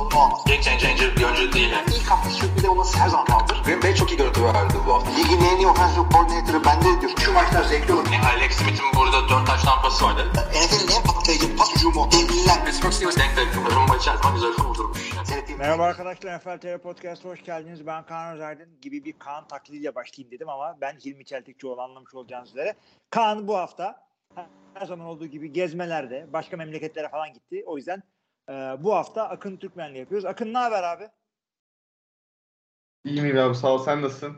sorunu olmaz. Game changer bir oyuncu değil. Yani ilk hafta sürpriz olması her zaman kaldır. Green Bay çok iyi görüntü verdi bu hafta. Ligin en iyi offensive coordinator'ı bende diyor. Şu maçlar zevkli olur. Yani Alex Smith'in burada 4 taş tampası vardı. NFL'in en patlayıcı pas hücumu. Devliler. Pittsburgh Steelers denk denk. Rumba içer zaman güzel kurdurmuş. Merhaba arkadaşlar NFL TV Podcast'a hoş geldiniz. Ben Kaan Özaydın gibi bir Kaan taklidiyle başlayayım dedim ama ben Hilmi Çeltikçioğlu anlamış olacağınız üzere. Kaan bu hafta her zaman olduğu gibi gezmelerde başka memleketlere falan gitti. O yüzden e, bu hafta Akın Türkmen'le yapıyoruz. Akın ne haber abi? İyiyim iyi abi sağ ol sen nasılsın?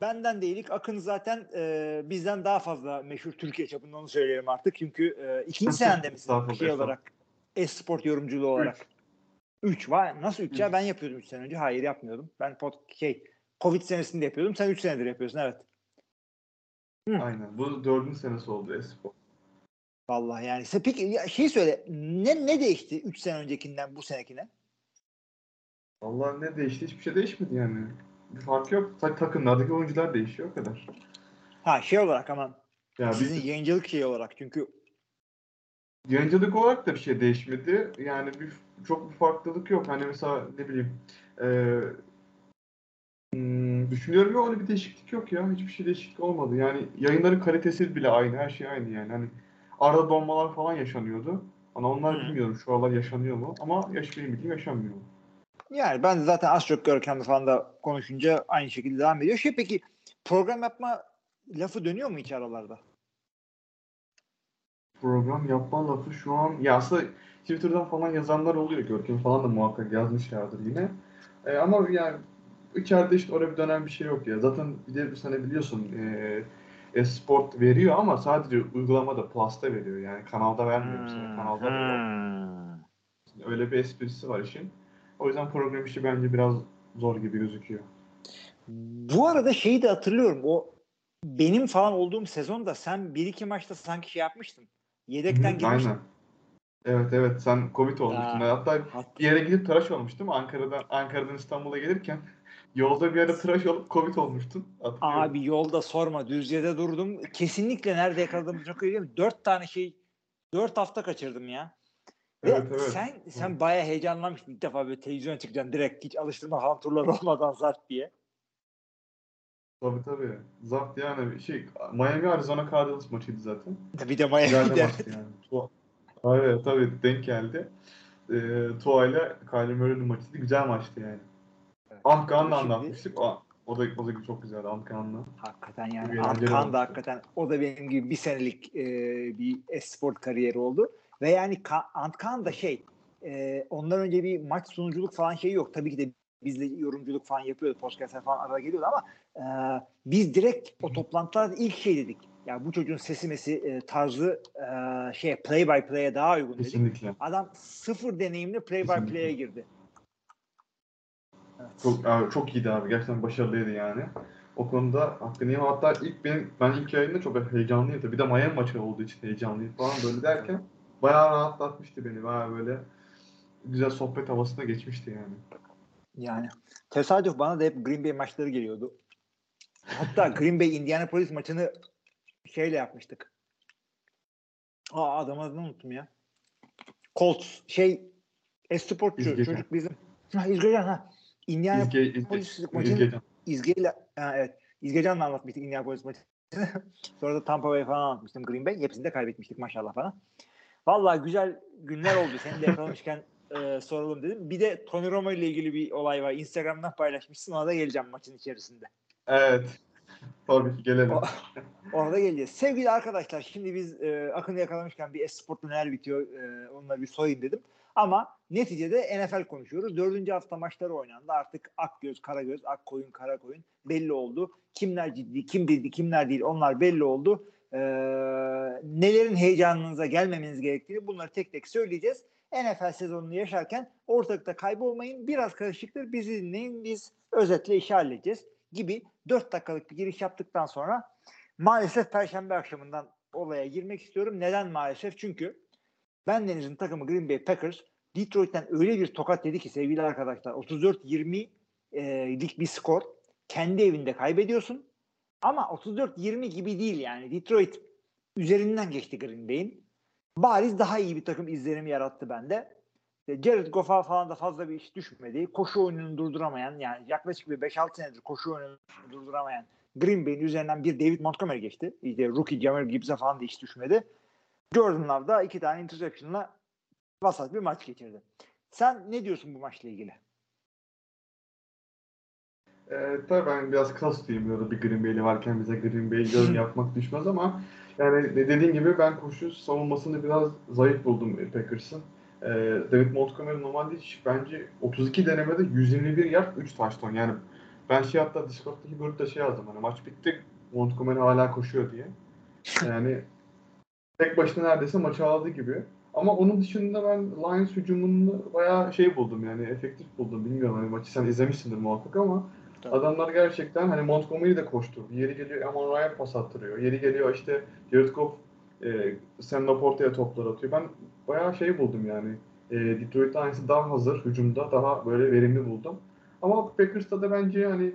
Benden değilik. Akın zaten e, bizden daha fazla meşhur Türkiye çapında onu söyleyelim artık. Çünkü e, ikinci senende misin şey olarak e-sport yorumculuğu olarak? 3 var. Nasıl 3 ya? Ben yapıyordum 3 sene önce. Hayır yapmıyordum. Ben pod, şey Covid senesinde yapıyordum. Sen 3 senedir yapıyorsun evet. Hı. Aynen. Bu dördüncü senesi oldu Espor. Vallahi yani. Peki ya şey söyle. Ne ne değişti 3 sene öncekinden bu senekine? Vallahi ne değişti? Hiçbir şey değişmedi yani. Bir fark yok. Sadece takımlardaki oyuncular değişiyor o kadar. Ha şey olarak ama Ya sizin biz yayıncılık şeyi olarak çünkü yayıncılık olarak da bir şey değişmedi. Yani bir çok bir farklılık yok. Hani mesela ne bileyim hmm, düşünüyorum ya öyle bir değişiklik yok ya. Hiçbir şey değişiklik olmadı. Yani yayınların kalitesi bile aynı. Her şey aynı yani. Hani arada donmalar falan yaşanıyordu. Ama onlar Hı. bilmiyorum şu aralar yaşanıyor mu. Ama yaş benim bildiğim yaşanmıyor. yani ben de zaten az çok Görkem'le falan da konuşunca aynı şekilde devam ediyor. Şey peki program yapma lafı dönüyor mu hiç aralarda? program yapma lafı şu an ya aslında Twitter'dan falan yazanlar oluyor. Görkem falan da muhakkak yazmışlardır yine. E, ama yani içeride işte oraya bir dönem bir şey yok ya. Zaten bir de bu sene biliyorsun e, e-sport veriyor ama sadece uygulamada Plus'ta veriyor. Yani kanalda vermiyor bize. Kanalda da yok. Hmm. Öyle bir esprisi var işin. O yüzden program işi bence biraz zor gibi gözüküyor. Bu arada şeyi de hatırlıyorum. O benim falan olduğum sezonda sen bir iki maçta sanki şey yapmıştın. Yedekten Hı, girmiştin. Aynen. Evet evet sen Covid olmuştun. Ya. Hatta Hat- bir yere gidip tıraş olmuştum. Ankara'dan Ankara'dan İstanbul'a gelirken yolda bir ara tıraş olup Covid olmuştun. Hatırlıyorum. Abi yolda sorma Düzce'de durdum. Kesinlikle nerede yakaladığımı çok iyi değil? Dört tane şey dört hafta kaçırdım ya. Ve Evet, evet. sen sen bayağı heyecanlanmıştın ilk defa böyle televizyona çıkacaksın direkt hiç alıştırma falan turları olmadan zart diye. Tabii tabii. Zapt yani şey Miami Arizona Cardinals maçıydı zaten. Bir de Miami'de. yani. Tua- Evet tabii denk geldi. Ee, Tua ile Kyler Murray'nin maçıydı. Güzel maçtı yani. Antkan'la Şimdi- anlatmıştık. O, o da o da çok güzeldi Antkan'la. Hakikaten yani Antkan da hakikaten o da benim gibi bir senelik e, bir esport kariyeri oldu. Ve yani Ka- Antkan da şey e, ondan önce bir maç sunuculuk falan şeyi yok. Tabii ki de biz de yorumculuk falan yapıyordu. Podcast'lar falan arada geliyordu ama e, biz direkt o toplantılarda ilk şey dedik. Ya bu çocuğun sesi mesi e, tarzı e, şey play by play'e daha uygun dedik. Kesinlikle. Adam sıfır deneyimli play by Kesinlikle. play'e girdi. Çok abi, çok iyiydi abi. Gerçekten başarılıydı yani. O konuda hakkını yemem. Hatta ilk benim ben ilk yayında çok heyecanlıydı. Bir de Miami maçı olduğu için heyecanlıyım falan böyle derken bayağı rahatlatmıştı beni. Bayağı böyle güzel sohbet havasına geçmişti yani. Yani tesadüf bana da hep Green Bay maçları geliyordu. Hatta Green Bay Indianapolis maçını şeyle yapmıştık. Aa adam adını unuttum ya. Colts şey Esportçu çocuk bizim. Ha İzgecan ha. Indianapolis izge, maçını izgeceğim. İzge'yle ha, evet. İzgecan'la anlatmıştık Indianapolis maçını. Sonra da Tampa Bay falan anlatmıştım Green Bay. Hepsini de kaybetmiştik maşallah falan. Vallahi güzel günler oldu. Seni de yakalamışken e, soralım dedim. Bir de Tony Romo ile ilgili bir olay var. Instagram'dan paylaşmışsın. Ona da geleceğim maçın içerisinde. Evet. Tabii ki gelelim. O- Ona da geleceğiz. Sevgili arkadaşlar şimdi biz e, Akın'ı yakalamışken bir Esport'ta neler bitiyor e, onunla bir sorayım dedim. Ama neticede NFL konuşuyoruz. Dördüncü hafta maçları oynandı. Artık Akgöz, Karagöz, Akkoyun, Karakoyun belli oldu. Kimler ciddi, kim ciddi, kimler değil onlar belli oldu. E, nelerin heyecanınıza gelmemeniz gerektiğini bunları tek tek söyleyeceğiz. NFL sezonunu yaşarken ortalıkta kaybolmayın. Biraz karışıktır. Bizi dinleyin. Biz özetle işi halledeceğiz gibi 4 dakikalık bir giriş yaptıktan sonra maalesef Perşembe akşamından olaya girmek istiyorum. Neden maalesef? Çünkü ben Deniz'in takımı Green Bay Packers Detroit'ten öyle bir tokat yedi ki sevgili arkadaşlar 34-20 e, lik bir skor. Kendi evinde kaybediyorsun Ama 34-20 gibi değil yani. Detroit üzerinden geçti Green Bay'in. Bariz daha iyi bir takım izlenimi yarattı bende. İşte Jared Goff'a falan da fazla bir iş düşmedi. Koşu oyununu durduramayan yani yaklaşık bir 5-6 senedir koşu oyununu durduramayan Green Bay'in üzerinden bir David Montgomery geçti. İşte rookie Jamar Gibbs'e falan da hiç düşmedi. Jordan Love da iki tane interception'la vasat bir maç geçirdi. Sen ne diyorsun bu maçla ilgili? Ee, tabii ben biraz kastayım ya da bir Green Bay'li varken bize Green Bay göz yapmak düşmez ama yani dediğin gibi ben koşu savunmasını biraz zayıf buldum Packers'ın. Ee, David Montgomery normalde hiç bence 32 denemede 121 yard 3 touchdown yani ben şey hatta Discord'daki bölümde şey yazdım hani maç bitti Montgomery hala koşuyor diye. Yani tek başına neredeyse maçı aldı gibi. Ama onun dışında ben Lions hücumunu bayağı şey buldum yani efektif buldum. Bilmiyorum hani maçı sen izlemişsindir muhakkak ama Tabii. adamlar gerçekten hani Montgomery de koştu. Yeri geliyor Amon Ryan pas attırıyor. Yeri geliyor işte Jared Goff e, Sam Laporte'ya toplar atıyor. Ben bayağı şey buldum yani. E, Detroit Lions'ı daha hazır hücumda daha böyle verimli buldum. Ama Packers'ta da bence hani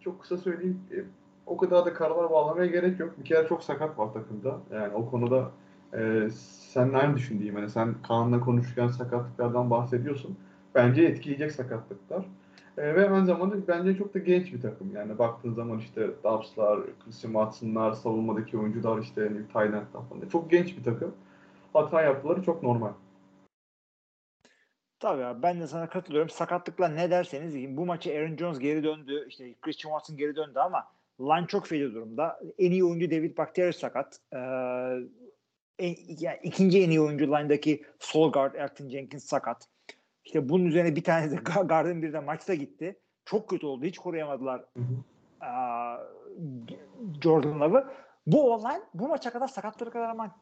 çok kısa söyleyeyim e, o kadar da kararlar bağlamaya gerek yok. Bir kere çok sakat var takımda. Yani o konuda e, sen aynı düşün diyeyim. Hani sen Kaan'la konuşurken sakatlıklardan bahsediyorsun. Bence etkileyecek sakatlıklar. E, ve aynı zamanda bence çok da genç bir takım. Yani baktığın zaman işte Dobbs'lar, Christian Watson'lar, savunmadaki oyuncular işte hani Tayland'dan falan. Çok genç bir takım. Hata yaptıları çok normal. Tabii abi ben de sana katılıyorum. Sakatlıklar ne derseniz bu maçı Aaron Jones geri döndü. işte Christian Watson geri döndü ama line çok feci durumda. En iyi oyuncu David Bakhtiari sakat. Ee, en, yani ikinci en iyi oyuncu line'daki sol guard Elton Jenkins sakat. İşte bunun üzerine bir tane de guard'ın bir de maçta gitti. Çok kötü oldu. Hiç koruyamadılar Hı hı. aa, Jordan Love'ı. Bu olay bu maça kadar sakatları kadar ama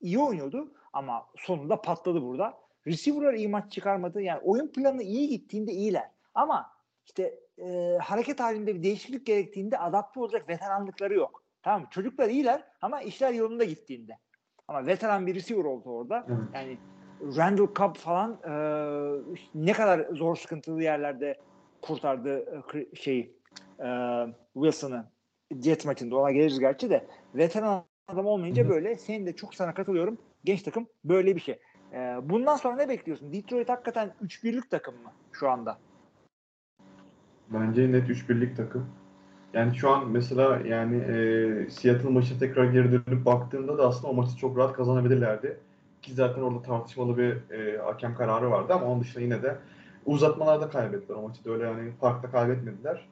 iyi oynuyordu ama sonunda patladı burada. Receiver'lar iyi maç çıkarmadı. Yani oyun planı iyi gittiğinde iyiler. Ama işte e, hareket halinde bir değişiklik gerektiğinde adapte olacak veteranlıkları yok. Tamam? Çocuklar iyiler ama işler yolunda gittiğinde. Ama veteran bir receiver oldu orada. Yani Randall Cobb falan e, ne kadar zor sıkıntılı yerlerde kurtardı e, şeyi e, Wilson'ı Jet maçında ona geliriz gerçi de veteran adam olmayınca hı. böyle senin de çok sana katılıyorum. Genç takım böyle bir şey. E, bundan sonra ne bekliyorsun? Detroit hakikaten 3-1'lik takım mı şu anda? Bence net 3-1'lik takım. Yani şu an mesela yani e, Seattle maçı tekrar geri dönüp baktığımda da aslında o maçı çok rahat kazanabilirlerdi. Ki zaten orada tartışmalı bir e, hakem kararı vardı ama onun dışında yine de uzatmalarda kaybettiler o maçı öyle yani farkta kaybetmediler.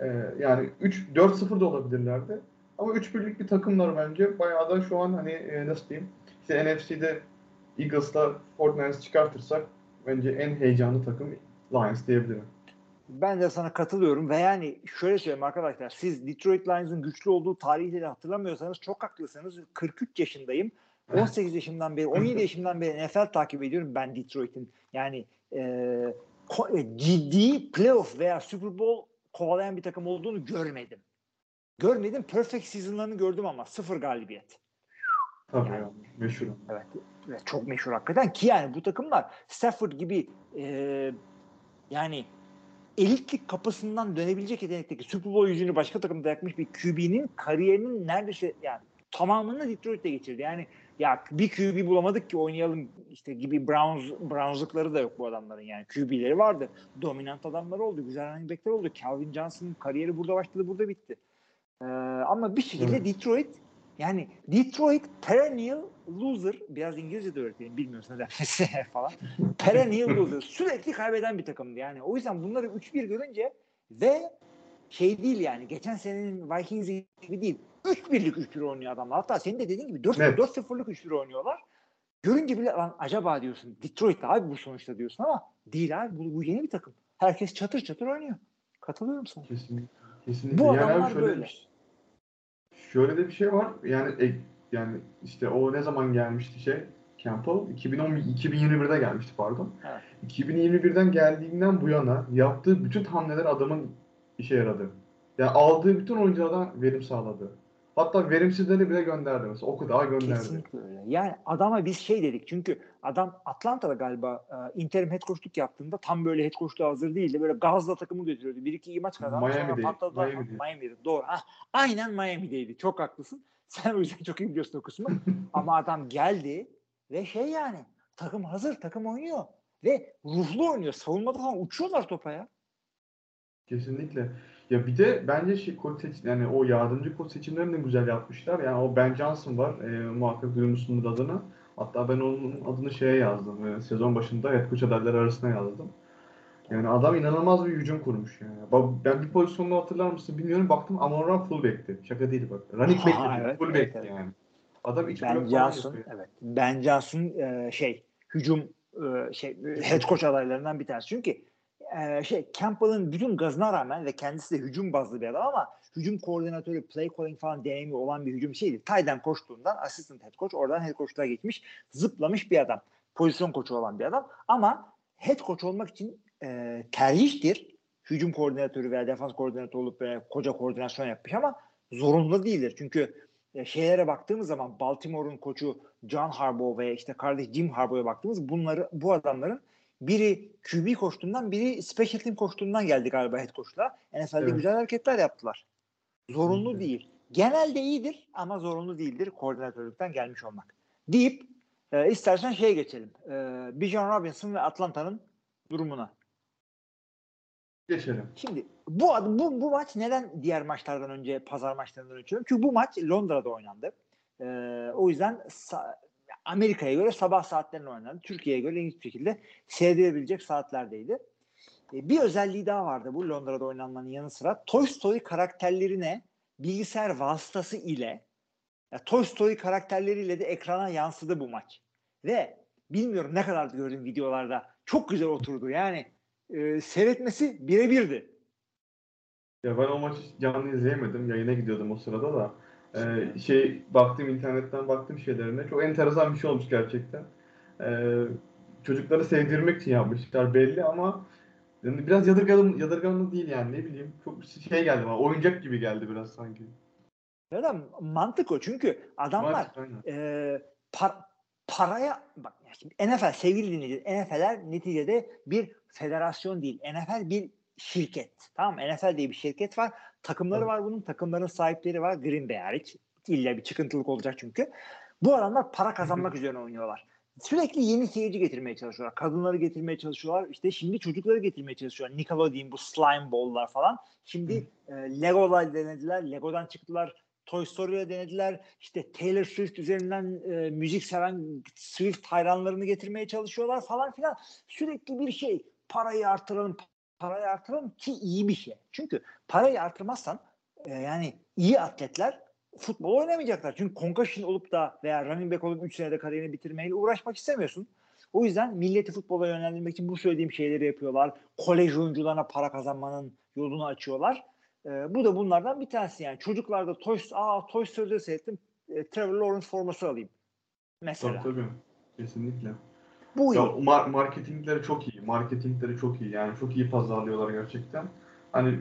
E, yani 3 4-0 da olabilirlerdi. Ama 3-1'lik bir takımlar bence. Bayağı da şu an hani e, nasıl diyeyim? İşte NFC'de Eagles'la Fortnite'ı çıkartırsak bence en heyecanlı takım Lions diyebilirim. Ben de sana katılıyorum ve yani şöyle söyleyeyim arkadaşlar siz Detroit Lions'ın güçlü olduğu tarihleri hatırlamıyorsanız çok haklısınız. 43 yaşındayım. 18 yaşımdan beri 17 yaşımdan beri NFL takip ediyorum ben Detroit'in. Yani e, e, ciddi playoff veya Super Bowl kovalayan bir takım olduğunu görmedim. Görmedim. Perfect season'larını gördüm ama sıfır galibiyet. Tabii Yani- ya, meşhur. Evet. Ve çok meşhur hakikaten ki yani bu takımlar Stafford gibi e, yani elitlik kapısından dönebilecek yetenekteki Super Bowl yüzünü başka takımda yakmış bir QB'nin kariyerinin neredeyse yani tamamını Detroit'te geçirdi. Yani ya bir QB bulamadık ki oynayalım işte gibi Browns Browns'lıkları da yok bu adamların yani QB'leri vardı. Dominant adamlar oldu. Güzel running back'ler oldu. Calvin Johnson'ın kariyeri burada başladı, burada bitti. Ee, ama bir şekilde Evet. Detroit yani Detroit perennial loser biraz İngilizce de öğreteyim bilmiyorsun neden falan. perennial loser sürekli kaybeden bir takımdı yani. O yüzden bunları 3-1 görünce ve şey değil yani geçen senenin Vikings gibi değil. 3-1'lik 3-1 oynuyor adamlar. Hatta senin de dediğin gibi 4 Evet. 4-0'lık 3-1 oynuyorlar. Görünce bile lan acaba diyorsun Detroit abi bu sonuçta diyorsun ama değil abi bu, bu yeni bir takım. Herkes çatır çatır oynuyor. Katılıyorum sana. Kesinlikle. Kesinlikle. Bu yani adamlar şöyle, böyle. Şöyle de bir şey var. Yani e, yani işte o ne zaman gelmişti şey Campbell 2010 2021'de gelmişti pardon. Evet. 2021'den geldiğinden bu yana yaptığı bütün hamleler adamın işe yaradı. Yani aldığı bütün oyunculardan verim sağladı. Hatta verimsizleri bile gönderdi mesela. O kadar gönderdi. Kesinlikle öyle. Yani adama biz şey dedik çünkü adam Atlanta'da galiba e, interim head coachluk yaptığında tam böyle head coachluğa hazır değildi. Böyle gazla takımı götürüyordu. Bir iki iyi maç kazandı. Patladı. Miami'deydi. Miami'de. Doğru. Ah, aynen Miami'deydi. Çok haklısın. Sen o yüzden çok iyi biliyorsun o kısmı. Ama adam geldi ve şey yani takım hazır. Takım oynuyor. Ve ruhlu oynuyor. Savunmada falan uçuyorlar topa ya. Kesinlikle. Ya bir de bence şey koç seç yani o yardımcı koç seçimlerini de güzel yapmışlar. Yani o Ben Johnson var. E, muhakkak duymuşsunuz adını. Hatta ben onun adını şeye yazdım. E, sezon başında head coach adayları arasına yazdım. Yani adam inanılmaz bir hücum kurmuş yani. Ben bir pozisyonda hatırlar mısın bilmiyorum. Baktım Amon fullback'ti. Şaka değil bak. Running back Ha, değil, evet, fullback'ti evet, yani. Adam iç Ben Johnson evet. Ben Johnson e, şey hücum e, şey head coach adaylarından bir tanesi. Çünkü e, şey Campbell'ın bütün gazına rağmen ve kendisi de hücum bazlı bir adam ama hücum koordinatörü, play calling falan deneyimi olan bir hücum şeydi. Tayden koştuğundan assistant head coach oradan head coach'luğa geçmiş, zıplamış bir adam. Pozisyon koçu olan bir adam ama head coach olmak için e, tercihtir. Hücum koordinatörü veya defans koordinatörü olup böyle koca koordinasyon yapmış ama zorunlu değildir. Çünkü e, şeylere baktığımız zaman Baltimore'un koçu John Harbaugh ve işte kardeş Jim Harbaugh'a baktığımız bunları bu adamların biri QB koştuğundan biri special team koştuğundan geldi galiba head coach'la. NFL'de Evet. güzel hareketler yaptılar. Zorunlu Evet. değil. Genelde iyidir ama zorunlu değildir koordinatörlükten gelmiş olmak. Deyip e, istersen şeye geçelim. E, Bijan Robinson ve Atlanta'nın durumuna. Geçelim. Şimdi bu bu bu maç neden diğer maçlardan önce pazar maçlarından önce? Çünkü bu maç Londra'da oynandı. Ee, o yüzden sa- Amerika'ya göre sabah saatlerinde oynandı. Türkiye'ye göre ilginç bir şekilde seyredilebilecek saatlerdeydi. Ee, bir özelliği daha vardı bu Londra'da oynanmanın yanı sıra. Toy Story karakterlerine bilgisayar vasıtası ile ya Toy Story karakterleriyle de ekrana yansıdı bu maç. Ve bilmiyorum ne kadar gördüm videolarda çok güzel oturdu. Yani e, seyretmesi birebirdi. Ya ben o maçı canlı izleyemedim. Yayına gidiyordum o sırada da. Ee, şey baktım internetten baktım şeylerine. Çok enteresan bir şey olmuş gerçekten. Ee, çocukları sevdirmek için yapmışlar belli ama yani biraz yadırganlı, yadırganlı değil yani ne bileyim. Çok şey geldi bana. Oyuncak gibi geldi biraz sanki. Da mantık o çünkü adamlar Mantık, e, par- paraya bak şimdi NFL sevgili dinleyiciler NFL'ler neticede bir federasyon değil. NFL bir şirket. Tamam? NFL diye bir şirket var. Takımları Evet. var bunun. Takımların sahipleri var. Green Bay hariç. İlla bir çıkıntılık olacak çünkü. Bu adamlar para kazanmak üzerine oynuyorlar. Sürekli yeni seyirci getirmeye çalışıyorlar. Kadınları getirmeye çalışıyorlar. İşte şimdi çocukları getirmeye çalışıyorlar. Nickelodeon bu slime ball'lar falan. Şimdi e, Lego'la denediler. Lego'dan çıktılar. Toy Story'le denediler. İşte Taylor Swift üzerinden e, müzik seven Swift hayranlarını getirmeye çalışıyorlar falan filan. Sürekli bir şey. Parayı artıralım, parayı artıralım ki iyi bir şey. Çünkü parayı artırmazsan e, yani iyi atletler futbol oynamayacaklar. Çünkü concussion olup da veya running back olup 3 senede kariyerini bitirmeyle uğraşmak istemiyorsun. O yüzden milleti futbola yönlendirmek için bu söylediğim şeyleri yapıyorlar. Kolej oyuncularına para kazanmanın yolunu açıyorlar. Ee, bu da bunlardan bir tanesi yani. Çocuklarda Toy, aa, Toy Story'de seyrettim. E, Trevor Lawrence forması alayım. Mesela. Tabii tabii. Kesinlikle. Bu. Ya mar- marketingleri çok iyi. Marketingleri çok iyi. Yani çok iyi pazarlıyorlar gerçekten. Hani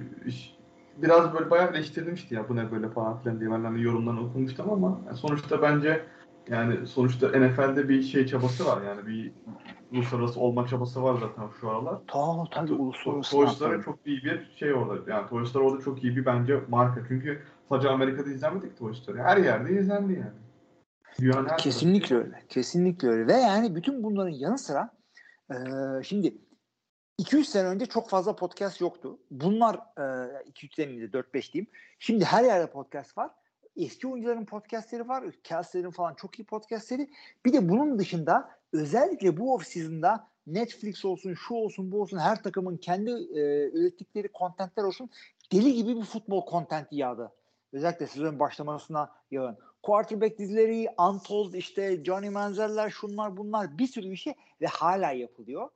biraz böyle bayağı eleştirilmişti ya bu ne böyle falan filan diye ben hani yorumlarını okumuştum ama yani sonuçta bence yani sonuçta NFL'de bir şey çabası var yani bir uluslararası olma çabası var zaten şu aralar. Tabii tabii uluslararası. Toy Story standart. çok iyi bir şey orada. Yani Toy Story orada çok iyi bir bence marka. Çünkü sadece Amerika'da izlenmedik Toy Story. Her yerde izlendi yani. Her Kesinlikle öyle. Kesinlikle öyle. Ve yani bütün bunların yanı sıra e, şimdi 2-3 sene önce çok fazla podcast yoktu. Bunlar e, 2-3 sene miydi 4-5 diyeyim. Şimdi her yerde podcast var. Eski oyuncuların podcastleri var. Kelsey'lerin falan çok iyi podcastleri. Bir de bunun dışında özellikle bu off-season'da Netflix olsun, şu olsun, bu olsun her takımın kendi e, ürettikleri kontentler olsun deli gibi bir futbol kontenti yağdı. Özellikle sezonun başlamasına yağın. Quarterback dizileri, Untold, işte Johnny Manziel'ler, şunlar bunlar bir sürü bir şey ve hala yapılıyor.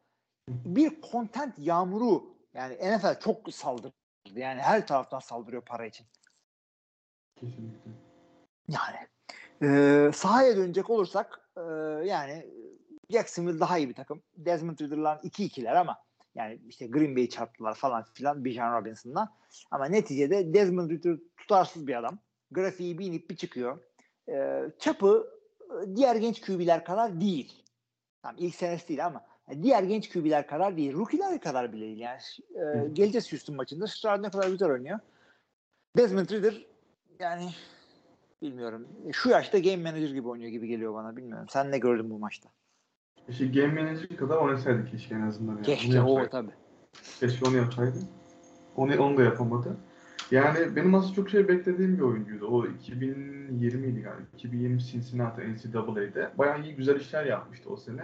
Bir content yağmuru yani NFL çok saldırdı. Yani her taraftan saldırıyor para için. Kesinlikle. Yani e, sahaya dönecek olursak e, yani Jacksonville daha iyi bir takım. Desmond Ridder'lar 2-2'ler ama yani işte Green Bay'i çarptılar falan filan Bijan Robinson'la. Ama neticede Desmond Ridder tutarsız bir adam. Grafiği bir inip bir çıkıyor. E, çapı diğer genç QB'ler kadar değil. Tamam ilk senesi değil ama diğer genç QB'ler kadar değil. Rookie'ler kadar bile değil. Yani e, geleceğiz Houston maçında. Stroud ne kadar güzel oynuyor. Desmond Ridder yani bilmiyorum. Şu yaşta game manager gibi oynuyor gibi geliyor bana. Bilmiyorum. Sen ne gördün bu maçta? İşte game manager kadar oynasaydı keşke en azından. Yani. Keşke o tabii. Keşke onu yapsaydı. Onu, onu da yapamadı. Yani benim aslında çok şey beklediğim bir oyuncuydu. O 2020 idi galiba. 2020 Cincinnati NCAA'de. Bayağı iyi güzel işler yapmıştı o sene.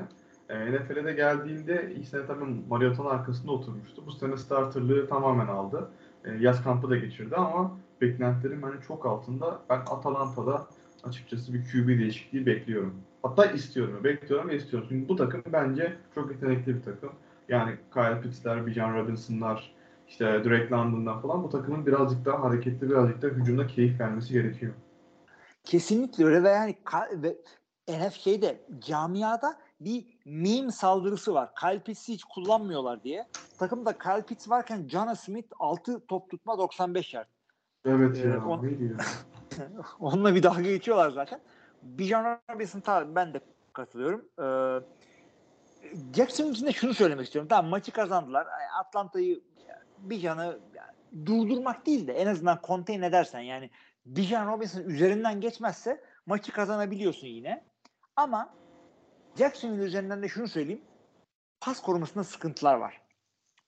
E, NFL'e de geldiğinde ilk sene tabii Mariota'nın arkasında oturmuştu. Bu sene starterlığı tamamen aldı. E, yaz kampı da geçirdi ama beklentilerim hani çok altında. Ben Atalanta'da açıkçası bir QB değişikliği bekliyorum. Hatta istiyorum. Bekliyorum ve istiyorum. Çünkü bu takım bence çok yetenekli bir takım. Yani Kyle Pitts'ler, Bijan Robinson'lar, işte Drake London'dan falan bu takımın birazcık daha hareketli, birazcık daha hücumda keyif vermesi gerekiyor. Kesinlikle öyle ve yani ve NF şeyde camiada bir meme saldırısı var. Kyle Pitts'i hiç kullanmıyorlar diye. Takımda Kyle Pitts varken John Smith 6 top tutma 95 yard. Evet Ee, ya. on- Neydi ya? Onunla bir dalga geçiyorlar zaten. Bijan Robinson tabii ben de katılıyorum. Ee, Jackson için de şunu söylemek istiyorum. Tamam maçı kazandılar. Atlanta'yı Bijan'ı durdurmak değil de en azından contain edersen yani Bijan Robinson üzerinden geçmezse maçı kazanabiliyorsun yine. Ama Jacksonville üzerinden de şunu söyleyeyim. Pas korumasında sıkıntılar var.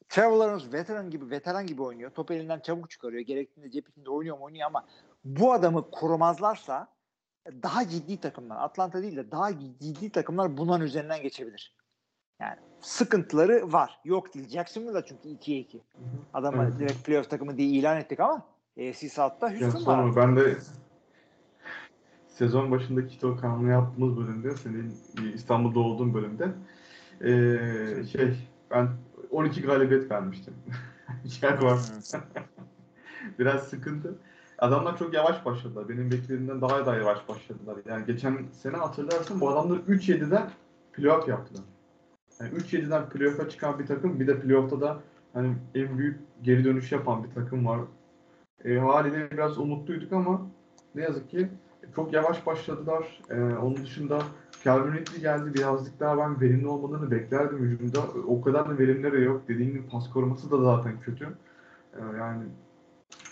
Trevor Lawrence veteran gibi veteran gibi oynuyor. Top elinden çabuk çıkarıyor. Gerektiğinde cep içinde oynuyor mu oynuyor ama bu adamı korumazlarsa daha ciddi takımlar Atlanta değil de daha ciddi takımlar bunların üzerinden geçebilir. Yani sıkıntıları var. Yok değil. Jacksonville da çünkü 2'ye 2. Adamı Evet. direkt playoff takımı diye ilan ettik ama AFC South'ta Ya Houston var. ben de sezon başındaki işte o kanunu yaptığımız bölümde, senin İstanbul'da olduğun bölümde ee, şey ben 12 galibiyet vermiştim. Jaguar. Biraz sıkıntı. Adamlar çok yavaş başladılar. Benim beklediğimden daha da yavaş başladılar. Yani geçen sene hatırlarsın bu adamlar 3-7'den playoff yaptılar. Yani 3-7'den playoff'a çıkan bir takım bir de playoff'ta da hani en büyük geri dönüş yapan bir takım var. E, haliyle biraz umutluyduk ama ne yazık ki çok yavaş başladılar. E, onun dışında Calvin Ridley geldi. Birazcık daha ben verimli olmalarını beklerdim hücumda. O kadar da verimleri yok. Dediğim gibi pas koruması da zaten kötü. E, yani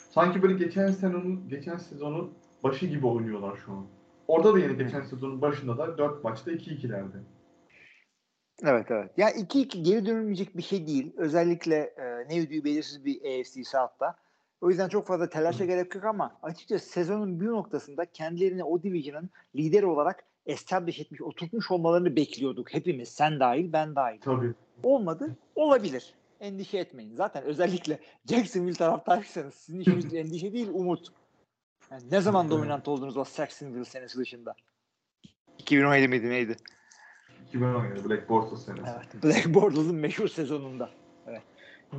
sanki böyle geçen sezonun geçen sezonun başı gibi oynuyorlar şu an. Orada da yine geçen sezonun başında da 4 maçta 2-2'lerdi. Evet evet. Ya 2-2 geri dönülmeyecek bir şey değil. Özellikle e, ne ödüğü belirsiz bir AFC South'ta. O yüzden çok fazla telaşa gerek yok ama açıkçası sezonun bir noktasında kendilerini o division'ın lideri olarak establish etmiş, oturtmuş olmalarını bekliyorduk. Hepimiz, sen dahil, ben dahil. Tabii. Olmadı, olabilir. Endişe etmeyin. Zaten özellikle Jacksonville taraftarıysanız sizin işiniz endişe değil, umut. Yani ne zaman dominant oldunuz o Jacksonville senesi dışında? 2017 miydi neydi? 2017 Black Bortles senesi. Evet. Black Bortles'ın meşhur sezonunda. Evet.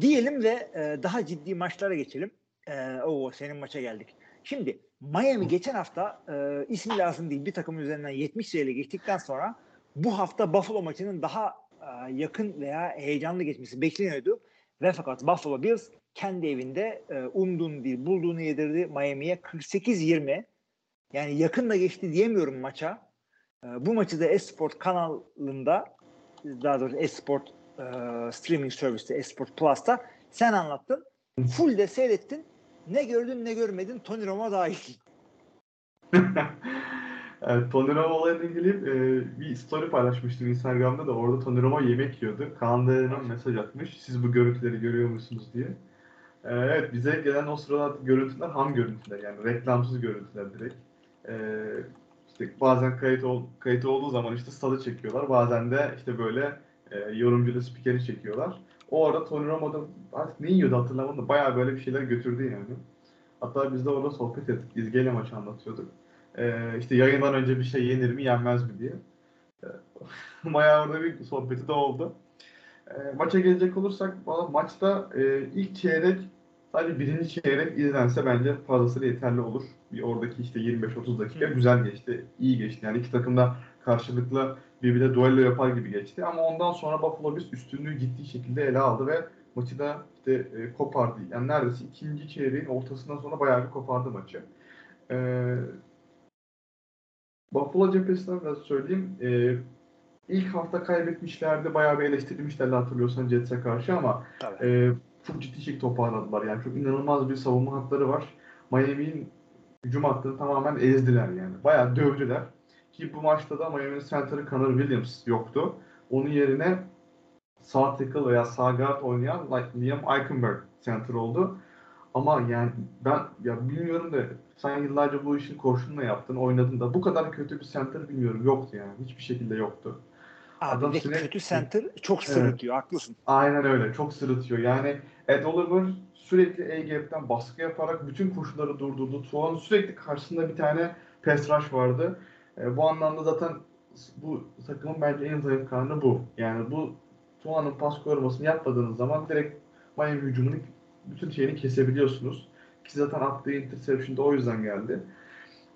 Diyelim ve e, daha ciddi maçlara geçelim. E, o senin maça geldik. Şimdi Miami geçen hafta e, ismi lazım değil bir takım üzerinden 70 sayıyla geçtikten sonra bu hafta Buffalo maçının daha e, yakın veya heyecanlı geçmesi bekleniyordu. Ve fakat Buffalo Bills kendi evinde e, umduğunu değil bulduğunu yedirdi Miami'ye 48-20. Yani yakın da geçti diyemiyorum maça. E, bu maçı da Esport kanalında daha doğrusu Esport e, streaming serviste Esport Plus'ta sen anlattın. Full de seyrettin. Ne gördün ne görmedin Tony Romo dahil. Tony Romo olayla ilgili e, bir story paylaşmıştım Instagram'da da orada Tony Romo yemek yiyordu. Kaan mesaj atmış. Siz bu görüntüleri görüyor musunuz diye. E, evet bize gelen o sırada görüntüler ham görüntüler yani reklamsız görüntüler direkt. E, işte bazen kayıt, ol, kayıt olduğu zaman işte stadı çekiyorlar. Bazen de işte böyle e, yorumculu spikeri çekiyorlar. O arada Tony Romo'da artık ne yiyordu hatırlamadım da bayağı böyle bir şeyler götürdü yani. Hatta biz de orada sohbet ettik. İzgeyle maçı anlatıyorduk. Ee, işte yayından önce bir şey yenir mi yenmez mi diye. Ee, bayağı orada bir sohbeti de oldu. Ee, maça gelecek olursak maçta e, ilk çeyrek sadece birinci çeyrek izlense bence fazlasıyla yeterli olur. Bir oradaki işte 25-30 dakika güzel geçti. iyi geçti. Yani iki takım da karşılıklı birbirine duello yapar gibi geçti. Ama ondan sonra Buffalo Bills üstünlüğü ciddi şekilde ele aldı ve maçı da işte e, kopardı. Yani neredeyse ikinci çeyreğin ortasından sonra bayağı bir kopardı maçı. Ee, Buffalo cephesinden biraz söyleyeyim. Ee, ilk hafta kaybetmişlerdi. Bayağı bir eleştirilmişlerdi hatırlıyorsan Jets'e karşı ama Tabii. e, çok ciddi şekilde toparladılar. Yani çok inanılmaz bir savunma hatları var. Miami'nin hücum hattını tamamen ezdiler yani. Bayağı dövdüler. Ki bu maçta da Miami'nin center'ı Connor Williams yoktu. Onun yerine sağ tackle veya sağ guard oynayan Liam Eichenberg center oldu. Ama yani ben ya bilmiyorum da sen yıllarca bu işin koşulunu yaptın, oynadın da bu kadar kötü bir center bilmiyorum yoktu yani. Hiçbir şekilde yoktu. Abi ve kötü center çok sırıtıyor. Haklısın. Aynen öyle. Çok sırıtıyor. Yani Ed Oliver sürekli A-gap'ten baskı yaparak bütün koşulları durdurdu. Tuğan sürekli karşısında bir tane pass rush vardı. E, bu anlamda zaten bu takımın bence en zayıf kanı bu. Yani bu Tuğan'ın pas korumasını yapmadığınız zaman direkt Miami hücumunun bütün şeyini kesebiliyorsunuz. Ki zaten attığı interception de o yüzden geldi.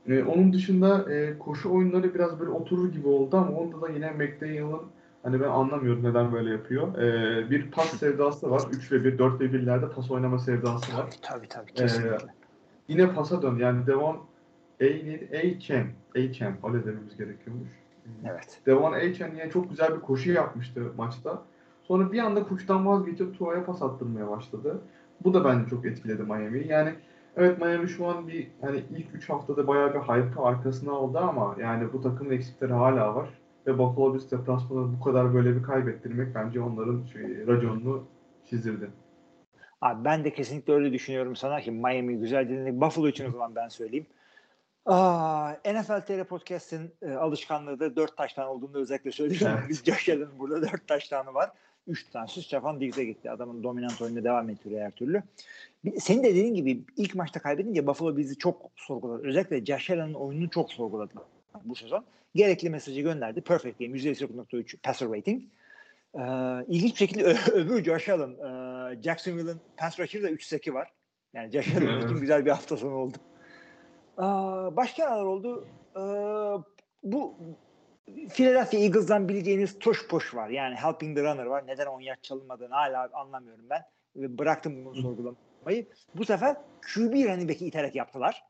E, onun dışında e, koşu oyunları biraz böyle oturur gibi oldu ama onda da yine McDaniel'ın Hani ben anlamıyorum neden böyle yapıyor. Ee, bir pas sevdası var. 3 ve 1, 4 ve 1'lerde pas oynama sevdası var. Tabii tabii Ee, kesinlikle. Yine pasa dön. Yani Devon A neydi? A-Chan. A-Chan. Öyle dememiz gerekiyormuş. evet. Devon A-Chan yine çok güzel bir koşu yapmıştı maçta. Sonra bir anda koşudan vazgeçip Tua'ya pas attırmaya başladı. Bu da bence çok etkiledi Miami'yi. Yani evet Miami şu an bir hani ilk 3 haftada bayağı bir hype arkasına aldı ama yani bu takımın eksikleri hala var. Ve Buffalo Bills deplasmanı bu kadar böyle bir kaybettirmek bence onların şey, raconunu çizdirdi. Abi ben de kesinlikle öyle düşünüyorum sana ki Miami güzel dinledik. Buffalo için o zaman ben söyleyeyim. Aa, NFL TR Podcast'in e, alışkanlığı da 4 taştan olduğunu özellikle söyleyeyim. Evet. Biz Allen'ın burada 4 taştanı var. 3 tanesi Stefan Diggs'e gitti. Adamın dominant oyununa devam ediyor her türlü. Bir- Senin de dediğin gibi ilk maçta kaybedince Buffalo bizi çok sorguladı. Özellikle Josh Allen'ın oyununu çok sorguladılar bu sezon. Gerekli mesajı gönderdi. Perfect game. %9.3 passer rating. Ee, ilginç bir şekilde ö- öbür Josh Allen, e, Jacksonville'ın pass rusher'da 3 seki var. Yani Josh Allen için güzel bir hafta sonu oldu. Aa, başka neler oldu? Ee, bu Philadelphia Eagles'dan bileceğiniz tuş push var. Yani helping the runner var. Neden 10 yard çalınmadığını hala anlamıyorum ben. Ve bıraktım bunu sorgulamayı. Bu sefer QB running back'i iterek yaptılar.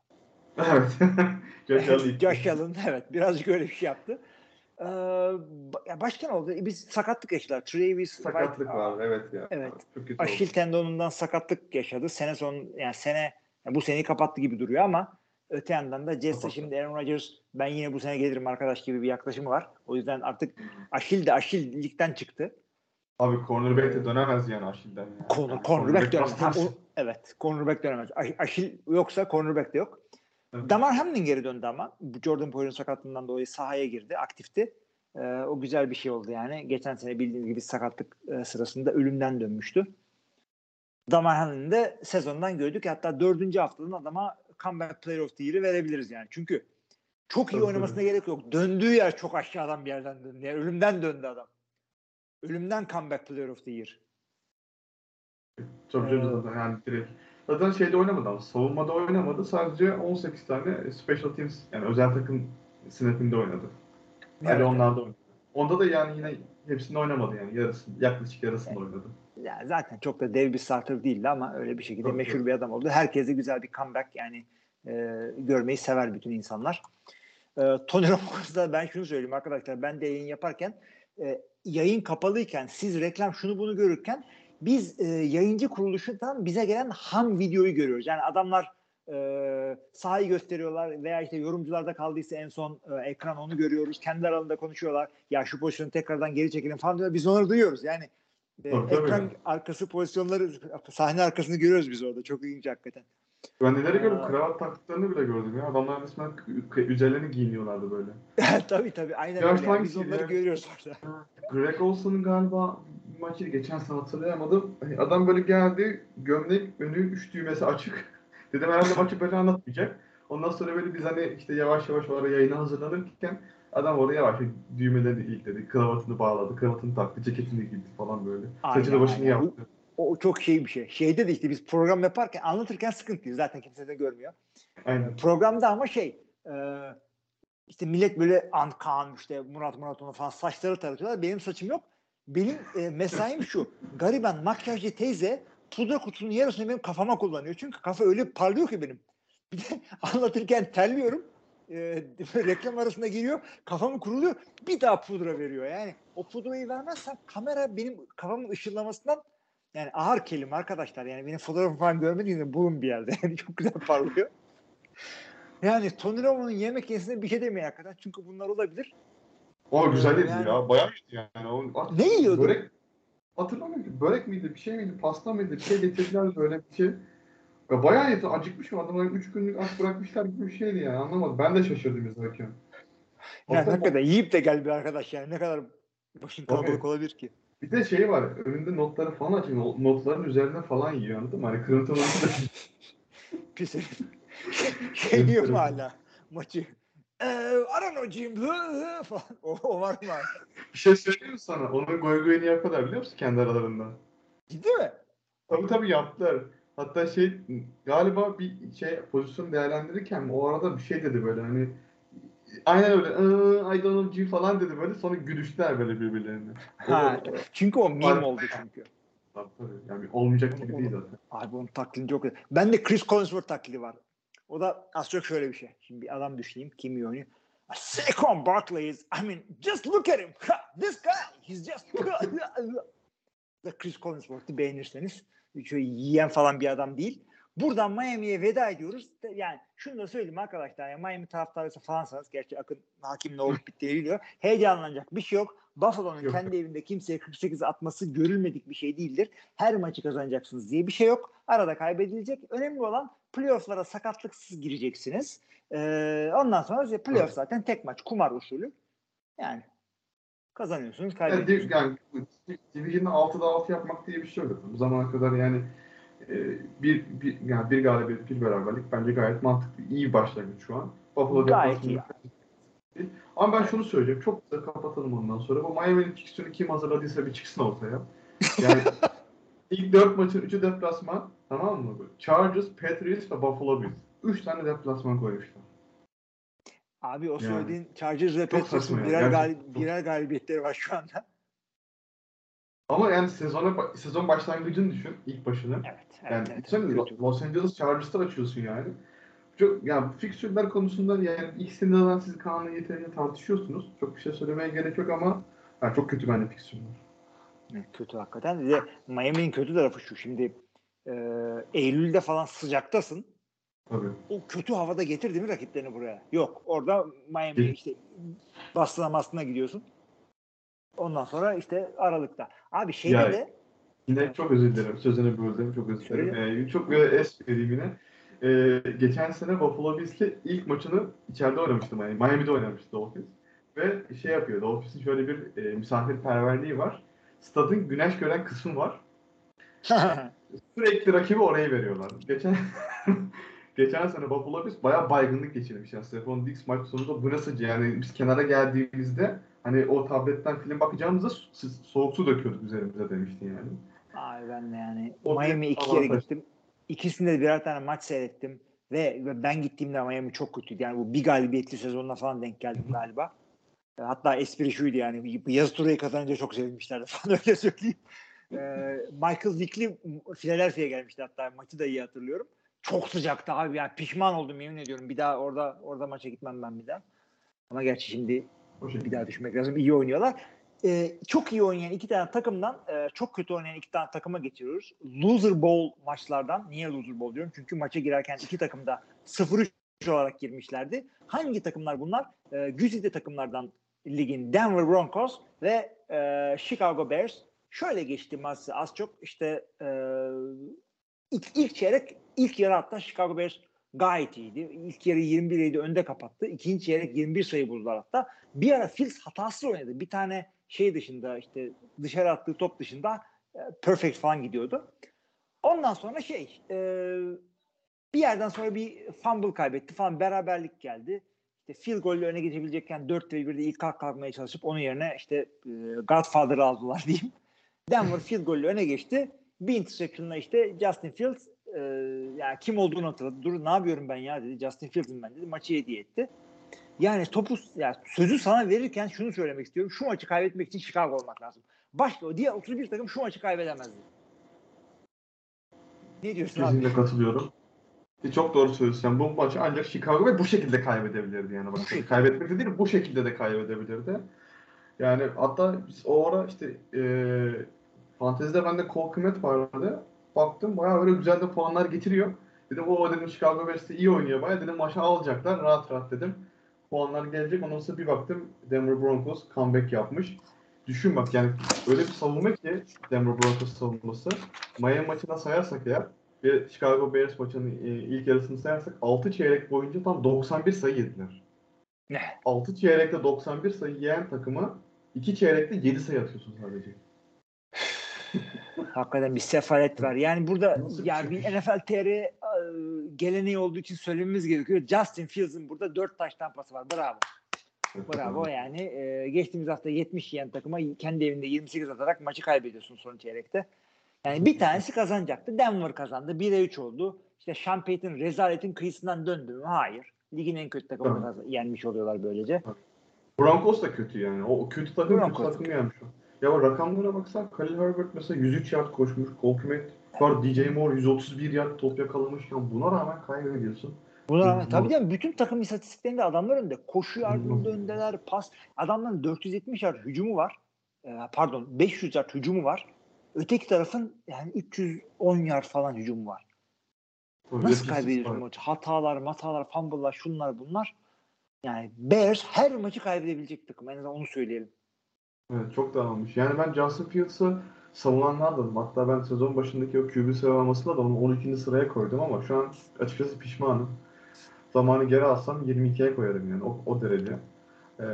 Evet. Josh Allen. Josh Allen evet birazcık öyle bir şey yaptı. Ee, başka ne oldu? E, Biz sakatlık yaşadılar. Travis Sakatlık White- var. Evet ya. Evet. Çok kötü Aşil tendonundan sakatlık yaşadı. Sene son yani sene yani bu seneyi kapattı gibi duruyor ama öte yandan da Kapattı. şimdi Aaron Rodgers ben yine bu sene gelirim arkadaş gibi bir yaklaşımı var. O yüzden artık Aşil de Aşillikten çıktı. Abi cornerback de dönemez yani Aşil'den. Yani. Corner, Yani cornerback dönemez. Ha, basmaz. o- evet, cornerback dönemez. Aşil yoksa cornerback de yok. Evet. Damar Hamlin geri döndü ama. Jordan Poyer'ın sakatlığından dolayı sahaya girdi, aktifti. Ee, o güzel bir şey oldu yani. Geçen sene bildiğiniz gibi sakatlık e, sırasında ölümden dönmüştü. Damar Hamlin'i de sezondan gördük. Hatta dördüncü haftadan adama comeback player of the year'ı verebiliriz yani. Çünkü çok iyi oynamasına gerek yok. Döndüğü yer çok aşağıdan bir yerden döndü. Yani ölümden döndü adam. Ölümden comeback player of the year. Tabii canım zaten yani direkt. Zaten şeyde oynamadı ama savunmada oynamadı. Sadece 18 tane special teams yani özel takım snap'inde oynadı. Yani Evet. onlarda oynadı. Onda da yani yine hepsinde oynamadı yani. Yarısı, yaklaşık yarısında oynadı. Ya zaten çok da dev bir starter değildi ama öyle bir şekilde meşhur bir adam oldu. Herkese güzel bir comeback yani e, görmeyi sever bütün insanlar. E, Tony Romo'da ben şunu söyleyeyim arkadaşlar ben de yayın yaparken e, yayın kapalıyken siz reklam şunu bunu görürken biz e, yayıncı kuruluşundan bize gelen ham videoyu görüyoruz. Yani adamlar e, sahayı gösteriyorlar veya işte yorumcularda kaldıysa en son e, ekran onu görüyoruz. Kendi aralarında konuşuyorlar. Ya şu pozisyonu tekrardan geri çekelim falan diyorlar. Biz onları duyuyoruz. Yani e, Tabii, tabii. ekran arkası pozisyonları sahne arkasını görüyoruz biz orada. Çok ilginç hakikaten. Ben neleri gördüm? Kravat taktıklarını bile gördüm ya. Adamlar resmen üzerlerini giyiniyorlardı böyle. tabii tabii aynen Ya öyle. Yani Biz onları ya? görüyoruz orada. Greg Olson'un galiba maçı geçen sene hatırlayamadım. Adam böyle geldi, gömlek önü üç düğmesi açık. Dedim herhalde maçı böyle anlatmayacak. Ondan sonra böyle biz hani işte yavaş yavaş o ara yayına hazırlanırken adam oraya yavaş düğmelerini ilikledi, kravatını bağladı, kravatını taktı, ceketini giydi falan böyle. Aynen, Saçını başını aynen. yaptı. O çok şey bir şey. Şeyde de işte biz program yaparken anlatırken sıkıntıyız. Zaten kimse de görmüyor. Aynen. Programda ama şey e, işte millet böyle Ankan işte Murat Murat onu falan saçları taratıyorlar. Benim saçım yok. Benim e, mesaim şu. Gariban makyajcı teyze pudra kutusunun yarısını benim kafama kullanıyor. Çünkü kafa öyle parlıyor ki benim. Bir de anlatırken terliyorum. E, reklam arasında giriyor. Kafamı kuruluyor. Bir daha pudra veriyor. Yani o pudrayı vermezsen kamera benim kafamın ışınlamasından yani ağır kelime arkadaşlar. Yani benim fotoğrafımı falan görmediğinizde bulun bir yerde. Yani çok güzel parlıyor. Yani Tony Romo'nun yemek yesine bir şey demeyin hakikaten. Çünkü bunlar olabilir. O güzel yedi Yani- ya. Bayağı yedi yani. O, Ne yiyordu? Börek hatırlamıyorum ki. Börek miydi? Bir şey miydi? Pasta mıydı? Bir şey getirdiler böyle bir şey. Ya bayağı yedi. Acıkmış mı? Adamlar 3 günlük aç bırakmışlar gibi bir şeydi yani. Anlamadım. Ben de şaşırdım izlerken. Yani Aslında hakikaten yiyip de gel bir arkadaş yani. Ne kadar başın kalabalık olabilir ki? Bir de şey var. Önünde notları falan. Not- Notların üzerine falan yiyor anladın mı? Hani kırıntı da Pis şey diyor mu hala maçı? Eee I don't know Jim hı, hı falan. O, o var mı? Bir şey söyleyeyim mi sana? Onun goy goyunu yapıyorlar biliyor musun kendi aralarında? Ciddi mi? Tabii tabii yaptılar. Hatta şey galiba bir şey pozisyon değerlendirirken o arada bir şey dedi böyle hani aynen öyle "Iı, I don't know G falan dedi böyle sonra gülüştüler böyle birbirlerine. O- Ha, çünkü o meme oldu çünkü. Tabii. Yani olmayacak gibi değil zaten. Abi onun taklidi güzel. Ben de Chris Collinsworth taklidi var. O da az çok şöyle bir şey. Şimdi bir adam düşüneyim. Kim iyi oynuyor? Saquon Barkley is, I mean, just look at him. This guy, he's just... da Chris Collinsworth'u beğenirseniz. Şöyle yiyen falan bir adam değil. Buradan Miami'ye veda ediyoruz. Yani şunu da söyleyeyim arkadaşlar. Yani Miami taraftarıysa falansanız gerçi Akın hakim ne olup bittiğini biliyor. Heyecanlanacak bir şey yok. Buffalo'nun kendi evinde kimseye 48 atması görülmedik bir şey değildir. Her maçı kazanacaksınız diye bir şey yok. Arada kaybedilecek. Önemli olan playoff'lara sakatlıksız gireceksiniz. Ee, ondan sonra playoff Evet. zaten tek maç. Kumar usulü. Yani kazanıyorsunuz, Yani, kaybediyorsunuz. div- yani Division'ı 6'da 6 yapmak diye bir şey yok. Bu zamana kadar yani e, bir, bir yani bir galibiyet, bir beraberlik bence gayet mantıklı. iyi başlangıç şu an. Buffalo Gayet deplasmanı- Ama ben şunu söyleyeceğim. Çok da kapatalım ondan sonra. Bu Miami'nin fikstürünü kim hazırladıysa bir çıksın ortaya. Yani ilk 4 maçın 3'ü deplasman. Tamam mı? Chargers, Patriots ve Buffalo Bills. 3 tane deplasman koymuşlar. Abi o Yani. söylediğin Chargers ve ya, birer, gal- birer galibiyetleri var şu anda. Ama yani sezona sezon başlangıcını düşün. ilk başını. Evet. evet, Yani evet, sen kötü. Los Angeles Chargers'tan açıyorsun yani. Çok yani fikstürler konusunda yani ikisinden siz Kaan'la yeterince tartışıyorsunuz. Çok bir şey söylemeye gerek yok ama yani çok kötü bence fikstürler. Evet, kötü hakikaten. Bir de Miami'nin kötü tarafı şu. Şimdi e, Eylül'de falan sıcaktasın. Tabii. O kötü havada getirdi mi rakiplerini buraya? Yok. Orada Miami Değil. işte bastına bastına gidiyorsun. Ondan sonra işte Aralık'ta. Abi şeyde Ya, de Yine çok özür dilerim. Sözünü böldüm. Çok özür dilerim. Ee, çok böyle es vereyim yine. Ee, geçen sene Buffalo Bills'le ilk maçını içeride oynamıştı Miami. Miami'de oynamıştı Dolphins. Ve şey yapıyor. Dolphins'in şöyle bir e, misafirperverliği var. Stadın güneş gören kısmı var. Sürekli rakibi oraya veriyorlar. Geçen geçen sene Buffalo Bills bayağı baygınlık geçirmiş. Yani Stephon Diggs maç sonunda bu nasıl yani biz kenara geldiğimizde hani o tabletten film bakacağımızda so- soğuk su döküyorduk üzerimize demişti yani. Abi ben de yani O Miami iki kere avantaj. gittim. İkisinde de birer tane maç seyrettim. Ve, ve ben gittiğimde Miami çok kötüydü. Yani bu bir galibiyetli sezonuna falan denk geldim galiba. E, Hatta espri şuydu yani. Yazı turayı kazanınca çok sevinmişlerdi falan öyle söyleyeyim. Ee, Michael Vick'li Philadelphia'ya gelmişti hatta maçı da iyi hatırlıyorum. Çok sıcaktı abi yani pişman oldum yemin ediyorum. Bir daha orada orada maça gitmem ben bir daha. Ama gerçi şimdi bir daha düşmek lazım. İyi oynuyorlar. Ee, çok iyi oynayan iki tane takımdan e, çok kötü oynayan iki tane takıma geçiyoruz. Loser Bowl maçlardan. Niye Loser Bowl diyorum? Çünkü maça girerken iki takım da 0-3 olarak girmişlerdi. Hangi takımlar bunlar? E, güzide takımlardan ligin Denver Broncos ve e, Chicago Bears. Şöyle geçti maçı az çok. İşte e, ilk, ilk çeyrek, ilk yarı hatta Chicago Bears gayet iyiydi. İlk yarı 21 idi önde kapattı. İkinci çeyrek 21 sayı buldular hatta. Bir ara Fields hatasız oynadı. Bir tane şey dışında işte dışarı attığı top dışında e, perfect falan gidiyordu. Ondan sonra şey e, bir yerden sonra bir fumble kaybetti falan beraberlik geldi. İşte field golle öne geçebilecekken 4 ve 1'de ilk kalk kalkmaya çalışıp onun yerine işte e, Godfather'ı aldılar diyeyim. Denver field golle öne geçti. Bir interception'la işte Justin Fields e, yani kim olduğunu hatırladı. Dur ne yapıyorum ben ya dedi. Justin Fields'im ben dedi. Maçı hediye etti. Yani topu yani sözü sana verirken şunu söylemek istiyorum. Şu maçı kaybetmek için Chicago olmak lazım. Başka o diğer 31 takım şu maçı kaybedemezdi. Ne diyorsun abi? Kesinlikle katılıyorum. E, Çok doğru söylüyorsun. Bu maçı ancak Chicago ve bu şekilde kaybedebilirdi yani. Bak, şekilde. kaybetmedi değil, bu şekilde de kaybedebilirdi. Yani hatta biz o ara işte e, fantezide bende Cole Kmet vardı. Baktım bayağı böyle güzel de puanlar getiriyor. Dedim o dedim Chicago Bears'te iyi oynuyor bayağı. Dedim maçı alacaklar rahat rahat dedim. Puanlar gelecek. Ondan sonra bir baktım Denver Broncos comeback yapmış. Düşün bak yani öyle bir savunma ki Denver Broncos savunması. Miami maçına sayarsak eğer ve Chicago Bears maçının e, ilk yarısını sayarsak 6 çeyrek boyunca tam 91 sayı yediler. Ne? 6 çeyrekte 91 sayı yiyen takıma 2 çeyrekte 7 sayı atıyorsun sadece. Hakikaten bir sefalet var. Yani burada yani bir? NFL TR e, geleneği olduğu için söylememiz gerekiyor. Justin Fields'ın burada 4 taş tampası var. Bravo. Bravo yani. E, geçtiğimiz hafta 70 yiyen takıma kendi evinde 28 atarak maçı kaybediyorsun son çeyrekte. Yani bir tanesi kazanacaktı. Denver kazandı. 1'e 3 oldu. İşte Sean Payton rezaletin kıyısından döndü mü? Hayır. Ligin en kötü kazan- yenmiş oluyorlar böylece. Broncos da kötü yani. O, kötü takım Broncos. kötü takım yenmiş. Ya rakamlara baksan Khalil Herbert mesela 103 yard koşmuş. Cole Kmet var. DJ Moore 131 yard top yakalamışken buna rağmen kaybediyorsun. Buna rağmen tabii canım bütün takım istatistiklerinde adamlar önde. Koşu yardımında öndeler. Pas. Adamların 470 yard hücumu var. Ee, pardon 500 yard hücumu var. Öteki tarafın yani 310 yard falan hücumu var. Tabii, Nasıl kaybediyorsun maçı? Hatalar, matalar, fumble'lar, şunlar bunlar. Yani Bears her maçı kaybedebilecek takım. En azından onu söyleyelim. Evet çok dağılmış. Yani ben Justin Fields'ı savunanlardanım. Hatta ben sezon başındaki o QB sıralamasında da onu 12. sıraya koydum ama şu an açıkçası pişmanım. Zamanı geri alsam 22'ye koyarım yani o, o derece. Ee,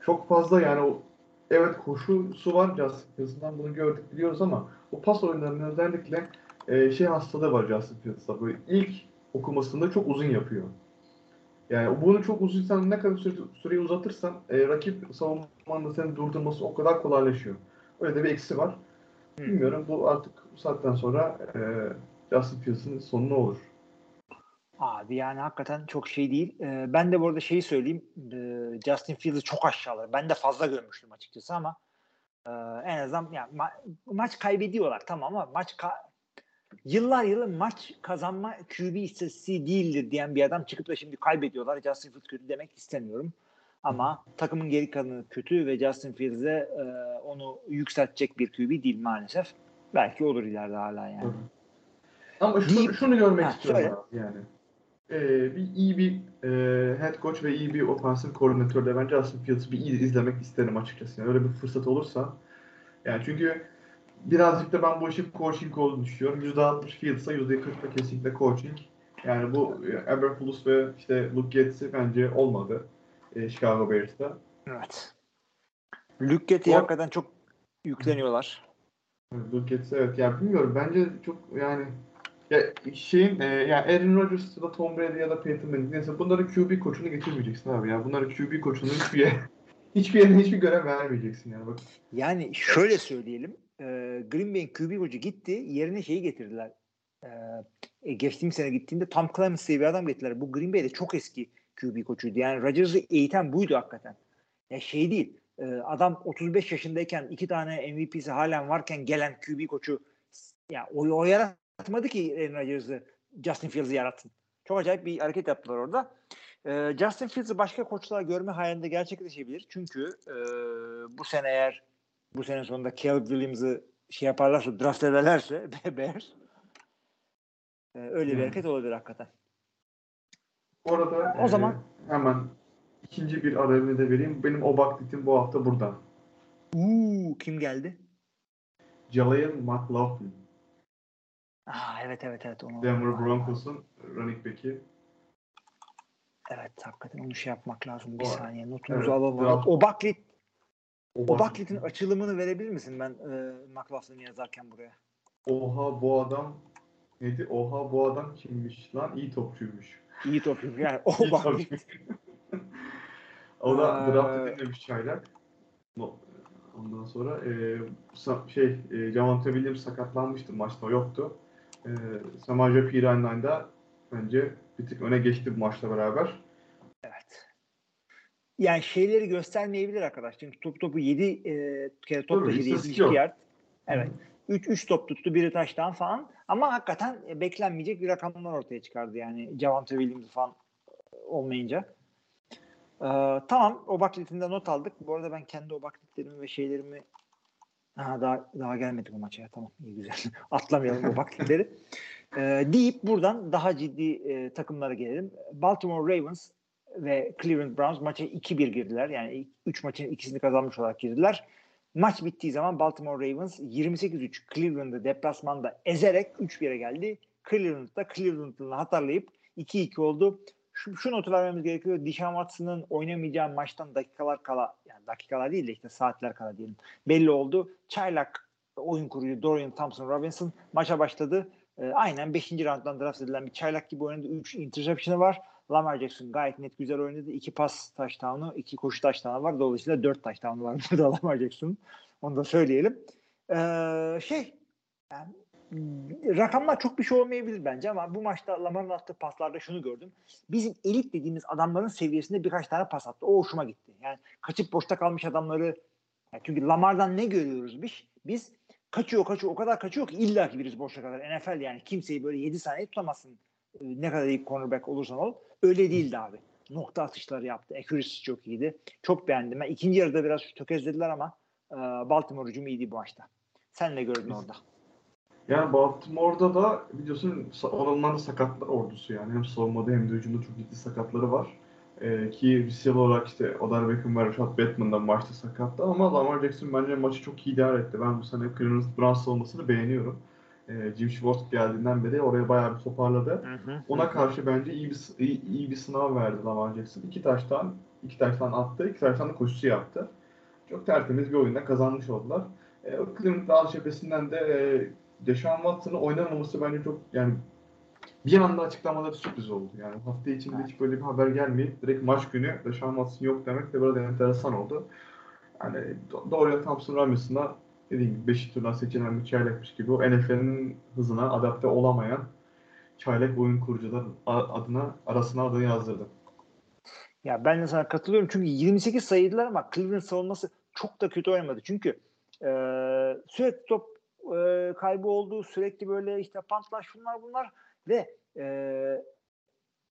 çok fazla yani o evet koşusu var Justin Fields'dan bunu gördük biliyoruz ama o pas oyunlarının özellikle e, şey hastalığı var Justin Fields'da. Böyle ilk okumasında çok uzun yapıyor. Yani bunu çok uzun sen ne kadar süre, süreyi uzatırsan e, rakip savunmanın seni durdurması o kadar kolaylaşıyor. Öyle de bir eksi var. Hı. Bilmiyorum bu artık bu saatten sonra e, Justin Fields'ın sonu ne olur? Abi yani hakikaten çok şey değil. Ee, ben de bu arada şeyi söyleyeyim. Ee, Justin Fields'ı çok aşağılar. Ben de fazla görmüştüm açıkçası ama e, en azından yani ma- maç kaybediyorlar tamam ama maç ka- yıllar yılı maç kazanma QB istatistiği değildir diyen bir adam çıkıp da şimdi kaybediyorlar. Justin Fields kötü demek istemiyorum. Ama takımın geri kalanı kötü ve Justin Fields'e e, onu yükseltecek bir QB değil maalesef. Belki olur ileride hala yani. Hı. Ama şunu, Deyip- şunu görmek Ha, istiyorum söyle. abi yani. Ee, bir iyi bir e, head coach ve iyi bir ofansif koordinatörle ben Justin Fields'ı bir iyi izlemek isterim açıkçası. Yani öyle bir fırsat olursa. Yani çünkü birazcık da ben bu işin coaching olduğunu düşünüyorum. %60 Fields'a %40 da kesinlikle coaching. Yani bu Eberflus ve işte Luke Gettz'i bence olmadı e, Chicago Bears'ta. Evet. Luke O- hakikaten çok yükleniyorlar. Luke Getz evet ya bilmiyorum bence çok yani ya şeyin e, ya Aaron Rodgers ya da Tom Brady ya da Peyton Manning neyse bunların QB koçunu getirmeyeceksin abi ya. Bunların QB koçunu hiçbir yere hiçbir yerine hiçbir görev vermeyeceksin yani bak. Yani şöyle söyleyelim. Green Bay'in QB koçu gitti. Yerine şeyi getirdiler. E, e, geçtiğim sene gittiğinde Tom Clemens bir adam getirdiler. Bu Green Bay'de çok eski QB koçuydu. Yani Rodgers'ı eğiten buydu hakikaten. Ya şey değil. e, adam 35 yaşındayken iki tane MVP'si halen varken gelen QB koçu ya o, o yaratmadı ki Aaron Rodgers'ı Justin Fields'ı yaratsın. Çok acayip bir hareket yaptılar orada. E, Justin Fields'ı başka koçlar görme hayalinde gerçekleşebilir. Çünkü e, bu sene eğer bu sene sonunda Caleb Williams'ı şey yaparlarsa, draft ederlerse Bears e, öyle bir Hmm. hareket olabilir hakikaten. Bu arada O e, zaman- hemen ikinci bir arayını da vereyim. Benim o baklitim bu hafta burada. Uuu kim geldi? Jalayan McLaughlin. Aa, evet evet evet. Onu, Denver Broncos'un running back'i. Evet hakikaten onu şey yapmak lazım. Bir O- saniye notumuzu evet, alalım. draft- O Baklit, O o Baklit'in açılımını verebilir misin ben e, McLaughlin'i yazarken buraya? Oha bu adam neydi? Oha bu adam kimmiş lan? İyi topçuymuş. İyi topçu. Yani o İyi Baklit. o da Ee, draft edilmemiş çaylak. Ondan sonra e, şey e, Javante Williams sakatlanmıştı maçta yoktu. E, Samaje Piran'dan bence bir tık öne geçti bu maçla beraber. Yani şeyleri göstermeyebilir arkadaş. Çünkü top topu 7 e, kere top taşıdı istatistik 72 yok. yard. Evet. 3 3 top tuttu, biri taştan falan. Ama hakikaten e, beklenmeyecek bir rakamlar ortaya çıkardı yani Javante Williams falan olmayınca. Ee, tamam o baklitinde not aldık. Bu arada ben kendi o baklitlerimi ve şeylerimi ha, daha daha gelmedik o maça. Tamam iyi güzel. Atlamayalım o baklitleri. Ee, deyip buradan daha ciddi e, takımlara gelelim. Baltimore Ravens ve Cleveland Browns maça 2-1 girdiler. Yani 3 maçın ikisini kazanmış olarak girdiler. Maç bittiği zaman Baltimore Ravens 28-3 Cleveland'ı deplasmanda ezerek 3-1'e geldi. Cleveland'da Cleveland'ını hatırlayıp 2-2 oldu. Şu, şu notu vermemiz gerekiyor. Dishon Watson'ın oynamayacağı maçtan dakikalar kala, yani dakikalar değil de işte saatler kala diyelim. Belli oldu. Çaylak oyun kurucu Dorian Thompson Robinson maça başladı. E, aynen 5. rounddan draft edilen bir çaylak gibi oynadı. 3 interception'ı var. Lamar Jackson gayet net güzel oynadı. 2 pas touchdown'u, 2 koşu touchdown'u var. Dolayısıyla 4 touchdown'u var burada Lamar Jackson'ın. Onu da söyleyelim. Ee, şey yani, rakamlar çok bir şey olmayabilir bence ama bu maçta Lamar'ın attığı paslarda şunu gördüm. Bizim elit dediğimiz adamların seviyesinde birkaç tane pas attı. O hoşuma gitti. Yani kaçıp boşta kalmış adamları yani çünkü Lamar'dan ne görüyoruz biz? Biz kaçıyor kaçıyor o kadar kaçıyor ki illa ki biriz boşta kadar. NFL yani kimseyi böyle 7 saniye tutamazsın. Ee, ne kadar iyi cornerback olursan ol. Öyle değildi abi. Nokta atışları yaptı. Accuracy çok iyiydi. Çok beğendim. Ben ikinci yarıda biraz tökezlediler ama e, Baltimore hücumu iyiydi bu maçta. Sen ne gördün orada? Yani Baltimore'da da biliyorsun onların da sakatlar ordusu yani. Hem savunmada hem de hücumda çok ciddi sakatları var. Ee, ki receiver olarak işte Odell Beckham ve Rashad Bateman da maçta sakattı ama Lamar Jackson bence maçı çok iyi idare etti. Ben bu sene Cleveland Browns savunmasını beğeniyorum. Ee, Jim Schwartz geldiğinden beri oraya bayağı bir toparladı. Hı hı. Ona karşı bence iyi bir iyi, iyi bir sınav verdi Lamar Jackson. İki taştan iki taştan attı, iki taştan da koşusu yaptı. Çok tertemiz bir oyunda kazanmış oldular. E, Cleveland Browns cephesinden de e, Deshaun Watson'ın oynamaması bence çok yani bir anda açıklamaları sürpriz oldu. Yani hafta içinde hiç böyle bir haber gelmeyip direkt maç günü Deshaun Watson yok demek de biraz enteresan oldu. Yani Do- Dorian Thompson Robinson'a dediğim gibi 5. turdan seçilen bir çaylakmış gibi o NFL'in hızına adapte olamayan çaylak oyun kurucular adına arasına adını yazdırdı. Ya ben de sana katılıyorum çünkü 28 sayıdılar ama Cleveland savunması çok da kötü oynamadı. Çünkü e, sürekli top e, kaybı oldu. Sürekli böyle işte pantlar şunlar bunlar ve e,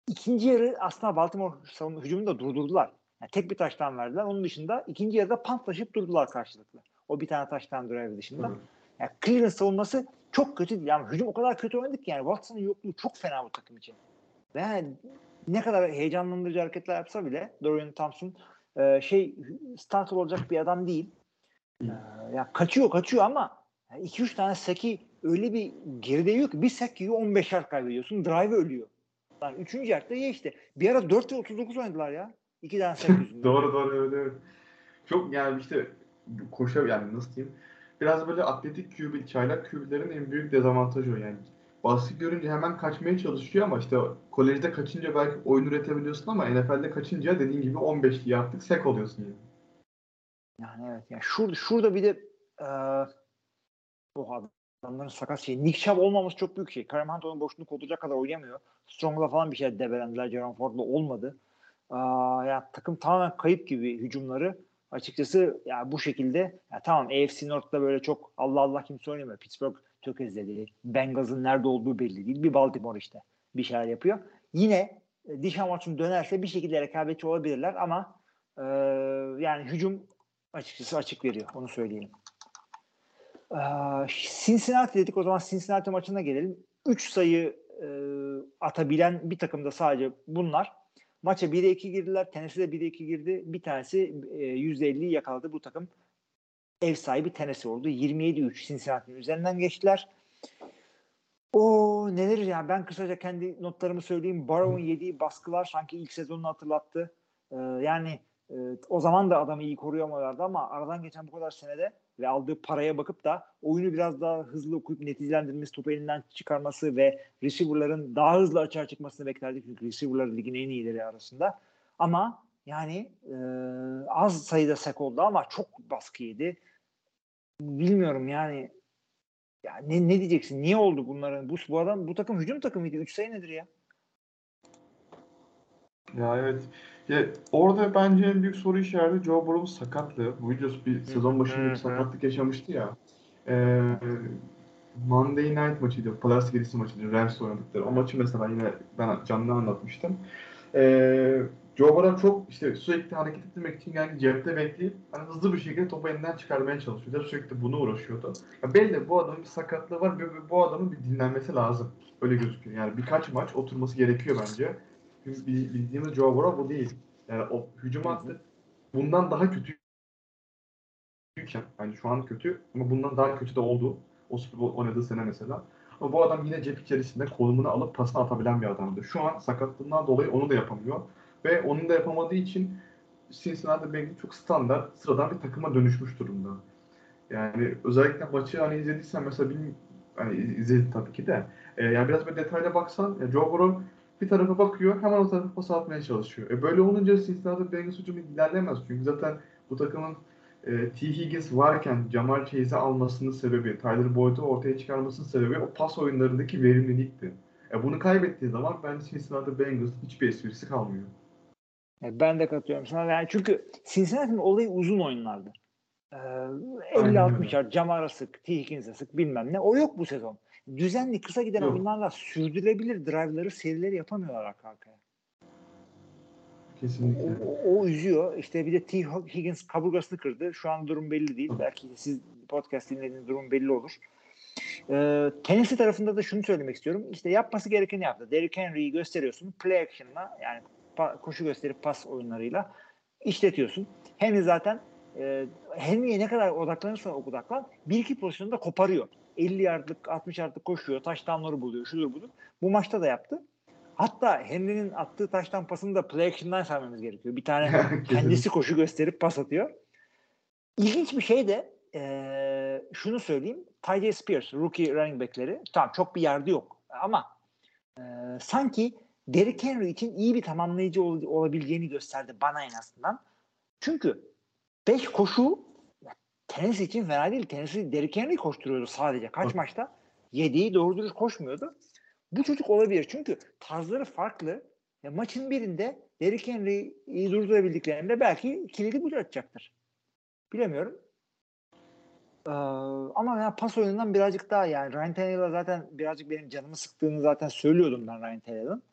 ikinci yarı aslında Baltimore savunma hücumunu da durdurdular. Yani tek bir taştan verdiler. Onun dışında ikinci yarıda pantlaşıp durdular karşılıklı. O bir tane taştan drive dışında. Hı. Yani Cleveland savunması çok kötü değil. Yani hücum o kadar kötü oynadık ki yani Watson'ın yokluğu çok fena bu takım için. Ve yani ne kadar heyecanlandırıcı hareketler yapsa bile Dorian Thompson e, şey starter olacak bir adam değil. E, ya kaçıyor kaçıyor ama 2-3 tane seki öyle bir geride yiyor ki bir sek yiyor 15 yard kaybediyorsun. Drive ölüyor. Lan 3. yardta ye işte. Bir ara 4 ve 39 oynadılar ya. 2 tane sek yüzünden. doğru doğru evet. Çok yani işte koşa yani nasıl diyeyim biraz böyle atletik QB, çaylak QB'lerin en büyük dezavantajı o yani. Baskı görünce hemen kaçmaya çalışıyor ama işte kolejde kaçınca belki oyun üretebiliyorsun ama NFL'de kaçınca dediğin gibi 15 yaptık sek oluyorsun yani. Yani evet. Yani şurada, şurada bir de e, bu adamların sakat şey. Nick Chubb olmaması çok büyük şey. Kareem Hunt onun boşluğunu kolduracak kadar oynayamıyor. Strong'la falan bir şey debelendiler. Jerome Ford'la olmadı. Aa, yani takım tamamen kayıp gibi hücumları. Açıkçası ya bu şekilde ya tamam AFC North'ta böyle çok Allah Allah kimse oynamıyor. Pittsburgh tökezledi. Bengals'ın nerede olduğu belli değil. Bir Baltimore işte bir şeyler yapıyor. Yine e, Dishon Watson dönerse bir şekilde rekabetçi olabilirler ama e, yani hücum açıkçası açık veriyor. Onu söyleyeyim. Ee, Cincinnati dedik o zaman Cincinnati maçına gelelim. 3 sayı e, atabilen bir takımda sadece bunlar. Maça 1'e 2 girdiler. Tennessee de 1'e 2 girdi. Bir tanesi e, %50'yi yakaladı bu takım. Ev sahibi Tennessee oldu. 27-3 Cincinnati'nin üzerinden geçtiler. O neler ya ben kısaca kendi notlarımı söyleyeyim. Barrow'un yediği baskılar sanki ilk sezonunu hatırlattı. Ee, yani e, o zaman da adamı iyi koruyamalardı ama aradan geçen bu kadar senede ve aldığı paraya bakıp da oyunu biraz daha hızlı okuyup neticelendirmesi, topu elinden çıkarması ve receiver'ların daha hızlı açığa çıkmasını beklerdik. Çünkü receiver'lar ligin en iyileri arasında. Ama yani e, az sayıda sek oldu ama çok baskı yedi. Bilmiyorum yani ya ne, ne diyeceksin? Niye oldu bunların? Bu, bu adam bu takım hücum takımıydı. 3 sayı nedir ya? Ya evet. Ya orada bence en büyük soru işareti Joe Burrow'un sakatlığı. Bu biliyorsun bir sezon başında bir sakatlık yaşamıştı ya. e, Monday Night maçıydı. Pazartesi gecesi maçıydı. Rams oynadıkları. O maçı mesela yine ben canlı anlatmıştım. E, Joe Burrow çok işte sürekli hareket ettirmek için yani cepte bekleyip hani hızlı bir şekilde topu elinden çıkarmaya çalışıyordu. Sürekli bunu uğraşıyordu. Ya belli bu adamın bir sakatlığı var bu adamın bir dinlenmesi lazım. Öyle gözüküyor. Yani birkaç maç oturması gerekiyor bence. Bildiğimiz Joe Burrow bu değil. Yani o hücum hattı bundan daha kötü yani şu an kötü ama bundan daha kötü de oldu. O Super Bowl oynadığı sene mesela. Ama bu adam yine cep içerisinde konumunu alıp pasını atabilen bir adamdı. Şu an sakatlığından dolayı onu da yapamıyor. Ve onun da yapamadığı için Cincinnati Bengals çok standart, sıradan bir takıma dönüşmüş durumda. Yani özellikle maçı hani izlediysen mesela bilmiyorum, hani izledin tabii ki de. E, yani biraz böyle detayla baksan ya Joe Burrow bir tarafa bakıyor hemen o tarafa pas atmaya çalışıyor. E, böyle olunca Cincinnati Bengals hücumu ilerlemez. Çünkü zaten bu takımın e, T. Higgins varken Jamal Chase'i almasının sebebi, Tyler Boyd'u ortaya çıkarmasının sebebi o pas oyunlarındaki verimlilikti. E, bunu kaybettiği zaman bence Cincinnati Bengals hiçbir esprisi kalmıyor. E, ben de katılıyorum sana. Yani çünkü Cincinnati'nin olayı uzun oyunlardı. Ee, 50-60 yard, Camara sık, T. Higgins'e sık bilmem ne. O yok bu sezon. Düzenli kısa giden yok. oyunlarla sürdürülebilir drive'ları, serileri yapamıyorlar arka arkaya. Kesinlikle. O, o, o üzüyor. İşte bir de T. Higgins kaburgasını kırdı. Şu an durum belli değil. Belki siz podcast dinlediğiniz durum belli olur. Ee, Tennessee tarafında da şunu söylemek istiyorum. İşte yapması gerekeni yaptı. Derrick Henry'i gösteriyorsun. Play action'la yani koşu gösterip pas oyunlarıyla işletiyorsun. Henry zaten e, Henry'e ne kadar odaklanırsan odaklan bir iki pozisyonda koparıyor. 50 yardlık 60 yardlık koşuyor. Taştanları buluyor. Şudur budur. Bu maçta da yaptı. Hatta Henry'nin attığı taştan pasını da play action'dan saymamız gerekiyor. Bir tane kendisi koşu gösterip pas atıyor. İlginç bir şey de e, şunu söyleyeyim. Ty Spears, rookie running back'leri tamam çok bir yardı yok ama e, sanki Derrick Henry için iyi bir tamamlayıcı ol, olabileceğini gösterdi bana en azından. Çünkü 5 koşu Tennessee için fena değil. Tennessee Derrick Henry koşturuyordu sadece. Kaç maçta? 7'yi doğru dürüst koşmuyordu. Bu çocuk olabilir. Çünkü tarzları farklı. Ya maçın birinde Derrick Henry'i durdurabildiklerinde belki kilidi bu açacaktır. Bilemiyorum. Ee, ama ya pas oyunundan birazcık daha yani Ryan Tannehill'a zaten birazcık benim canımı sıktığını zaten söylüyordum ben Ryan Tannehill'ın.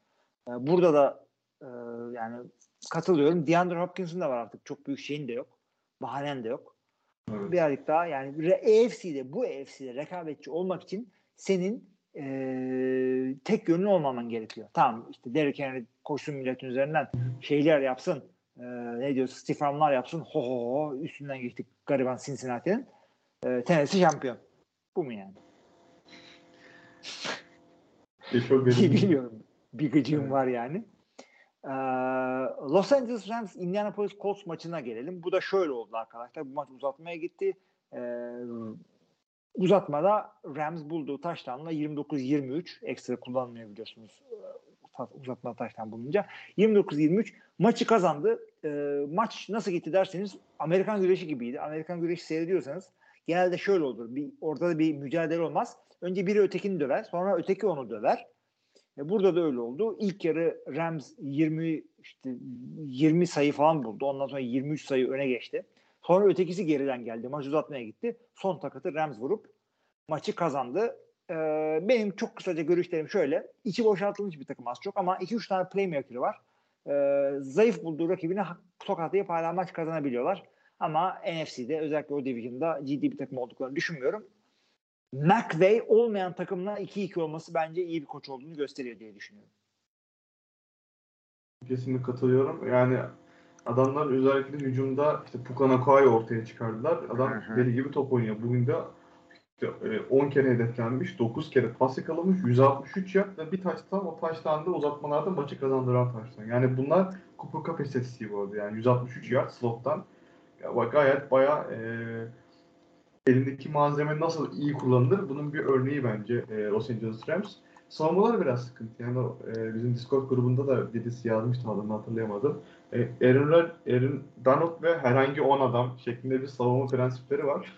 Ee, burada da e, yani katılıyorum. DeAndre Hopkins'in de var artık. Çok büyük şeyin de yok. Bahanen de yok. Evet. Birazcık daha yani EFC'de bu EFC'de rekabetçi olmak için senin e, tek yönlü olmaman gerekiyor. Tamam işte Derrick Henry koşsun milletin üzerinden şeyler yapsın. E, ne diyor Stefanlar yapsın. Ho ho ho üstünden geçtik gariban Cincinnati'nin. E, Tennessee şampiyon. Bu mu yani? Bilmiyorum. Bir gıcığım evet. var yani. Los Angeles Rams Indianapolis Colts maçına gelelim. Bu da şöyle oldu arkadaşlar. Bu maç uzatmaya gitti. Uzatmada Rams bulduğu taştanla 29-23 ekstra kullanmıyor biliyorsunuz uzatma taştan bulunca 29-23 maçı kazandı. Maç nasıl gitti derseniz Amerikan güreşi gibiydi. Amerikan güreşi seyrediyorsanız genelde şöyle olur. Bir, orada bir mücadele olmaz. Önce biri ötekini döver. Sonra öteki onu döver. E, burada da öyle oldu. İlk yarı Rams 20 işte 20 sayı falan buldu. Ondan sonra 23 sayı öne geçti. Sonra ötekisi geriden geldi. Maç uzatmaya gitti. Son takatı Rams vurup maçı kazandı. Ee, benim çok kısaca görüşlerim şöyle. İçi boşaltılmış bir takım az çok ama 2-3 tane playmaker'ı var. Ee, zayıf bulduğu rakibine tokatlayıp hala maç kazanabiliyorlar. Ama NFC'de özellikle o division'da ciddi bir takım olduklarını düşünmüyorum. McVay olmayan takımla 2-2 olması bence iyi bir koç olduğunu gösteriyor diye düşünüyorum. Kesinlikle katılıyorum. Yani adamlar özellikle hücumda işte Puka Nakua'yı ortaya çıkardılar. Adam deli gibi top oynuyor. Bugün de 10 kere hedeflenmiş, 9 kere pas yakalamış, 163 yard ve bir taştan o taştan da uzatmalarda maçı kazandıran taştan. Yani bunlar Cooper Cup istatistiği bu arada. Yani 163 yard slottan ya gayet baya e, elindeki malzeme nasıl iyi kullanılır bunun bir örneği bence e, Los Angeles Rams. Savunmalar biraz sıkıntı. Yani e, bizim Discord grubunda da birisi yazmıştı adını hatırlayamadım. E, Aaron, Aaron Donald ve herhangi 10 adam şeklinde bir savunma prensipleri var.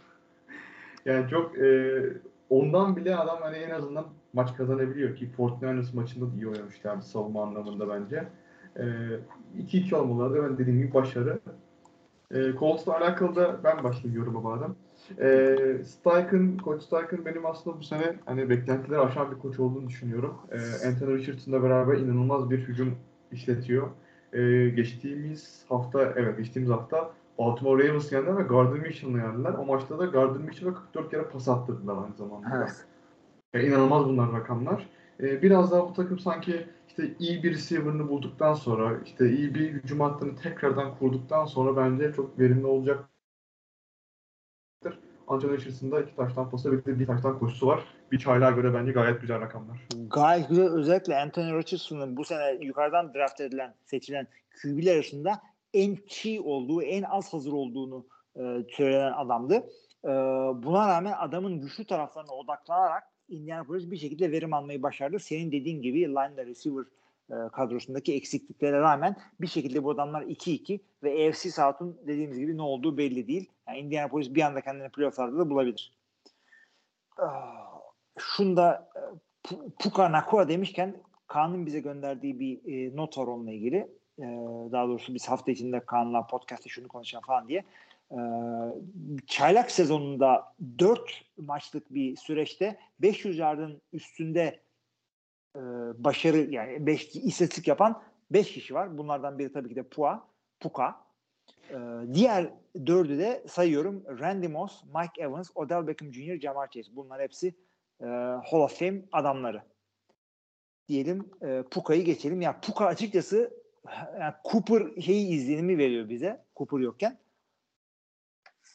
yani çok e, ondan bile adam hani en azından maç kazanabiliyor ki Fortnite maçında da iyi oynamıştı yani savunma anlamında bence. 2-2 e, olmaları da ben dediğim gibi başarı. E, Colts'la alakalı da ben başlayayım yoruma madem. E, Steichen, Coach Steichen benim aslında bu sene hani beklentileri aşan bir koç olduğunu düşünüyorum. E, Anthony Richardson'la beraber inanılmaz bir hücum işletiyor. E, geçtiğimiz hafta, evet geçtiğimiz hafta Baltimore Ravens yendiler ve Gardner Mitchell'ı yendiler. O maçta da Gardner Mitchell'a 44 kere pas attırdılar aynı zamanda. Evet. E, inanılmaz bunlar rakamlar. E, biraz daha bu takım sanki işte iyi bir receiver'ını bulduktan sonra, işte iyi bir hücum hattını tekrardan kurduktan sonra bence çok verimli olacaktır. Anthony Richardson'da iki taştan pası ve bir taştan koşusu var. Bir çaylığa göre bence gayet güzel rakamlar. Gayet güzel. Özellikle Anthony Richardson'ın bu sene yukarıdan draft edilen, seçilen QB'ler arasında en çiğ olduğu, en az hazır olduğunu e, söylenen adamdı. E, buna rağmen adamın güçlü taraflarına odaklanarak Indianapolis bir şekilde verim almayı başardı. Senin dediğin gibi line receiver e, kadrosundaki eksikliklere rağmen bir şekilde bu adamlar 2-2 ve AFC South'un dediğimiz gibi ne olduğu belli değil. Yani Indianapolis bir anda kendini playofflarda da bulabilir. Ah, Şunda e, Pu- Puka Nakua demişken Kaan'ın bize gönderdiği bir e, not var onunla ilgili. E, daha doğrusu biz hafta içinde Kaan'la podcast'te şunu konuşalım falan diye. E, çaylak sezonunda 4 maçlık bir süreçte 500 yardın üstünde e, başarı yani 5 istatistik yapan 5 kişi var. Bunlardan biri tabii ki de Pua, Puka. E, diğer dördü de sayıyorum. Randy Moss, Mike Evans, Odell Beckham Jr., Jamar Chase. Bunlar hepsi e, Hall of Fame adamları. Diyelim e, Puka'yı geçelim. Ya Puka açıkçası yani Cooper şeyi izlenimi veriyor bize. Cooper yokken.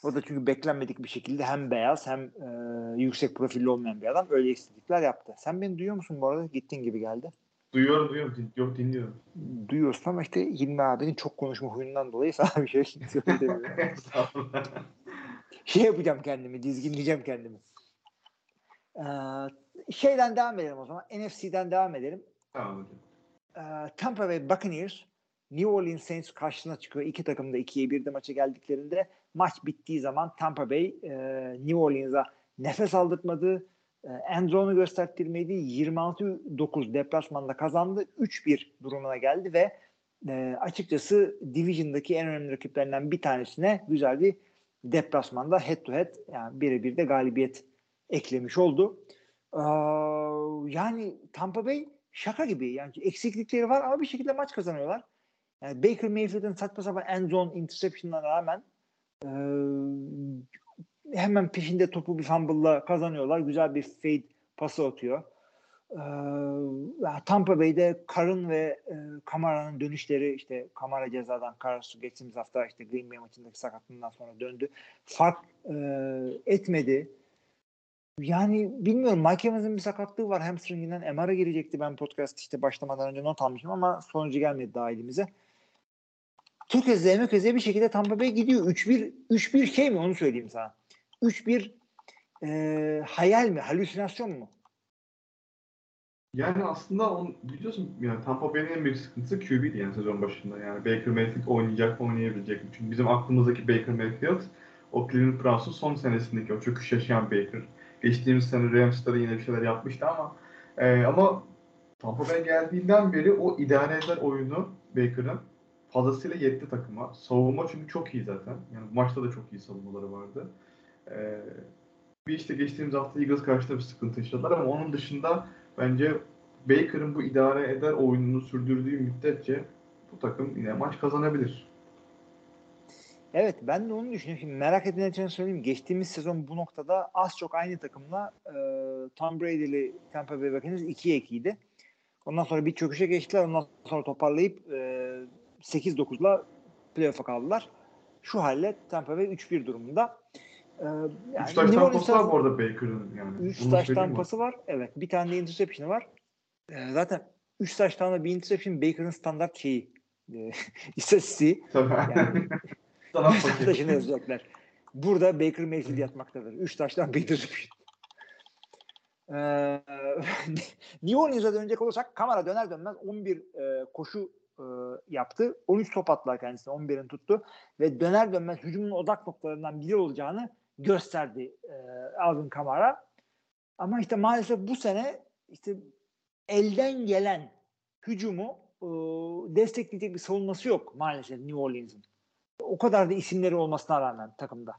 O da çünkü beklenmedik bir şekilde hem beyaz hem e, yüksek profilli olmayan bir adam. Öyle eksiklikler yaptı. Sen beni duyuyor musun bu arada? Gittin gibi geldi. Duyuyorum, duyuyorum. Din- Yok dinliyorum. Duyuyorsun ama işte Hilmi abinin çok konuşma huyundan dolayı sana bir şey söylemiyorum. Şey yapacağım kendimi, dizginleyeceğim kendimi. Ee, şeyden devam edelim o zaman. NFC'den devam edelim. tamam hocam. Ee, Tampa Bay Buccaneers New Orleans Saints karşısına çıkıyor. İki takım da 2'ye 1'de maça geldiklerinde maç bittiği zaman Tampa Bay e, New Orleans'a nefes aldırtmadı. E, Endron'u gösterttirmedi. 26-9 deplasmanda kazandı. 3-1 durumuna geldi ve e, açıkçası Division'daki en önemli rakiplerinden bir tanesine güzel bir deplasmanda head to head yani birebir de galibiyet eklemiş oldu. Ee, yani Tampa Bay şaka gibi. Yani eksiklikleri var ama bir şekilde maç kazanıyorlar. Yani Baker Mayfield'ın saçma sapan end zone interception'ına rağmen e, hemen peşinde topu bir fumble'la kazanıyorlar. Güzel bir fade pası atıyor. Ee, Tampa Bay'de Karın ve e, Kamara'nın dönüşleri işte Kamara cezadan Karasu geçtiğimiz hafta işte Green Bay maçındaki sakatlığından sonra döndü. Fark e, etmedi. Yani bilmiyorum Mike Evans'ın bir sakatlığı var hamstringinden MR'a girecekti ben podcast işte başlamadan önce not almışım ama sonucu gelmedi daha elimize. Tökezleye mökezleye bir şekilde Tampa Bay gidiyor. 3-1 3-1 şey mi onu söyleyeyim sana. 3-1 e, hayal mi? Halüsinasyon mu? Yani aslında on, biliyorsun yani Tampa Bay'in en büyük sıkıntısı QB'di yani sezon başında. Yani Baker Mayfield oynayacak mı oynayabilecek mi? Çünkü bizim aklımızdaki Baker Mayfield o Cleveland Browns'un son senesindeki o çöküş yaşayan Baker. Geçtiğimiz sene Rams'ta da yine bir şeyler yapmıştı ama e, ama Tampa Bay geldiğinden beri o idare eder oyunu Baker'ın fazlasıyla yetti takıma. Savunma çünkü çok iyi zaten. Yani maçta da çok iyi savunmaları vardı. E, bir işte geçtiğimiz hafta Eagles karşısında bir sıkıntı yaşadılar ama onun dışında bence Baker'ın bu idare eder oyununu sürdürdüğü müddetçe bu takım yine maç kazanabilir. Evet ben de onu düşünüyorum. Şimdi merak edilen için söyleyeyim. Geçtiğimiz sezon bu noktada az çok aynı takımla e, Tom Brady'li Tampa Bay Buccaneers 2'ye 2'ydi. Ondan sonra bir çöküşe geçtiler. Ondan sonra toparlayıp e, 8-9'la playoff'a kaldılar. Şu halle Tampa Bay 3-1 durumunda. E, yani Üç taş tampası var bu arada Baker'ın yani. 3 Bunu taş tampası var. Evet. Bir tane de interception'ı var. E, zaten 3 taş tane bir interception Baker'ın standart şeyi. E, istatistiği. Tabii. Yani Üç taşını yazacaklar. Burada Baker Mayfield yatmaktadır. Üç taştan bir interception. Ee, New Orleans'a dönecek olursak kamera döner dönmez 11 e, koşu e, yaptı. 13 top attılar kendisine. 11'ini tuttu. Ve döner dönmez hücumun odak noktalarından biri olacağını gösterdi e, Alvin Kamara. Ama işte maalesef bu sene işte elden gelen hücumu e, destekleyecek bir savunması yok maalesef New Orleans'ın. o kadar da isimleri olmasına rağmen takımda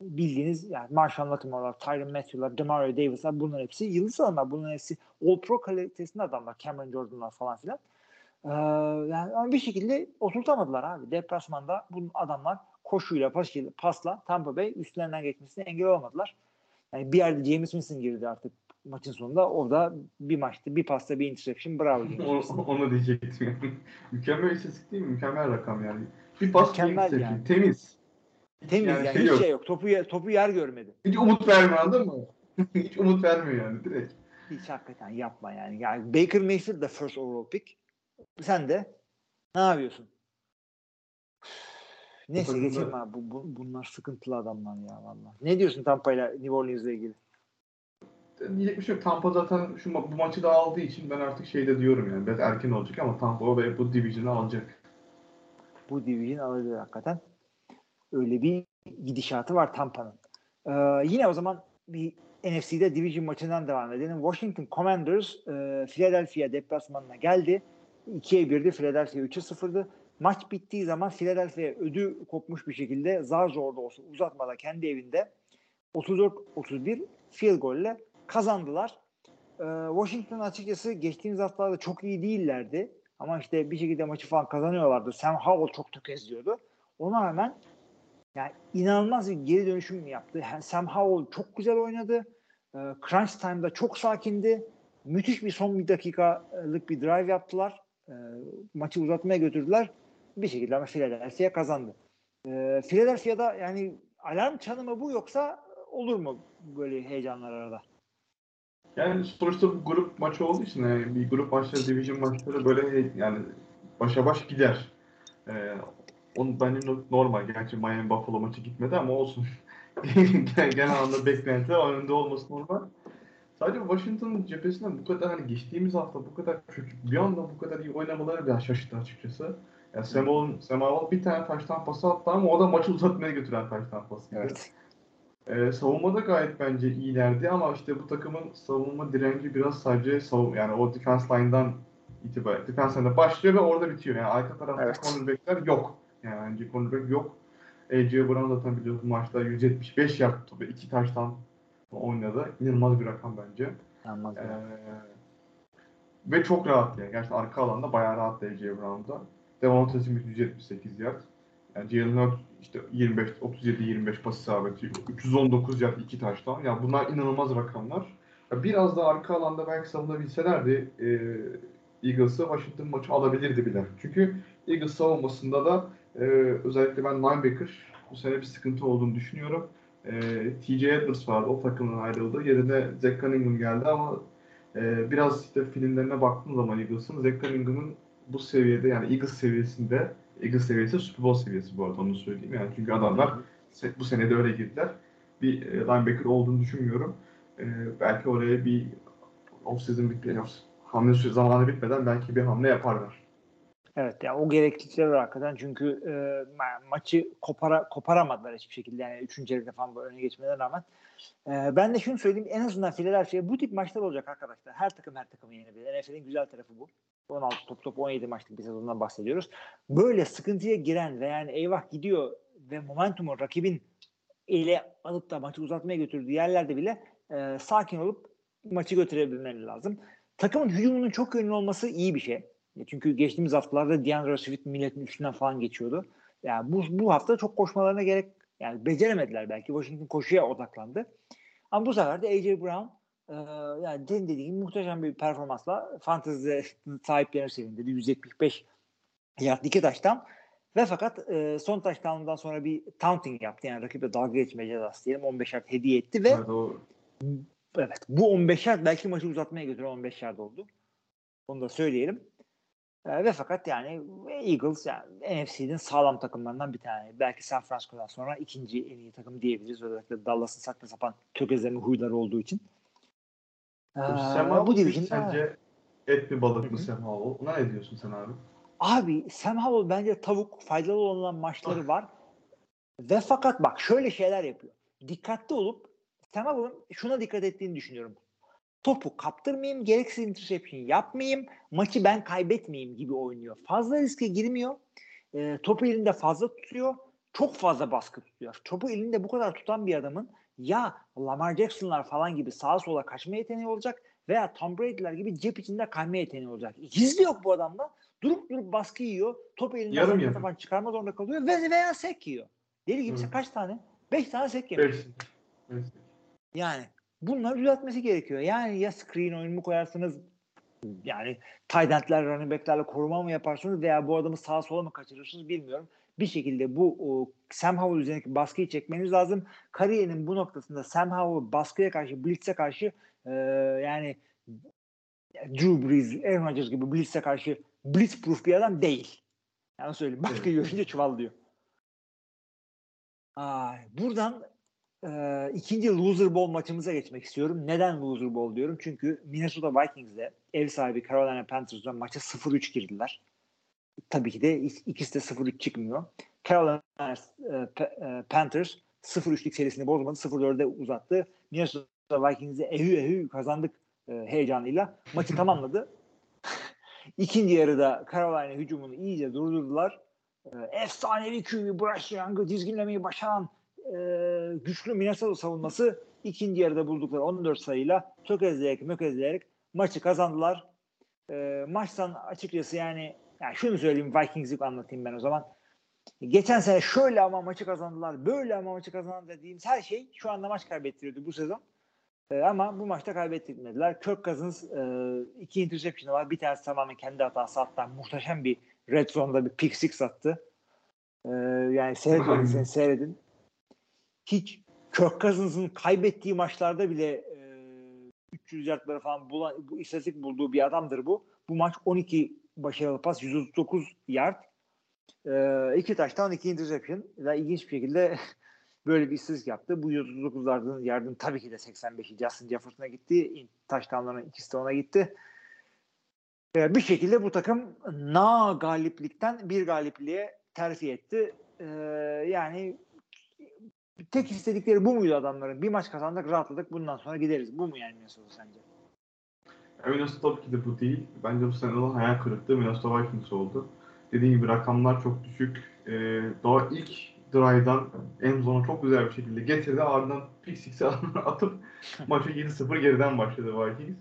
bildiğiniz yani Marshall Lattimore'lar, Tyron Matthew'lar, Demario Davis'lar bunların hepsi yıldız adamlar. Bunların hepsi All Pro kalitesinde adamlar. Cameron Jordan'lar falan filan. Ee, yani bir şekilde oturtamadılar abi. Deplasmanda bu adamlar koşuyla, pasıyla, pasla Tampa Bay üstlerinden geçmesine engel olamadılar. Yani bir yerde James Winston girdi artık maçın sonunda. O da bir maçta bir pasta bir interception bravo James onu, diyecektim. Mükemmel istatistik değil mi? Mükemmel rakam yani. Bir pas bir Mükemmel interception. yani. Temiz. Temiz yani, yani şey hiç yok. şey yok. Topu, yer- topu yer görmedi. Hiç umut vermiyor anladın mı? Hiç umut vermiyor yani direkt. Hiç hakikaten yapma yani. Yani Baker Mayfield de first overall pick. Sen de ne yapıyorsun? Neyse geçelim abi. Bu, bu- bunlar sıkıntılı adamlar ya vallahi. Ne diyorsun Tampa ile New Orleans'le ilgili? Diyecek bir şey yok. Tampa zaten şu ma- bu maçı da aldığı için ben artık şeyde diyorum yani biraz erken olacak ama Tampa ve bu division'ı alacak. Bu division alacak hakikaten. Öyle bir gidişatı var Tampa'nın. Ee, yine o zaman bir NFC'de division maçından devam edelim. Washington Commanders e, Philadelphia deplasmanına geldi. 2'ye 1'di. Philadelphia 3'e 0'dı. Maç bittiği zaman Philadelphia ödü kopmuş bir şekilde zar zor da olsa uzatmada kendi evinde 34-31 field golle kazandılar. Ee, Washington açıkçası geçtiğimiz haftalarda çok iyi değillerdi. Ama işte bir şekilde maçı falan kazanıyorlardı. Sam Howell çok tökezliyordu. Ona rağmen yani inanılmaz bir geri dönüşüm yaptı. Sam Howell çok güzel oynadı. Ee, crunch time'da çok sakindi. Müthiş bir son bir dakikalık bir drive yaptılar. Ee, maçı uzatmaya götürdüler. Bir şekilde ama Philadelphia kazandı. Ee, Philadelphia'da yani alarm çanı mı bu yoksa olur mu böyle heyecanlar arada? Yani sonuçta bu grup maçı olduğu için yani bir grup maçları, division maçları böyle yani başa baş gider. Ee, onun bence no- normal. Gerçi Miami Buffalo maçı gitmedi ama olsun. Genel anlamda beklentiler önünde olması normal. Sadece Washington cephesinden bu kadar hani geçtiğimiz hafta bu kadar kötü bir anda bu kadar iyi oynamaları biraz şaşırttı açıkçası. Yani Samuel'un Samuel bir tane taştan pası attı ama o da maçı uzatmaya götüren taştan pası. Evet. Ee, savunmada gayet bence iyilerdi ama işte bu takımın savunma direnci biraz sadece savun yani o defense line'dan itibaren defense line'da başlıyor ve orada bitiyor. Yani arka tarafta Evet. cornerback'ler yok. Yani bence cornerback yok. AJ Brown zaten biliyorsun maçta 175 yaptı ve iki taştan oynadı. İnanılmaz bir rakam bence. Anladım. Ee, ve çok rahat yani. Gerçekten arka alanda bayağı rahat AJ Brown'da. Devonta Smith 178 yard. Yani Jalen işte 25 37 25 pas isabeti, 319 yard iki taştan. Yani bunlar inanılmaz rakamlar. Ya biraz da arka alanda belki savunabilselerdi e, Eagles'ı Washington maçı alabilirdi bile. Çünkü Eagles savunmasında da e, özellikle ben linebacker bu sene bir sıkıntı olduğunu düşünüyorum. E, TJ Edwards vardı. O takımdan ayrıldı. Yerine Zach Cunningham geldi ama e, biraz işte filmlerine baktığım zaman Eagles'ın Zach Cunningham'ın bu seviyede yani Eagles seviyesinde Eagles seviyesi Super Bowl seviyesi bu arada onu söyleyeyim. Yani çünkü adamlar bu sene de öyle girdiler. Bir e, linebacker olduğunu düşünmüyorum. E, belki oraya bir off-season bitmeden, hamle süresi zamanı bitmeden belki bir hamle yaparlar. Evet yani o gereklilikler var hakikaten çünkü e, ma- maçı kopara, koparamadılar hiçbir şekilde yani 3. yarıda falan böyle öne geçmelerine rağmen. E, ben de şunu söyleyeyim en azından Philadelphia bu tip maçlar olacak arkadaşlar. Her takım her takımı yenebilir. NFL'in güzel tarafı bu. 16 top top 17 maçlık bir sezondan bahsediyoruz. Böyle sıkıntıya giren ve yani eyvah gidiyor ve momentumu rakibin ele alıp da maçı uzatmaya götürdüğü yerlerde bile e, sakin olup maçı götürebilmeleri lazım. Takımın hücumunun çok yönlü olması iyi bir şey. E, Çünkü geçtiğimiz haftalarda DeAndre Swift milletin üstünden falan geçiyordu. Yani bu, bu hafta çok koşmalarına gerek yani beceremediler belki. Washington koşuya odaklandı. Ama bu sefer de AJ Brown e, yani senin dediğin muhteşem bir performansla fantezi sahiplerini sevindirdi. 175 yard iki taştan ve fakat e, son taştanından sonra bir taunting yaptı. Yani rakiple dalga geçme cezası diyelim. 15 yard hediye etti ve Evet, o Evet. Bu 15 yard belki maçı uzatmaya götüren 15 yard oldu. Onu da söyleyelim. Ve fakat yani Eagles yani NFC'nin sağlam takımlarından bir tane. Belki San Francisco'dan sonra ikinci en iyi takım diyebiliriz. Özellikle Dallas'ın saçma sapan tökezleme huyları olduğu için. Ee, Sam bu division sence et mi balık mı. Sam Howell? Ona ne diyorsun sen abi? Abi Sam Howell bence tavuk faydalı olan maçları var. Ve fakat bak şöyle şeyler yapıyor. Dikkatli olup Sam Howell'ın şuna dikkat ettiğini düşünüyorum. Topu kaptırmayayım, gereksiz interception yapmayayım, maçı ben kaybetmeyeyim gibi oynuyor. Fazla riske girmiyor. E, topu elinde fazla tutuyor çok fazla baskı tutuyor. Topu elinde bu kadar tutan bir adamın ya Lamar Jackson'lar falan gibi sağa sola kaçma yeteneği olacak veya Tom Brady'ler gibi cep içinde kayma yeteneği olacak. De yok bu adamda. Durup durup baskı yiyor. Top elinden Yarım yarım. sapan çıkarma zorunda kalıyor ve veya sek yiyor. Deli gibi kaç tane? Beş tane sek yemiş. Beş. Beş. Yani bunları düzeltmesi gerekiyor. Yani ya screen oyunu mu koyarsınız yani tight endler, running backlerle koruma mı yaparsınız veya bu adamı sağa sola mı kaçırırsınız bilmiyorum. Bir şekilde bu o, Sam Howell üzerindeki baskıyı çekmeniz lazım. Kariyerinin bu noktasında Sam Howell baskıya karşı, blitz'e karşı e, yani Drew Brees, Aaron Rodgers gibi blitz'e karşı blitzproof bir adam değil. Yani söyleyeyim. Başka görünce çuvallıyor. Ay, buradan e, ikinci loser bowl maçımıza geçmek istiyorum. Neden loser bowl diyorum? Çünkü Minnesota Vikings'de ev sahibi Carolina Panthers'la maça 0-3 girdiler. Tabii ki de ik- ikisi de 0-3 çıkmıyor. Carolina Pa- Panthers 0-3'lük serisini bozmadı. 0-4'e uzattı. Minnesota Vikings'e ehü ehü kazandık heyecanıyla. Maçı tamamladı. İkinci yarıda Carolina hücumunu iyice durdurdular. Efsanevi QB Bryce Young'ı dizginlemeyi başaran e, güçlü Minnesota savunması ikinci yarıda buldukları 14 sayıyla tökezleyerek mökezleyerek maçı kazandılar. E, maçtan açıkçası yani, yani şunu söyleyeyim Vikings'i anlatayım ben o zaman. Geçen sene şöyle ama maçı kazandılar, böyle ama maçı kazandılar dediğimiz her şey şu anda maç kaybettiriyordu bu sezon. E, ama bu maçta kaybettirmediler. Kirk Cousins e, iki interception var. Bir tanesi tamamen kendi hatası hatta muhteşem bir red zone'da bir pick six attı. E, yani seyredin, seyredin hiç Kirk Cousins'ın kaybettiği maçlarda bile e, 300 yardları falan bulan, bu istatistik bulduğu bir adamdır bu. Bu maç 12 başarılı pas, 139 yard. E, iki taştan iki interception. Ve ilginç bir şekilde böyle bir istatistik yaptı. Bu 139 yardın, yardın tabii ki de 85'i Justin Jefferson'a gitti. Taştanların ikisi de ona gitti. E, bir şekilde bu takım na galiplikten bir galipliğe terfi etti. E, yani tek istedikleri bu muydu adamların? Bir maç kazandık rahatladık bundan sonra gideriz. Bu mu yani Minnesota sence? Minnesota tabii ki de bu değil. Bence bu sene olan hayal kırıklığı Minnesota Vikings oldu. Dediğim gibi rakamlar çok düşük. Ee, daha ilk drive'dan en zona çok güzel bir şekilde getirdi. Ardından pick six'e atıp maça 7-0 geriden başladı Vikings.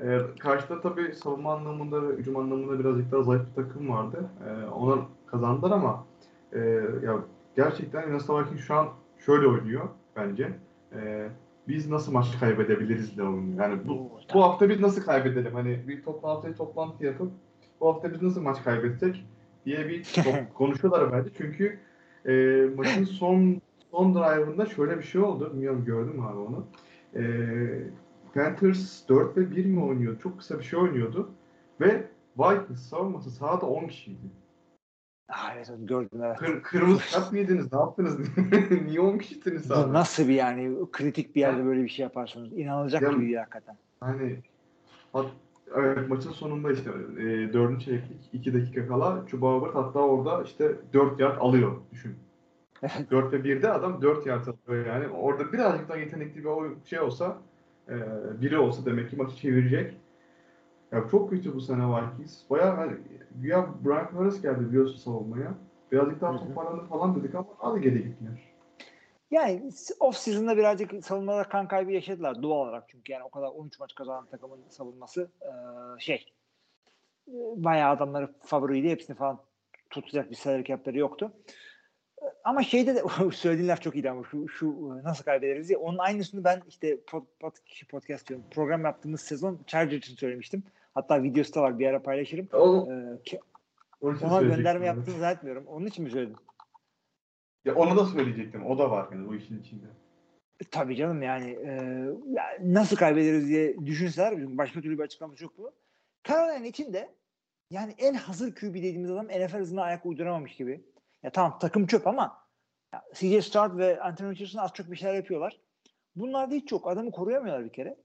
Ee, karşıda tabii savunma anlamında ve hücum anlamında birazcık daha zayıf bir takım vardı. Ee, ona kazandılar ama e, ya gerçekten Minnesota Vikings şu an şöyle oynuyor bence. Ee, biz nasıl maç kaybedebiliriz de oynuyor. Yani bu, Oo, bu hafta biz nasıl kaybedelim? Hani bir toplantı toplantı yapıp bu hafta biz nasıl maç kaybetsek diye bir konuşuyorlar bence. Çünkü e, maçın son son drive'ında şöyle bir şey oldu. Bilmiyorum gördün mü abi onu? E, Panthers 4 ve 1 mi oynuyordu? Çok kısa bir şey oynuyordu. Ve Vikings savunması sahada 10 kişiydi. Ah, evet gördüm evet. Kır, kırmızı kart mı yediniz? Ne yaptınız? Niye 10 kişisiniz sahada? nasıl bir yani kritik bir yerde böyle bir şey yaparsınız? İnanılacak Ya- gibi hakikaten. Hani hat, evet, maçın sonunda işte e, 4. çeyreklik 2 dakika kala Chuba Hubbard hatta orada işte 4 yard alıyor düşün. 4 ve 1'de adam 4 yard alıyor yani. Orada birazcık daha yetenekli bir şey olsa e, biri olsa demek ki maçı çevirecek. Ya çok kötü bu sene Vikings. Bayağı hani, güya Brian Flores geldi biliyorsun savunmaya. Birazcık daha hı. toparlanır falan dedik ama hadi geri gittiler. Yani off season'da birazcık savunmada kan kaybı yaşadılar doğal olarak çünkü yani o kadar 13 maç kazanan takımın savunması eee, şey e, bayağı adamları favoriydi hepsini falan tutacak bir salary cap'leri yoktu. Ama şeyde de söylediğin laf çok iyiydi ama şu, şu e, nasıl kaybederiz diye. Onun aynısını ben işte pod, pod, podcast diyorum program yaptığımız sezon Charger için söylemiştim. Hatta videosu da var bir ara paylaşırım. O, Ee, ki- ona gönderme yaptığını zannetmiyorum. Onun için mi söyledin? Ya onu da söyleyecektim. O da var yani bu işin içinde. E, Tabii canım yani e, ya nasıl kaybederiz diye düşünseler başka türlü bir açıklaması yok bu. Carolina için de yani en hazır QB dediğimiz adam NFL hızına ayak uyduramamış gibi. Ya tamam takım çöp ama ya, CJ Stroud ve Anthony Richardson az çok bir şeyler yapıyorlar. Bunlar da hiç yok. Adamı koruyamıyorlar bir kere.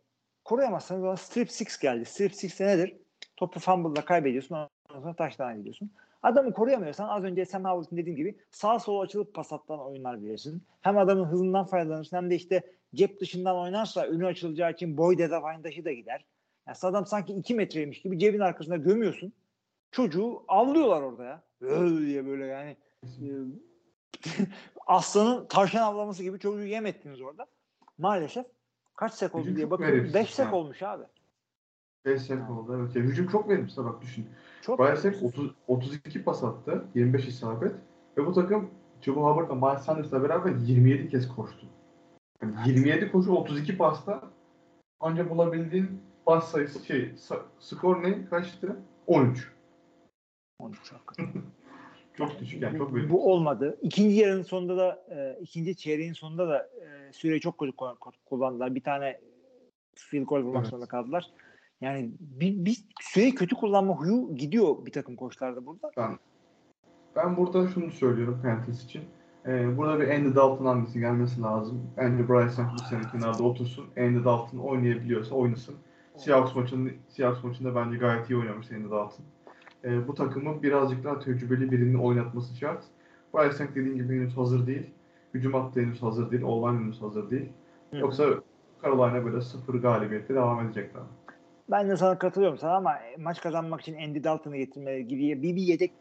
Koruyamazsanız ona strip six geldi. Strip six de nedir? Topu fumble'la kaybediyorsun. Ondan sonra taştan gidiyorsun. Adamı koruyamıyorsan az önce Sam Howell'ın dediğim gibi sağ sola açılıp pas attan oyunlar bilirsin. Hem adamın hızından faydalanırsın hem de işte cep dışından oynarsa önü açılacağı için boy dezavantajı da gider. Yani adam sanki 2 metreymiş gibi cebin arkasında gömüyorsun. Çocuğu avlıyorlar orada ya. Öyle diye böyle yani. Ee, Aslanın tavşan avlaması gibi çocuğu yem ettiniz orada. Maalesef. Kaç sek oldu diye bakıyorum. verimsiz 5 sek yani. olmuş abi. 5 sek oldu evet. Ya, hücum çok verimsiz bak düşün. Çok Sack 30, 32 pas attı. 25 isabet. Ve bu takım Chuba Hubbard'la Miles Sanders'la beraber 27 kez koştu. Yani 27 koşu 32 pasta ancak bulabildiğin pas sayısı şey skor ne kaçtı? 13. 13 hakikaten. Çok düşük yani Bu- çok verimsiz. Bu olmadı. İkinci yarının sonunda da e, ikinci çeyreğin sonunda da e, süreyi çok kötü ku- ku- kullandılar. Bir tane field goal vurmak Evet. zorunda kaldılar. Yani bir, bir süreyi kötü kullanma huyu gidiyor bir takım koçlarda burada. Ben burada şunu söylüyorum Panthers için. Ee, burada bir Andy Dalton hamlesi gelmesi lazım. Bryce Young bu sene kenarda otursun. Andy Dalton oynayabiliyorsa oynasın. Seahawks maçında, Seahawks maçında bence gayet iyi oynamış Andy Dalton. Ee, bu takımın birazcık daha tecrübeli birinin oynatması şart. Bryce Young dediğim gibi henüz hazır değil. Hücum hattı henüz hazır değil. Online henüz hazır değil. Hı. Yoksa Carolina böyle sıfır galibiyette devam edecekler. Ben de sana katılıyorum sana ama e, maç kazanmak için Andy Dalton'ı getirmeleri gibi bir, bir yedek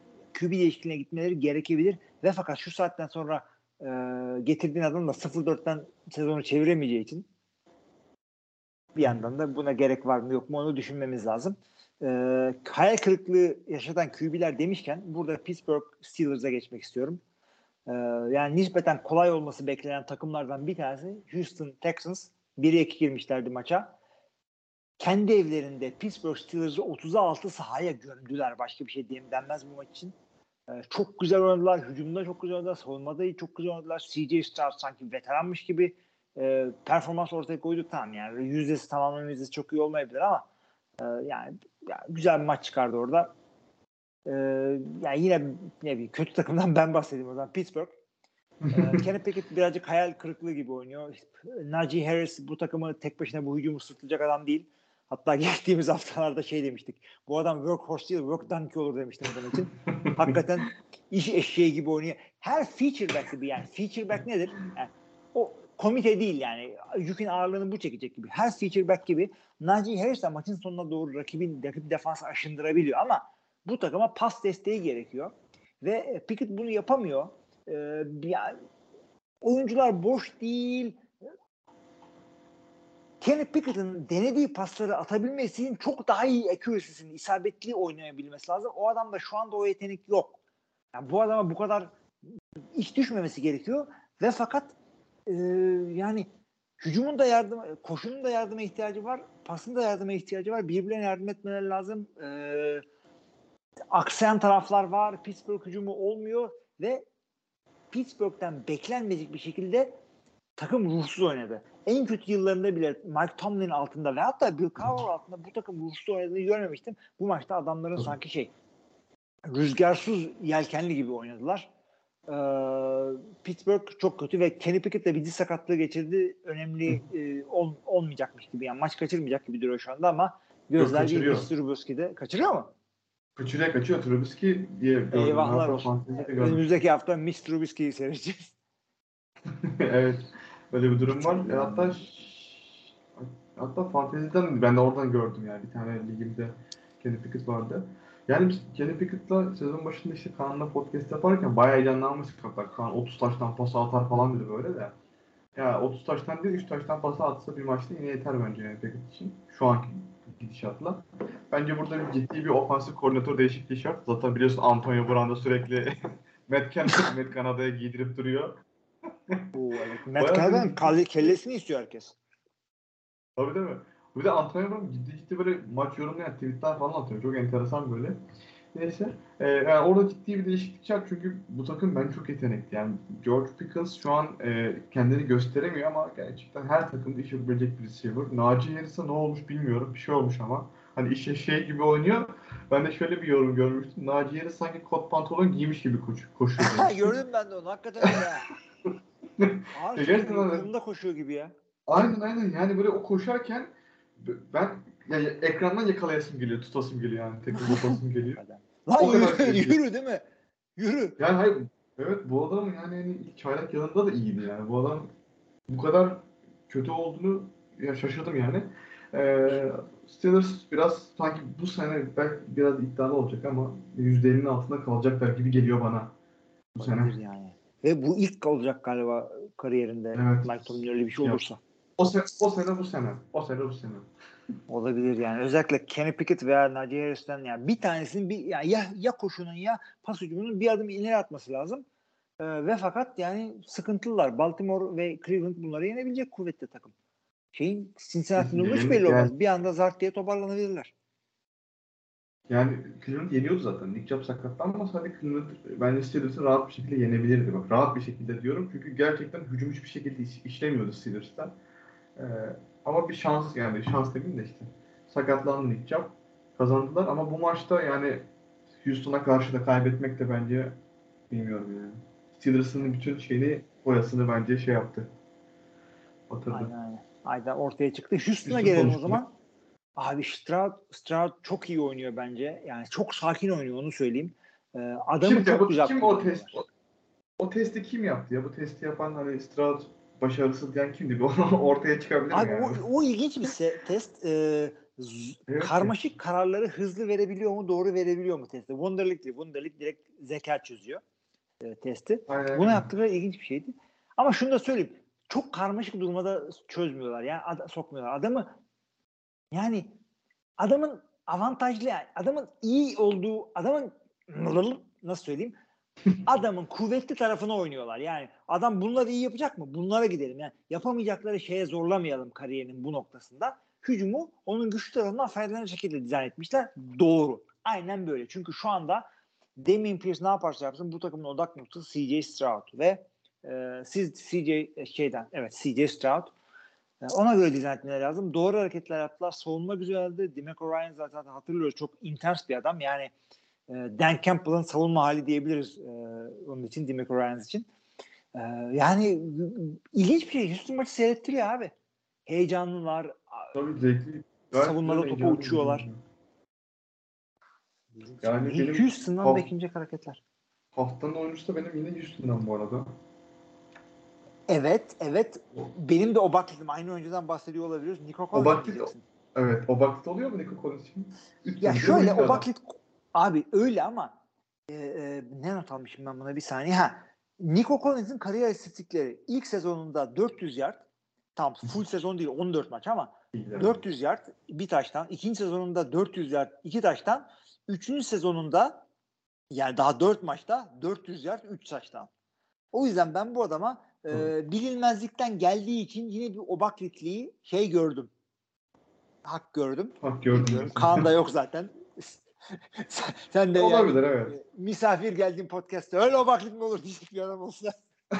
QB değişikliğine gitmeleri gerekebilir ve fakat şu saatten sonra e, getirdiğin adam da 0-4'ten sezonu çeviremeyeceği için bir yandan da buna gerek var mı yok mu onu düşünmemiz lazım. E, hayal kırıklığı yaşatan QB'ler demişken burada Pittsburgh Steelers'a geçmek istiyorum. E, yani nispeten kolay olması beklenen takımlardan bir tanesi Houston Texans. 1'e 2 girmişlerdi maça kendi evlerinde Pittsburgh Steelers'ı 30'a 6 sahaya gömdüler. Başka bir şey denmez bu maç için. Ee, çok güzel oynadılar. Hücumda çok güzel oynadılar. Savunmada çok güzel oynadılar. CJ Stroud sanki veteranmış gibi e, performans ortaya koydu. Tamam yani yüzdesi tamamen yüzdesi çok iyi olmayabilir ama e, yani, yani güzel bir maç çıkardı orada. E, yani yine ne bileyim kötü takımdan ben bahsedeyim o zaman. Pittsburgh. Ee, Kenny Pickett birazcık hayal kırıklığı gibi oynuyor. Najee Harris bu takımı tek başına bu hücumu sırtlayacak adam değil. Hatta geçtiğimiz haftalarda şey demiştik. Bu adam workhorse değil, work donkey olur demiştim adam için. Hakikaten iş eşeği gibi oynuyor. Her feature back gibi yani. Feature back nedir? Yani o komite değil yani. Yükün ağırlığını bu çekecek gibi. Her feature back gibi Najee Harris de maçın sonuna doğru rakibin rakip defansı aşındırabiliyor ama bu takıma pas desteği gerekiyor. Ve Pickett bunu yapamıyor. Ee, yani oyuncular boş değil. Kenny Pickett'ın denediği pasları atabilmesi için çok daha iyi accuracy'sini, isabetli oynayabilmesi lazım. O adamda şu anda o yetenek yok. Yani bu adama bu kadar iş düşmemesi gerekiyor ve fakat e, yani hücumun da yardım, koşunun da yardıma ihtiyacı var, pasın da yardıma ihtiyacı var. Birbirlerine yardım etmeleri lazım. E, aksayan taraflar var. Pittsburgh hücumu olmuyor ve Pittsburgh'ten beklenmedik bir şekilde takım ruhsuz oynadı. En kötü yıllarında bile Mike Tomlin altında ve hatta Bill Cowher altında bu takım ruhsuz oynadığını görmemiştim. Bu maçta adamların sanki şey rüzgarsız yelkenli gibi oynadılar. Ee, Pittsburgh çok kötü ve Kenny Pickett de bir diz sakatlığı geçirdi. Önemli e, ol, olmayacakmış gibi. Yani maç kaçırmayacak gibi duruyor şu anda ama gözler bir kaçırıyor. Mr. Trubisky'de. Kaçırıyor mu? Kaçırıyor kaçıyor Trubisky diye gördüm. Eyvahlar olsun. Önümüzdeki hafta Mr. Trubisky'yi seyredeceğiz. evet. Böyle bir durum var. E, hatta hatta fanteziden ben de oradan gördüm yani bir tane ligimde Kenny Pickett vardı. Yani Kenny Pickett'la sezon başında işte Kaan'la podcast yaparken bayağı heyecanlanmıştık hatta. Kaan 30 taştan pas atar falan dedi böyle de. Ya 30 taştan değil 3 taştan pas atsa bir maçta yine yeter bence yani Pickett için. Şu anki gidişatla. Bence burada bir ciddi bir ofansif koordinatör değişikliği şart. Zaten biliyorsun Antonio Brown da sürekli Matt Canada, Matt Canada'ya giydirip duruyor. Oo, evet. Matt Canada'nın kellesini istiyor herkes. Tabii değil mi? Bir de Brown ciddi ciddi böyle maç yorumlayan tweetler falan atıyor. Çok enteresan böyle. Neyse. Ee, yani orada ciddi bir değişiklik şart çünkü bu takım ben çok yetenekli. Yani George Pickens şu an e, kendini gösteremiyor ama gerçekten her takımda iş yapabilecek bir receiver. Naci Harris'e ne olmuş bilmiyorum. Bir şey olmuş ama. Hani işe şey gibi oynuyor. Ben de şöyle bir yorum görmüştüm. Naci Harris sanki kot pantolon giymiş gibi koş, koşuyor. Gördüm ben de onu. Hakikaten öyle ya. Ağır gerçekten koşuyor gibi ya. Aynen aynen yani böyle o koşarken ben ya, ya- ekrandan yakalayasım geliyor, tutasım geliyor yani tekrar tutasım geliyor. Lan yürü, yürü değil mi? Yürü. Yani hayır evet bu adam yani hani ilk çaylak yılında da iyiydi yani. Bu adam bu kadar kötü olduğunu ya şaşırdım yani. Ee, Steelers biraz sanki bu sene belki biraz iddialı olacak ama %50'nin altında kalacaklar gibi geliyor bana bu sene. Yani. Ve bu ilk olacak galiba kariyerinde Evet. Tomlin öyle bir şey olursa. O, sene, o sene bu sene. O sene bu sene. Olabilir yani. Özellikle Kenny Pickett veya Najee Harris'ten yani bir tanesinin bir ya ya, ya koşunun ya pas hücumunun bir adım ileri atması lazım. Ee, ve fakat yani sıkıntılılar. Baltimore ve Cleveland bunları yenebilecek kuvvetli takım. Şeyin Cincinnati'nin durumu hiç Yani- belli olmaz. yani- Bir anda zart diye toparlanabilirler. Yani Cleveland yeniyordu zaten. Nick Chubb sakatlanmasa hadi Cleveland bence Steelers'ı rahat bir şekilde yenebilirdi. Bak rahat bir şekilde diyorum. Çünkü gerçekten hücum hiçbir şekilde iş, işlemiyordu Steelers'tan. Ee, ama bir şans yani şans demeyeyim de işte. Sakatlandı Nick. Kazandılar ama bu maçta yani Houston'a karşı da kaybetmek de bence bilmiyorum yani. Steelers'ın bütün şeyini boyasını bence şey yaptı. Batırdı. Aynen aynen. Aynen ortaya çıktı. Houston'a Houston gelelim o konusunda- zaman. Abi Stroud, Stroud çok iyi oynuyor bence. Yani çok sakin oynuyor onu söyleyeyim. Ee, adamı Kim, çok bu, güzel kim o test o, o testi kim yaptı ya? Bu testi yapan hani Stroud başarısız diyen kimdi? Bir ortaya çıkabilir mi Abi yani? o, o ilginç bir se- test. Ee, Evet. karmaşık kararları hızlı verebiliyor mu, doğru verebiliyor mu testi? Wonderlic değil. Wonderlic direkt zeka çözüyor e, testi. Aynen. Bunu yaptıkları ilginç bir şeydi. Ama şunu da söyleyeyim. Çok karmaşık durumda çözmüyorlar. Yani ad- sokmuyorlar. Adamı yani adamın avantajlı yani adamın iyi olduğu adamın nasıl söyleyeyim adamın kuvvetli tarafına oynuyorlar. Yani adam bunları iyi yapacak mı? Bunlara gidelim. Yani yapamayacakları şeye zorlamayalım kariyerinin bu noktasında. Hücumu onun güçlü tarafından faydalanacak şekilde dizayn etmişler. Doğru. Aynen böyle. Çünkü şu anda Damien Pierce ne yaparsa yapsın bu takımın odak noktası CJ Stroud ve e, siz CJ şeyden evet CJ Stroud e, ona göre dizayn etmeleri lazım. Doğru hareketler yaptılar. Savunma güzeldi. Demeco Ryan zaten hatırlıyoruz. Çok intens bir adam. Yani e, Dan Campbell'ın savunma hali diyebiliriz e, onun için Demeco Ryan için. E, yani ilginç bir şey. Houston maçı seyrettiriyor abi. Heyecanlılar. Tabii zevkli. Topa heyecanlı uçuyorlar. Yani benim Houston'dan Haf- bekleyecek hareketler. haftanın oyuncusu da benim yine Houston'dan bu arada. Evet, evet. Benim de o baklitim. Aynı oyuncudan bahsediyor olabiliriz. Nico Collins diyeceksin. Evet. O bakit oluyor mu Nico Collins için? Ya şöyle oyuncu o adam. baklit abi öyle ama e, e, ne not almışım ben buna bir saniye. Ha, Nico Collins'in kariyer istatistikleri ilk sezonunda 400 yard tam full sezon değil 14 maç ama İyiler. 400 yard bir taştan. ikinci sezonunda 400 yard iki taştan. Üçüncü sezonunda yani daha 4 maçta 400 yard 3 taştan. O yüzden ben bu adama e, bilinmezlikten geldiği için yine bir obaklitliği şey gördüm. Hak gördüm. Bak gördüm. Kaan da yok zaten. sen, sen de yani, Olabilir evet. e, misafir geldiğin podcast'te öyle obaklık mı olur diyecek bir adam olsa.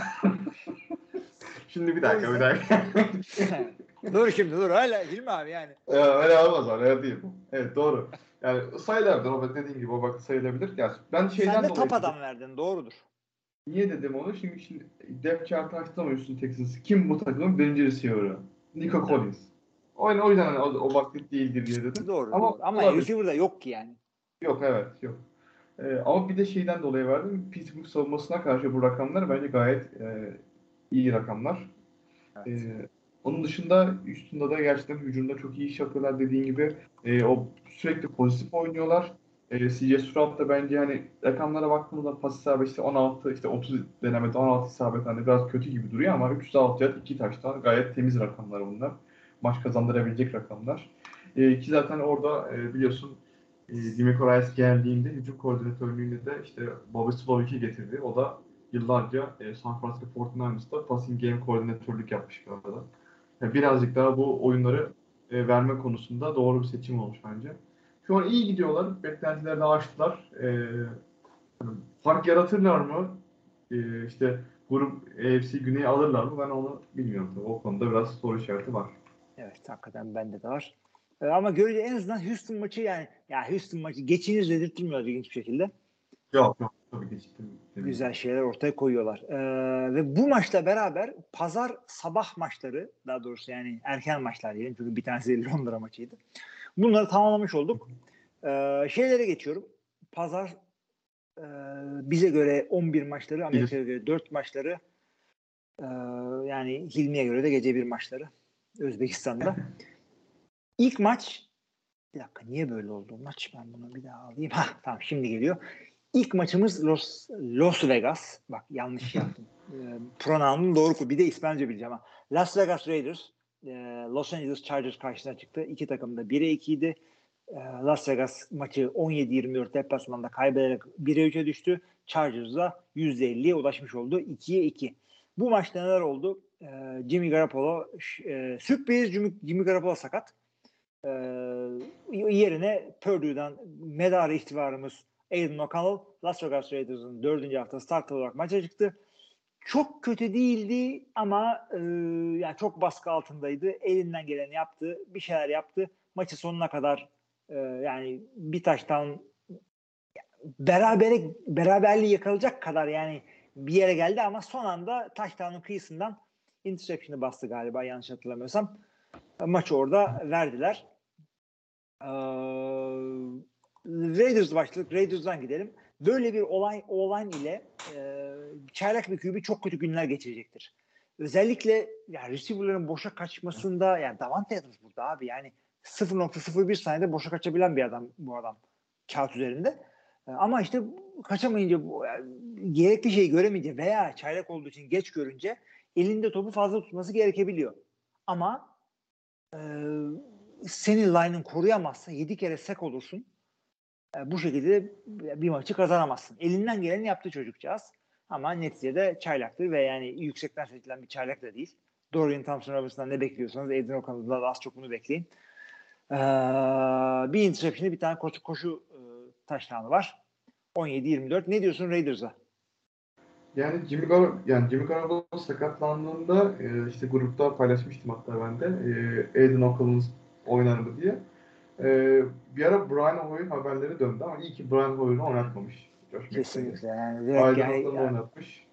Şimdi bir dakika bir dakika. dur şimdi dur hala Hilmi abi yani. Ya, öyle olmaz öyle değil. Evet doğru. Yani sayılabilir. O dediğim gibi o bakit sayılabilir. Ya ben şeyden Sen de top adam verdin doğrudur. Niye dedim onu? Şimdi, şimdi depth chart'ı açtım Houston Texans. Kim bu takımın birinci receiver'ı? Nico Collins. O, o yüzden hani o, o vakit değildir diye dedim. Doğru. Ama Ama, ama receiver'da yok ki yani. Yok evet yok. Ee, ama bir de şeyden dolayı verdim. Pittsburgh savunmasına karşı bu rakamlar bence gayet e, iyi rakamlar. Evet. Ee, onun dışında üstünde de gerçekten hücumda çok iyi iş yapıyorlar dediğin gibi. E, o sürekli pozitif oynuyorlar. E, CJ Stroud da bence hani rakamlara baktığımızda pas isabeti işte 16 işte 30 denemede 16 isabet hani biraz kötü gibi duruyor ama 306 yard 2 taştan gayet temiz rakamlar bunlar. Maç kazandırabilecek rakamlar. E, ki zaten orada e, biliyorsun e, Demeco Ryan geldiğinde hücum koordinatörlüğünde de işte Bobby Slovic'i getirdi. O da yıllarca e, San Francisco 49ers'ta passing game koordinatörlük yapmış bir arada. Yani birazcık daha bu oyunları e, verme konusunda doğru bir seçim olmuş bence. Şu an iyi gidiyorlar. Beklentileri de aştılar. E, fark yaratırlar mı? E, işte grup AFC Güney'i alırlar mı? Ben onu bilmiyorum. Tabii. O konuda biraz soru işareti var. Evet hakikaten bende de var. Ee, ama görece en azından Houston maçı yani ya Houston maçı geçiniz dedirtmiyor ilginç bir şekilde. Yok yok. Tabii geçtim. Güzel şeyler ortaya koyuyorlar. Ee, ve bu maçla beraber pazar sabah maçları daha doğrusu yani erken maçlar diyelim çünkü bir tanesi Londra maçıydı. Bunları tamamlamış olduk. Ee, şeylere geçiyorum. Pazar e, bize göre 11 maçları, Amerika'ya göre 4 maçları e, yani Hilmi'ye göre de gece bir maçları Özbekistan'da. İlk maç bir dakika niye böyle oldu maç ben bunu bir daha alayım. Ha tamam şimdi geliyor. İlk maçımız Los, Los Vegas. Bak yanlış yaptım. E, pronoun'um doğru. Bir de İspanyolca bileceğim ha. Las Vegas Raiders e, Los Angeles Chargers karşısına çıktı. İki takım da 1'e 2 idi. E, Las Vegas maçı 17-24 deplasmanda kaybederek 1'e 3'e düştü. Chargers da %50'ye ulaşmış oldu. 2'ye 2. Bu maçta neler oldu? E, Jimmy Garoppolo e, sürpriz Jimmy, Jimmy Garoppolo sakat. E, yerine Purdue'dan medarı ihtivarımız Aiden O'Connell Las Vegas Raiders'ın dördüncü hafta start olarak maça çıktı. Çok kötü değildi ama e, yani çok baskı altındaydı. Elinden geleni yaptı. Bir şeyler yaptı. Maçı sonuna kadar e, yani bir taştan berabere beraberliği yakalayacak kadar yani bir yere geldi ama son anda taştanın kıyısından interception'ı bastı galiba yanlış hatırlamıyorsam. Maçı orada verdiler. Ee, Raiders başladık. Raiders'dan gidelim. Böyle bir olay olay ile e, çaylak bir QB çok kötü günler geçirecektir. Özellikle yani receiver'ların boşa kaçmasında yani Davante Adams burada abi yani 0.01 saniyede boşa kaçabilen bir adam bu adam kağıt üzerinde. E, ama işte kaçamayınca yani, gerekli şeyi göremeyince veya çaylak olduğu için geç görünce elinde topu fazla tutması gerekebiliyor. Ama e, senin line'ın koruyamazsa 7 kere sek olursun. E, bu şekilde bir maçı kazanamazsın. Elinden geleni yaptı çocukcağız. Ama neticede çaylaktır ve yani yüksekten seçilen bir çaylak da değil. Dorian Thompson Robinson'dan ne bekliyorsanız Aiden O'Connell'dan az çok bunu bekleyin. Ee, bir interception'ı bir tane koşu, koşu e, taştanı var. 17-24. Ne diyorsun Raiders'a? Yani Jimmy Gar yani Jimmy Garoppolo sakatlandığında e, işte grupta paylaşmıştım hatta ben de e, Aiden O'Connell oynar mı diye. E, bir ara Brian Hoyer haberleri döndü ama iyi ki Brian Hoyer'ı oynatmamış. Kesinlikle yani. Direkt yani, yani, oynatmış.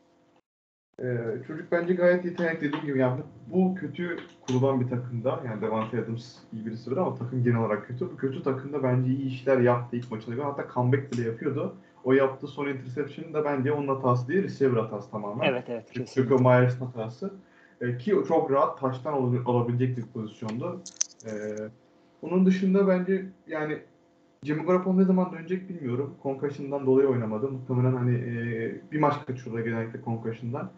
E, çocuk bence gayet yetenekli dediğim gibi yani bu kötü kurulan bir takımda yani Devante Adams iyi birisi ama takım genel olarak kötü. Bu kötü takımda bence iyi işler yaptı ilk maçına göre. Hatta comeback bile yapıyordu. O yaptığı son interception da bence onun hatası değil, receiver hatası tamamen. evet evet Çünkü kesinlikle. Myers'ın hatası. E, ki çok rahat taştan alabilecek bir pozisyondu. E, onun dışında bence yani Jimmy Garoppolo ne zaman dönecek bilmiyorum. Concussion'dan dolayı oynamadı. Muhtemelen hani e, bir maç kaçırdı genellikle concussion'dan.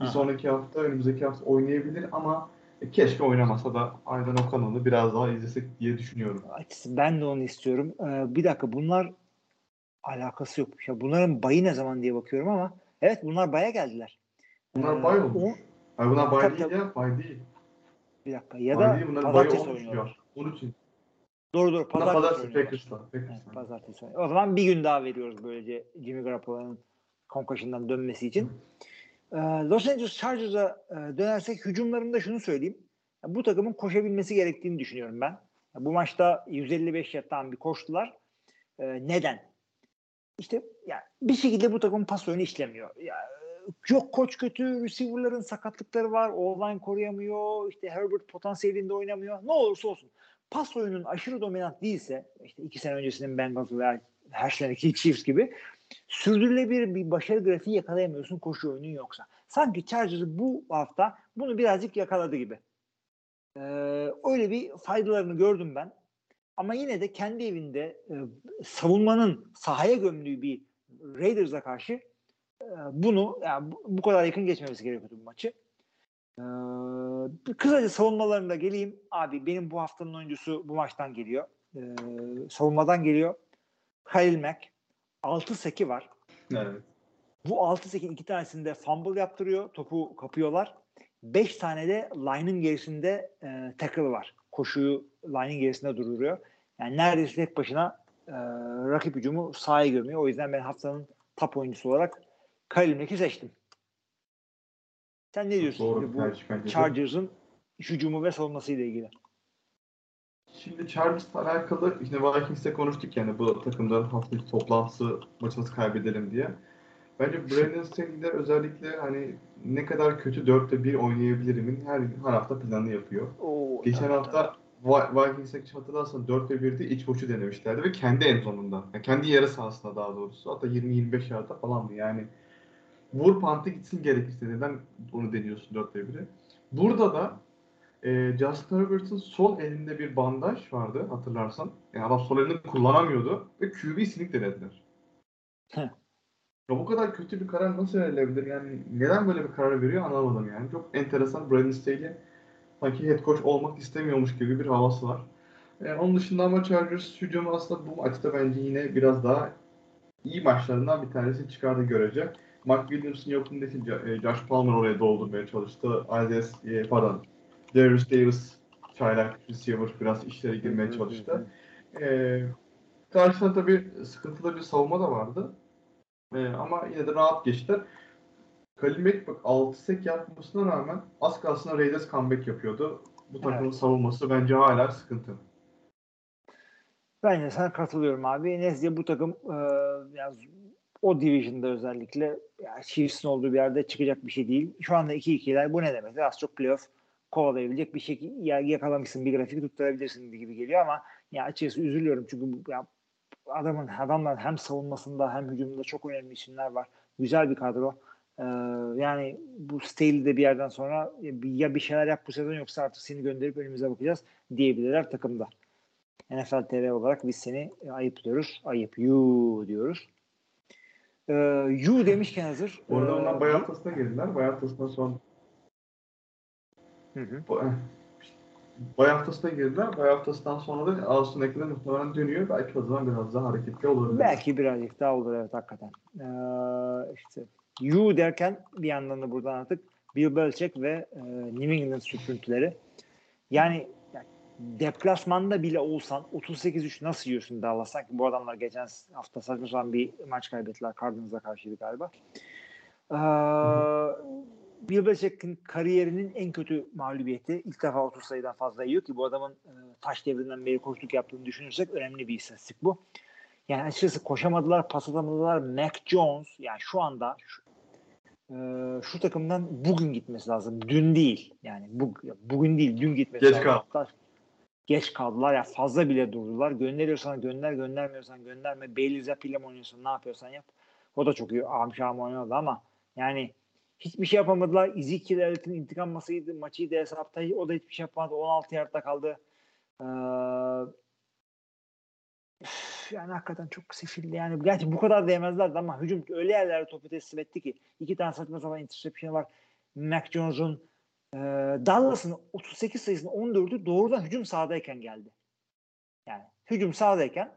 Bir Aha. sonraki hafta, önümüzdeki hafta oynayabilir ama e, keşke oynamasa da aynen o kanalı biraz daha izlesek diye düşünüyorum. Ben de onu istiyorum. Ee, bir dakika bunlar alakası yok. Ya bunların bayı ne zaman diye bakıyorum ama evet bunlar baya geldiler. Bunlar Ee, bay o- olmuş. Ay bunlar bay Tabii, değil ya, bay değil. Bir dakika. Ya bay da değil, bunlar bay pazartesi olmuş oynuyorlar. Onun için. Doğru doğru. Pazartesi, pazartesi. Packers'la. Evet, pazartesi oynuyorlar. O zaman bir gün daha veriyoruz böylece Jimmy Garoppolo'nun concussion'dan dönmesi için. Ee, Los Angeles Chargers'a e, dönersek hücumlarında şunu söyleyeyim. Ya, bu takımın koşabilmesi gerektiğini düşünüyorum ben. Ya, bu maçta 155 yattan bir koştular. Ee, neden? İşte ya bir şekilde bu takım pas oyunu işlemiyor. Ya, yok koç kötü, receiver'ların sakatlıkları var, o koruyamıyor, işte Herbert potansiyelinde oynamıyor. Ne olursa olsun. Pas oyunun aşırı dominant değilse, işte iki sene öncesinin Bengals veya her seneki Chiefs gibi sürdürülebilir bir başarı grafiği yakalayamıyorsun koşu oyunun yoksa. Sanki Chargers bu hafta bunu birazcık yakaladı gibi. Ee, öyle bir faydalarını gördüm ben. Ama yine de kendi evinde e, savunmanın sahaya gömdüğü bir Raiders'a karşı e, bunu yani bu, kadar yakın geçmemesi gerekiyordu bu maçı. Bir kısaca savunmalarına geleyim. Abi benim bu haftanın oyuncusu bu maçtan geliyor. Ee, savunmadan geliyor. Khalil Mack. 6 seki var. Evet. Bu 6 sekin iki tanesinde fumble yaptırıyor. Topu kapıyorlar. 5 tane de line'ın gerisinde e, tackle var. Koşuyu line'ın gerisinde duruyor. Yani neredeyse tek başına e, rakip hücumu sahaya gömüyor. O yüzden ben haftanın top oyuncusu olarak Khalil Mack'i seçtim. Sen ne diyorsun Doğru bu tercih. Chargers'ın hücumu ve savunmasıyla ilgili? Şimdi Chargers'la alakalı işte Vikings'te konuştuk yani bu takımların haftaki toplantısı maçı nasıl kaybedelim diye. Bence Brandon Staley'ler özellikle hani ne kadar kötü 4'te 1 oynayabilirimin her, her hafta planını yapıyor. Oo, Geçen tabii, hafta Vikings'e hatırlarsan 4'te 1'de iç boşu denemişlerdi ve kendi en zonunda. Yani kendi yarı sahasında daha doğrusu. Hatta 20-25 yardta falandı yani. Vur pantı gitsin gerekirse neden onu deniyorsun 4'te 1'e. Burada da e, Justin Herbert'ın sol elinde bir bandaj vardı hatırlarsan. Yani adam sol elini kullanamıyordu ve QB sinik denediler. Heh. Ya bu kadar kötü bir karar nasıl verilebilir? Yani neden böyle bir karar veriyor anlamadım yani. Çok enteresan. Brandon Staley sanki head coach olmak istemiyormuş gibi bir havası var. Ee, onun dışında ama Chargers hücumu aslında bu maçta bence yine biraz daha iyi maçlarından bir tanesi çıkardı görecek. Mark Williams'ın yokluğunda e, Josh Palmer oraya doldurmaya çalıştı. Isaiah, e, pardon, Darius Davis çaylak receiver biraz işlere girmeye çalıştı. Ee, karşısında tabii sıkıntılı bir savunma da vardı. Ee, ama yine de rahat geçtiler. Khalil Mack bak 6 sek yapmasına rağmen az kalsın Raiders comeback yapıyordu. Bu takımın Evet. savunması bence hala sıkıntı. Ben de sana katılıyorum abi. Neticede bu takım e, yani o division'da özellikle yani Chiefs'in olduğu bir yerde çıkacak bir şey değil. Şu anda 2-2'ler bu ne demek? Az çok playoff kovalayabilecek bir şey ya yakalamışsın bir grafik tutturabilirsin gibi geliyor ama ya açıkçası üzülüyorum çünkü ya adamın adamlar hem savunmasında hem hücumunda çok önemli isimler var. Güzel bir kadro. Ee, yani bu Staley'de bir yerden sonra ya bir, şeyler yap bu sezon yoksa artık seni gönderip önümüze bakacağız diyebilirler takımda. NFL TV olarak biz seni ayıplıyoruz. Ayıp. You diyoruz. Ee, you demişken hazır. Orada ee, onlar bay haftasına girdiler. Bay haftasından sonra Hı hı. bay haftasına girdiler. Bay haftasından sonra da Austin Eckler muhtemelen dönüyor. Belki o zaman biraz daha hareketli olabilir. Belki birazcık daha olur evet hakikaten. Ee, işte you derken bir yandan da buradan artık Bill Belichick ve e, New England sürtüntüleri. Yani, yani deplasmanda bile olsan 38-3 nasıl yiyorsun Dallas? Sanki bu adamlar geçen hafta saçma sapan bir maç kaybettiler. Cardinals'a karşıydı galiba. Ee, Bill Belichick'in kariyerinin en kötü mağlubiyeti ilk defa 30 sayıdan fazla yiyor ki bu adamın e, taş devrinden beri koştuk yaptığını düşünürsek önemli bir istatistik bu. Yani açıkçası koşamadılar, pas atamadılar. Mac Jones yani şu anda şu, e, şu takımdan bugün gitmesi lazım. Dün değil. Yani bu, bugün değil, dün gitmesi Geç lazım. kaldı. Hatta Geç kaldılar ya fazla bile durdular. Gönderiyorsan gönder, göndermiyorsan gönderme. İle mi oynuyorsun, ne yapıyorsan yap. O da çok iyi amşam oynadı ama yani hiçbir şey yapamadılar. Ezekiel Elliott'ın intikam masaydı, maçıydı hesapta. O da hiçbir şey yapamadı. 16 yardta kaldı. Ee, yani hakikaten çok sefildi. Yani gerçi bu kadar değmezlerdi ama hücum öyle yerlerde topu teslim etti ki iki tane saçma sapan interception var. Mac Jones'un e, Dallas'ın 38 sayısının 14'ü doğrudan hücum sahadayken geldi. Yani hücum sahadayken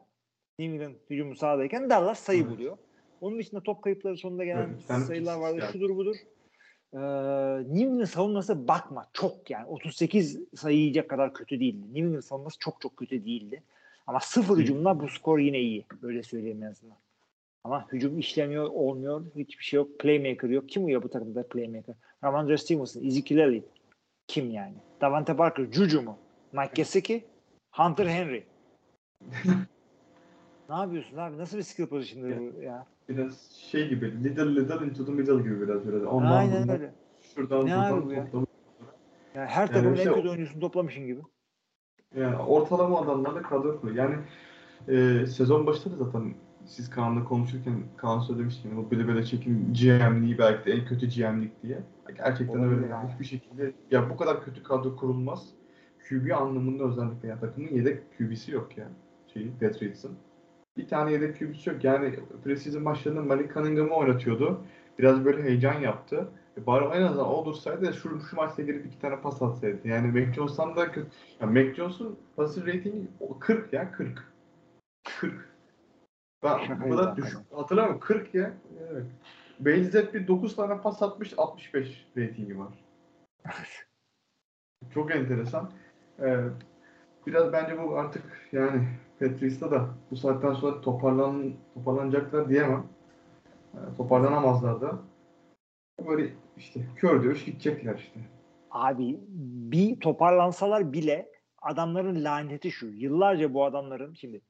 New England hücumu sahadayken Dallas sayı Evet. buluyor. Onun dışında top kayıpları sonunda gelen Evet, sayılar vardı. yani. Şudur budur. Ee, New England savunması bakma çok yani 38 sayı yiyecek kadar kötü değildi. New England savunması çok çok kötü değildi. Ama sıfır hücumla bu skor yine iyi. Böyle söyleyeyim en azından. Ama hücum işlemiyor, olmuyor. Hiçbir şey yok. Playmaker yok. Kim uyuyor bu takımda playmaker? Ramondre Stevenson, Ezekiel Elliott. Kim yani? Davante Parker, Juju mu? Mike Gesicki, Hunter Henry. ne yapıyorsun abi? Nasıl bir skill position'dır bu ya? Biraz şey gibi, little little into the middle gibi biraz böyle. Ondan Aynen bundan, öyle. Şuradan Ne buradan abi bu ya? Yani her takımın işte en kötü oyuncusunu toplamışın gibi. Yani ortalama adamlarla kadro kuruyor. Yani e, sezon başında da zaten siz Kaan'la konuşurken Kaan söylemişti yani bu Billy Belichick'in GM'liği belki de en kötü GM'lik diye. Gerçekten Olabilir öyle. yani. Yani. Hiçbir şekilde ya bu kadar kötü kadro kurulmaz. QB anlamında özellikle ya takımın yedek QB'si yok ya. Şey, Patriots'ın. Bir tane yedek QB'si yok. Yani preseason maçlarında Malik Cunningham'ı oynatıyordu. Biraz böyle heyecan yaptı. E bari en azından o dursaydı şu, şu maçta girip iki tane pas atsaydı. Yani Mac Jones'tan da kötü. Ya Mac Jones'un pasif ratingi o 40 ya 40. 40. Ben bu kadar düşük hatırlamıyorum 40 ya. Evet. Benzet bir 9 tane pas atmış 65 ratingi var. Çok enteresan. Ee, biraz bence bu artık yani Patriots'ta da bu saatten sonra toparlan toparlanacaklar diyemem. Ee, toparlanamazlar da. Böyle işte kör dövüş gidecekler işte. Abi bir toparlansalar bile adamların laneti şu. Yıllarca bu adamların şimdi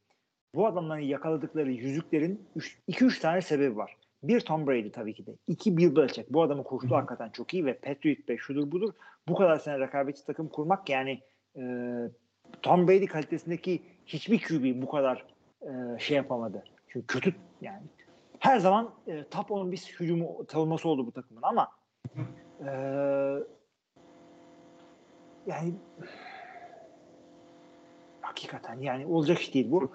bu adamların yakaladıkları yüzüklerin 2-3 tane sebebi var. Bir Tom Brady tabii ki de. İki Bill Belichick. Bu adamın koştuğu hakikaten çok iyi ve Patriot Bey şudur budur. Bu kadar sene rekabetçi takım kurmak yani e, Tom Brady kalitesindeki hiçbir QB bu kadar e, şey yapamadı. Çünkü kötü yani her zaman e, top 10 bir hücumu savunması oldu bu takımın ama e, yani hakikaten yani olacak iş değil bu.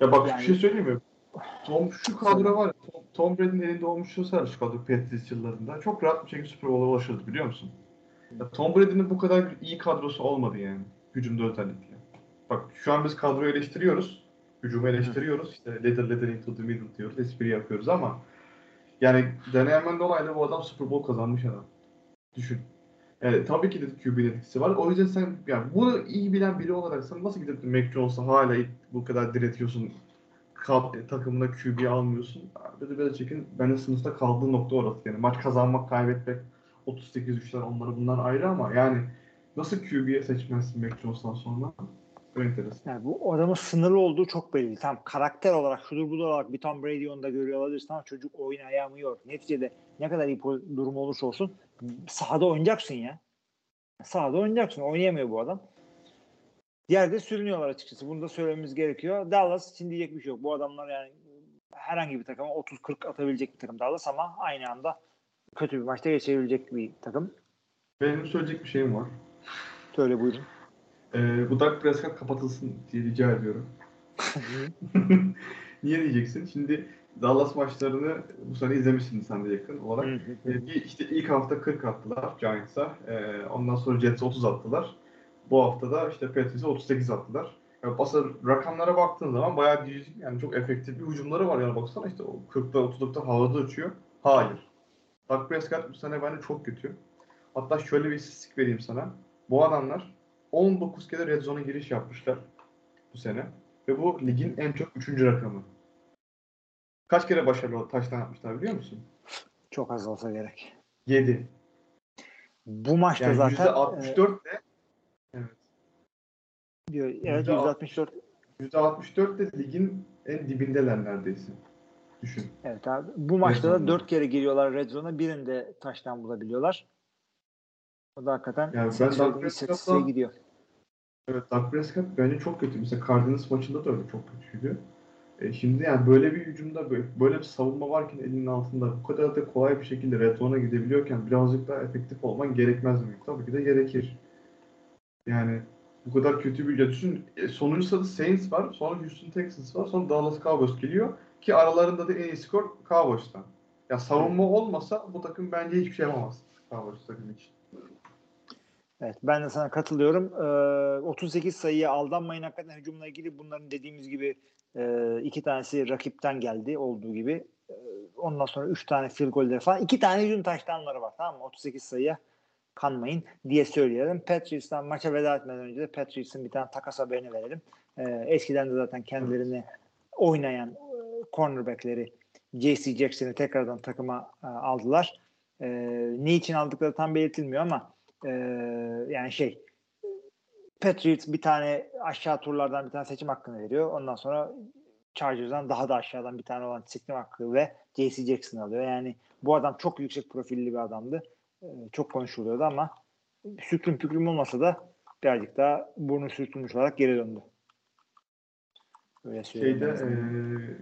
Ya bak Yani- bir şey söyleyeyim mi? Tom şu kadro var Tom Tom Brady'nin elinde olmuş olsaydı şu kadar Patriots yıllarında çok rahat bir şekilde Super Bowl'a ulaşırdı biliyor musun? Ya Tom Brady'nin bu kadar iyi kadrosu olmadı yani. Hücumda özellikle. Bak şu an biz kadroyu eleştiriyoruz. Hücumu eleştiriyoruz. İşte leader leader into the middle diyoruz. Espri yapıyoruz ama yani deneyemen dolaylı bu adam Super Bowl kazanmış adam. Düşün. Yani tabii ki de QB'nin etkisi var. O yüzden sen yani bunu iyi bilen biri olarak sen nasıl gidip Mac Jones'a hala bu kadar diretiyorsun? Kal, takımına QB almıyorsun. Böyle böyle çekin. Benim sınıfta kaldığı nokta orası. Yani maç kazanmak, kaybetmek 38-3'ler onları bunlar ayrı ama yani nasıl QB'ye seçmezsin Mac Jones'tan sonra? Yani bu adamın sınırlı olduğu çok belli. Tam karakter olarak, şudur budur olarak bir Tom Brady onu da görüyor olabilirsin ama çocuk oyun ayağımı yok. Neticede ne kadar iyi po- durum olursa olsun sahada oynayacaksın ya. Sahada oynayacaksın. Oynayamıyor bu adam. Yerde sürünüyorlar açıkçası. Bunu da söylememiz gerekiyor. Dallas için diyecek bir şey yok. Bu adamlar yani herhangi bir takıma 30-40 atabilecek bir takım Dallas ama aynı anda kötü bir maçta geçirebilecek bir takım. Benim söyleyecek bir şeyim var. Söyle buyurun. Ee, bu Dak Prescott kapatılsın diye rica ediyorum. Niye diyeceksin? Şimdi Dallas maçlarını bu sene izlemişsin sen de yakın olarak. Ee, bir işte ilk hafta 40 attılar Giants'a. Ee, ondan sonra Jets'e 30 attılar. Bu hafta da işte Patriots'e 38 attılar. Yani aslında rakamlara baktığın zaman bayağı düzgün yani çok efektif bir hücumları var yani baksana işte o 40'da 30'lukta havada uçuyor. Hayır. Dak Prescott bu sene bence çok kötü. Hatta şöyle bir istatistik vereyim sana. Bu adamlar 19 kere red zone'a giriş yapmışlar bu sene. Ve bu ligin en çok 3. rakamı. Kaç kere başarılı taştan yapmışlar biliyor musun? Çok az olsa gerek. 7. Bu maçta Yani zaten %64 de evet. e, diyor, evet Yüzde 64 %64 de ligin en dibindeler neredeyse. Düşün. Evet abi. Bu maçta da zone'da. 4 kere giriyorlar red zone'a. Birinde taştan bulabiliyorlar. O da hakikaten Yani ben Dak istatistiğe gidiyor. Evet Dak Prescott bence çok kötü. Mesela Cardinals maçında da öyle çok kötüydü. E şimdi yani böyle bir hücumda böyle, böyle bir savunma varken elinin altında bu kadar da kolay bir şekilde red zone'a gidebiliyorken birazcık daha efektif olman gerekmez mi? Tabii ki de gerekir. Yani bu kadar kötü bir düşün e, sonuncu sırada Saints var, sonra Houston Texans var, sonra Dallas Cowboys geliyor ki aralarında da en iyi skor Cowboys'tan. Ya savunma olmasa bu takım bence hiçbir şey yapamaz Cowboys takım için. Evet ben de sana katılıyorum. Ee, 38 sayıya aldanmayın hakikaten hücumla ilgili bunların dediğimiz gibi e, iki tanesi rakipten geldi olduğu gibi. E, ondan sonra 3 tane field golleri falan. 2 tane hücum taştanları var tamam mı? 38 sayıya kanmayın diye söyleyelim. Patriots'tan maça veda etmeden önce de Patriots'ın bir tane takas haberini verelim. E, eskiden de zaten kendilerini oynayan e, cornerbackleri J.C. Jackson'ı tekrardan takıma e, aldılar. E, ne için aldıkları tam belirtilmiyor ama e, yani şey Patriots bir tane aşağı turlardan bir tane seçim hakkını veriyor. Ondan sonra Chargers'dan daha da aşağıdan bir tane olan seçim hakkı ve J.C. Jackson alıyor. Yani bu adam çok yüksek profilli bir adamdı. E, çok konuşuluyordu ama sükrüm pükrüm olmasa da birazcık daha burnu sürtülmüş olarak geri döndü. Öyle Şeyde eee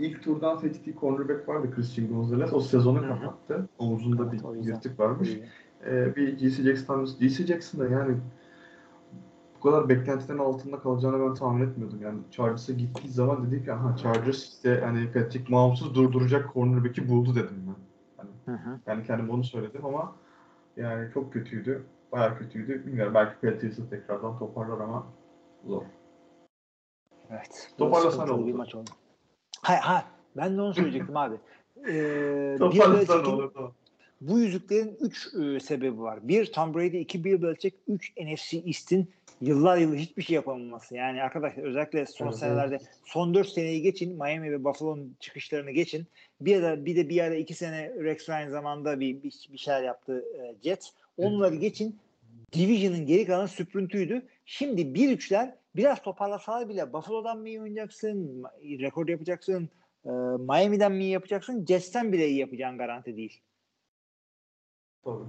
ilk turdan seçtiği cornerback vardı Christian Gonzalez. O sezonu kapattı. Omuzunda Evet, bir yırtık varmış. Ee, bir G.C. Jackson, G.C. Jackson da yani bu kadar beklentilerin altında kalacağını ben tahmin etmiyordum. Yani Chargers'a gittiği zaman dedik ki aha Chargers işte hani Patrick Mahomes'u durduracak cornerback'i buldu dedim ben. Hani, Hı hı. yani kendim onu söyledim ama yani çok kötüydü. Bayağı kötüydü. Bilmiyorum belki Patriots'ı tekrardan toparlar ama zor. Evet. Toparlasan oldu. bir maç oldu. Ha, ha ben de onu söyleyecektim abi. Ee, Belichick'in olurdu. Bu yüzüklerin 3 sebebi var. Bir Tom Brady, iki Bill Belichick, 3 NFC East'in yıllar yılı hiçbir şey yapamaması. Yani arkadaşlar özellikle son Evet, senelerde son 4 seneyi geçin Miami ve Buffalo'nun çıkışlarını geçin. Bir de bir de bir ara 2 sene Rex Ryan zamanında bir, bir, bir şeyler yaptı e, Jets. Onları geçin. Division'ın geri kalan süprüntüydü. Şimdi 1-3'ler biraz toparlasalar bile Buffalo'dan mı iyi oynayacaksın, rekor yapacaksın, e, Miami'den mi iyi yapacaksın, Jets'ten bile iyi yapacağın garanti değil. Tabii.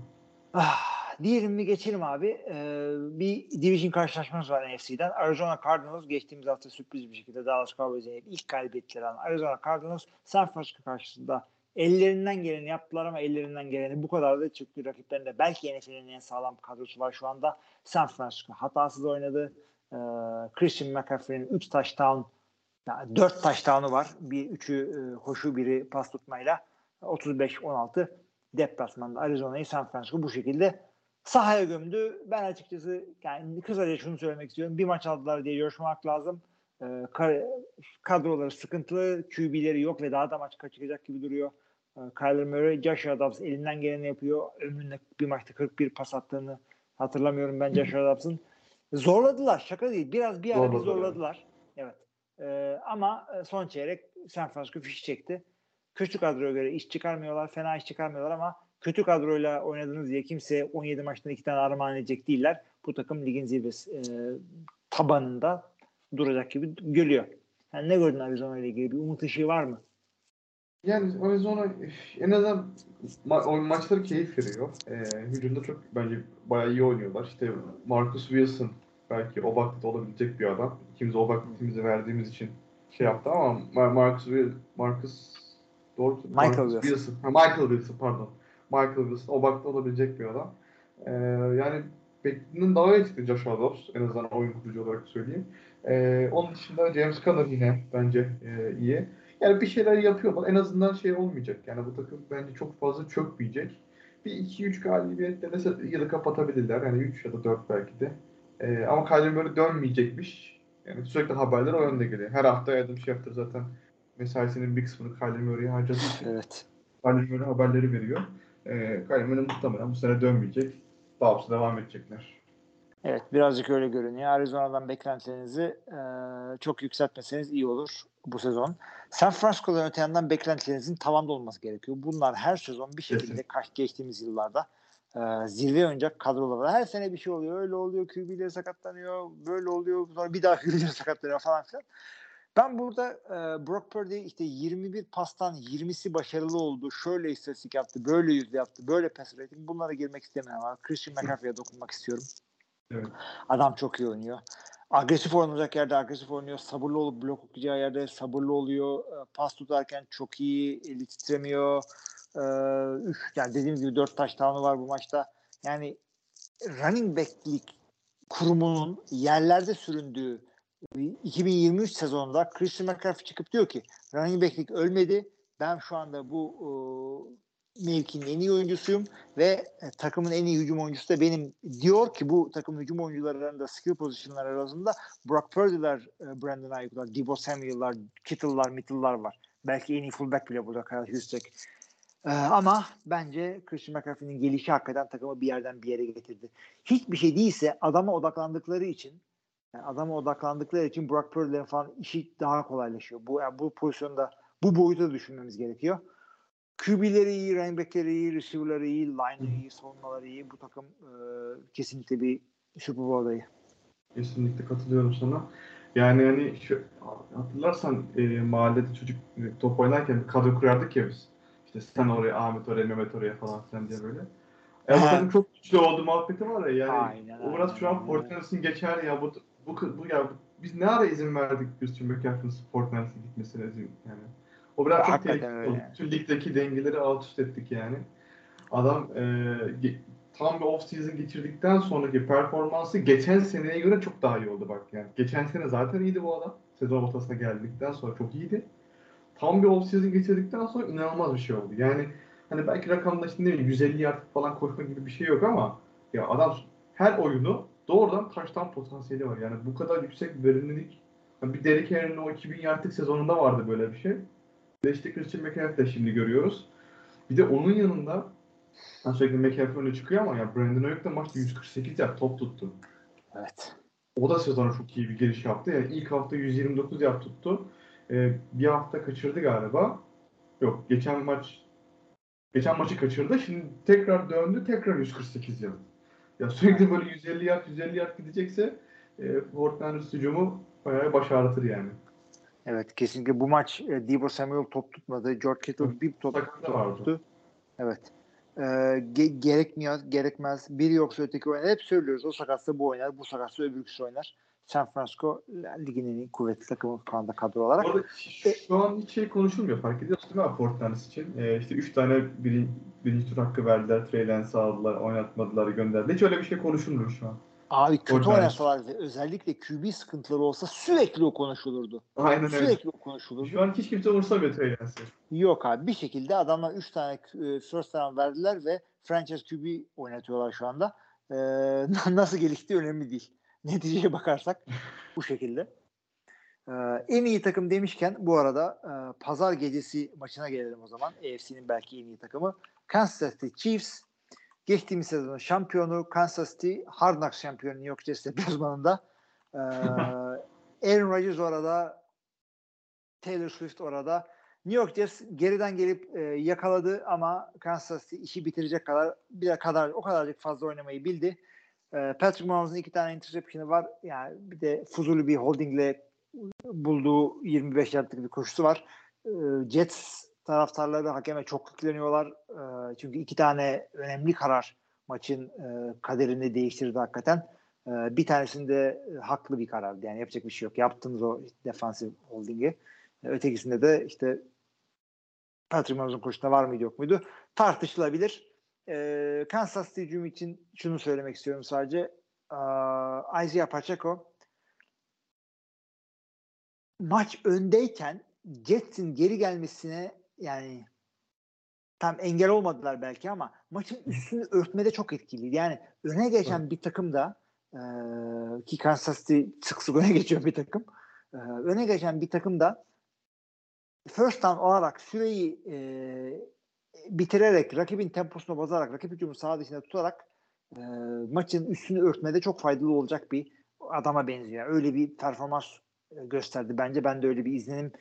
Ah, diyelim mi geçelim abi. Ee, bir division karşılaşmamız var NFC'den. Arizona Cardinals geçtiğimiz hafta sürpriz bir şekilde Dallas Cowboys'e ilk alan Arizona Cardinals San Francisco karşısında ellerinden geleni yaptılar ama ellerinden geleni bu kadar da çıktı rakiplerinde. Belki NFL'in en sağlam kadrosu var şu anda. San Francisco hatasız oynadı. Ee, Christian McCaffrey'nin 3 touchdown Yani 4 touchdown'u var. Bir üçü e, koşu, biri pas tutmayla 35-16 deplasmanda Arizona'yı San Francisco bu şekilde sahaya gömdü. Ben açıkçası yani kısaca şunu söylemek istiyorum. Bir maç aldılar diye coşmak lazım. E, ka- kadroları sıkıntılı, QB'leri yok ve daha da maç kaçıracak gibi duruyor. E, Kyler Murray, Josh Adams elinden geleni yapıyor. Ömründe bir maçta 41 pas attığını hatırlamıyorum ben Josh Adams'ın. Zorladılar. Şaka değil. Biraz bir ara Zorladılar, zorladılar. Evet. E, ama son çeyrek San Francisco fiş çekti. Kötü kadroya göre iş çıkarmıyorlar. Fena iş çıkarmıyorlar ama kötü kadroyla oynadınız diye kimse 17 maçtan iki tane armağan edecek değiller. Bu takım ligin zirvesi e, tabanında duracak gibi geliyor. Yani ne gördün Arizona ile ilgili? Bir umut ışığı var mı? Yani Arizona en azından ma- o maçları keyif veriyor. Ee, hücumda çok bence bayağı iyi oynuyorlar. İşte Marcus Wilson belki o vakti olabilecek bir adam. İkimiz o vaktimizi verdiğimiz için şey yaptı ama Mar- Marcus Marcus doğru Michael Marcus Wilson. Ha, Michael Wilson pardon. Michael Wilson o vakti olabilecek bir adam. Ee, yani beklediğinden daha iyi çıktı Josh Adams. En azından oyun kurucu olarak söyleyeyim. Ee, onun dışında James Conner yine bence e, iyi. Yani bir şeyler yapıyorlar. En azından şey olmayacak. Yani bu takım bence çok fazla çökmeyecek. Bir 2-3 galibiyetle de yılı kapatabilirler. Yani 3 ya da 4 belki de. Ee, ama Kyler Murray dönmeyecekmiş. Yani sürekli haberler o yönde geliyor. Her hafta Adam Schefter zaten mesaisinin bir kısmını Kyler Murray'e harcadığı Evet. Kyler Murray haberleri veriyor. Ee, Kyler Murray muhtemelen bu sene dönmeyecek. Daha devam edecekler. Evet birazcık öyle görünüyor. Arizona'dan beklentilerinizi e, çok yükseltmeseniz iyi olur bu sezon. San Francisco'dan öte yandan beklentilerinizin tavanda olması gerekiyor. Bunlar her sezon bir şekilde kaç geçtiğimiz yıllarda e, zirve oynayacak kadrolar. Her sene bir şey oluyor. Öyle oluyor. QB'leri sakatlanıyor. Böyle oluyor. Sonra bir daha QB'leri sakatlanıyor falan filan. Ben burada e, Brock Purdy işte 21 pastan 20'si başarılı oldu. Şöyle istatistik yaptı. Böyle yüzde yaptı. Böyle pass rating. Bunlara girmek istemiyorum. ama Christian McCaffrey'e dokunmak istiyorum. Evet. Adam çok iyi oynuyor. Agresif oynayacak yerde agresif oynuyor. Sabırlı olup blok okuyacağı yerde sabırlı oluyor. E, Pas tutarken çok iyi. Eli titremiyor. E, üf, yani dediğim gibi 4 touchdown'u var bu maçta. Yani running back'lik kurumunun yerlerde süründüğü 2023 sezonunda Christian McCaffrey çıkıp diyor ki running back'lik ölmedi. Ben şu anda bu e, mevkinin en iyi oyuncusuyum ve e, takımın en iyi hücum oyuncusu da benim diyor ki bu takım hücum oyuncuları arasında skill pozisyonlar arasında Brock Purdy'ler, e, Brandon Ayuk'lar, Debo Samuel'lar, Kittle'lar, Mittle'lar var. Belki en iyi fullback bile burada Kyle Juszczyk. Ee, ama bence Christian McCaffrey'nin gelişi hakikaten takımı bir yerden bir yere getirdi. Hiçbir şey değilse adama odaklandıkları için yani adama odaklandıkları için Brock Purdy'lerin falan işi daha kolaylaşıyor. Bu yani bu pozisyonda bu boyutu da düşünmemiz gerekiyor. QB'leri iyi, running back'leri iyi, receiver'ları iyi, line'ları iyi, savunmaları iyi. Bu takım e, kesinlikle bir Super Bowl adayı. Kesinlikle katılıyorum sana. Yani hani şu, hatırlarsan e, mahallede çocuk e, top oynarken kadro kurardık ya biz. İşte sen oraya, Ahmet oraya, Mehmet oraya falan filan diye böyle. E, He. takım çok güçlü oldu muhabbeti var ya yani. Aynen, o biraz şu an. Fortnite'ın geçer ya bu, bu, bu ya biz ne ara izin verdik Christian McCaffrey'in Fortnite'ın gitmesine izin yani. O biraz çok tehlikeli oldu. ligdeki dengeleri alt üst ettik yani. Adam e, tam bir off season geçirdikten sonraki performansı geçen seneye göre çok daha iyi oldu bak yani. Geçen sene zaten iyiydi bu adam. Sezon ortasına geldikten sonra çok iyiydi. Tam bir off season geçirdikten sonra inanılmaz bir şey oldu. Yani hani belki rakamda ne bileyim 150 yard falan koşma gibi bir şey yok ama ya adam her oyunu doğrudan taştan potansiyeli var. Yani bu kadar yüksek verimlilik yani bir Derrick Henry'nin o 2000 yardlık sezonunda vardı böyle bir şey. Ve işte Christian McCaffrey de şimdi görüyoruz. Bir de onun yanında yani sürekli McCaffrey öne çıkıyor ama ya Brandon Ayuk da maçta 148 yard top tuttu. Evet. O da sezona çok iyi bir giriş yaptı. Yani ilk hafta 129 yard tuttu. Ee, bir hafta kaçırdı galiba. Yok geçen maç geçen maçı kaçırdı. Şimdi tekrar döndü. Tekrar 148 yard. Ya sürekli böyle 150 yard 150 yard gidecekse e, Fortnite hücumu bayağı baş ağrıtır yani. Evet kesinlikle bu maç e, Debo Samuel top tutmadı. George Kittle bir top, top tuttu. Evet. Ee, ge- gerekmiyor, gerekmez. Biri yoksa öteki oynar. Hep söylüyoruz. O sakatsa bu oynar, bu sakatsa öbürküsü oynar. San Francisco ligin en kuvvetli takımı şu anda kadro olarak. Bu arada şu an hiç şey konuşulmuyor fark ediyorsun değil mi Fortnite için? Ee, işte 3 tane birinci, birinci tur hakkı verdiler. Trey Lance aldılar, oynatmadılar, gönderdiler. Hiç öyle bir şey konuşulmuyor şu an. Abi kötü Oradan. oynasalar ve özellikle QB sıkıntıları olsa sürekli o konuşulurdu. Aynen öyle. Sürekli o konuşulurdu. Şu an hiç kimse umursamıyor Trey Lance'i. Yok abi bir şekilde adamlar 3 tane e, first round verdiler ve franchise QB oynatıyorlar şu anda. Ee, nasıl geliştiği önemli değil. Neticeye bakarsak bu şekilde. Ee, en iyi takım demişken bu arada e, pazar gecesi maçına gelelim o zaman. AFC'nin belki en iyi takımı. Kansas City Chiefs geçtiğimiz sezonun şampiyonu Kansas City Hard Knocks şampiyonu New York Jets deplasmanında. Ee, Aaron Rodgers orada Taylor Swift orada. New York Jets geriden gelip e, yakaladı ama Kansas City işi bitirecek kadar bir kadar o kadarcık fazla oynamayı bildi. E, Patrick Mahomes'un iki tane interception'ı var. Yani bir de fuzuli bir holdingle bulduğu 25 yardlık bir koşusu var. E, Jets taraftarları hakeme çok yükleniyorlar. E, çünkü iki tane önemli karar maçın e, kaderini değiştirdi hakikaten. Bir tanesinde e, haklı bir karardı. Yani yapacak bir şey yok. Yaptınız o defansif holdingi. Ötekisinde de işte Patrick Mahomes'un koşusunda var mıydı yok muydu? Tartışılabilir. E, Kansas City için şunu söylemek istiyorum sadece. E, Isaiah Pacheco maç öndeyken Jets'in geri gelmesine yani tam engel olmadılar belki ama maçın üstünü örtmede çok etkiliydi. Yani öne geçen bir takım da e, ki Kansas City sık sık öne geçiyor bir takım. E, öne geçen bir takım da first down olarak süreyi e, bitirerek, rakibin temposunu bozarak, rakip hücumu sağ dışında tutarak e, maçın üstünü örtmede çok faydalı olacak bir adama benziyor. Öyle bir performans e, gösterdi bence. Ben de öyle bir izlenim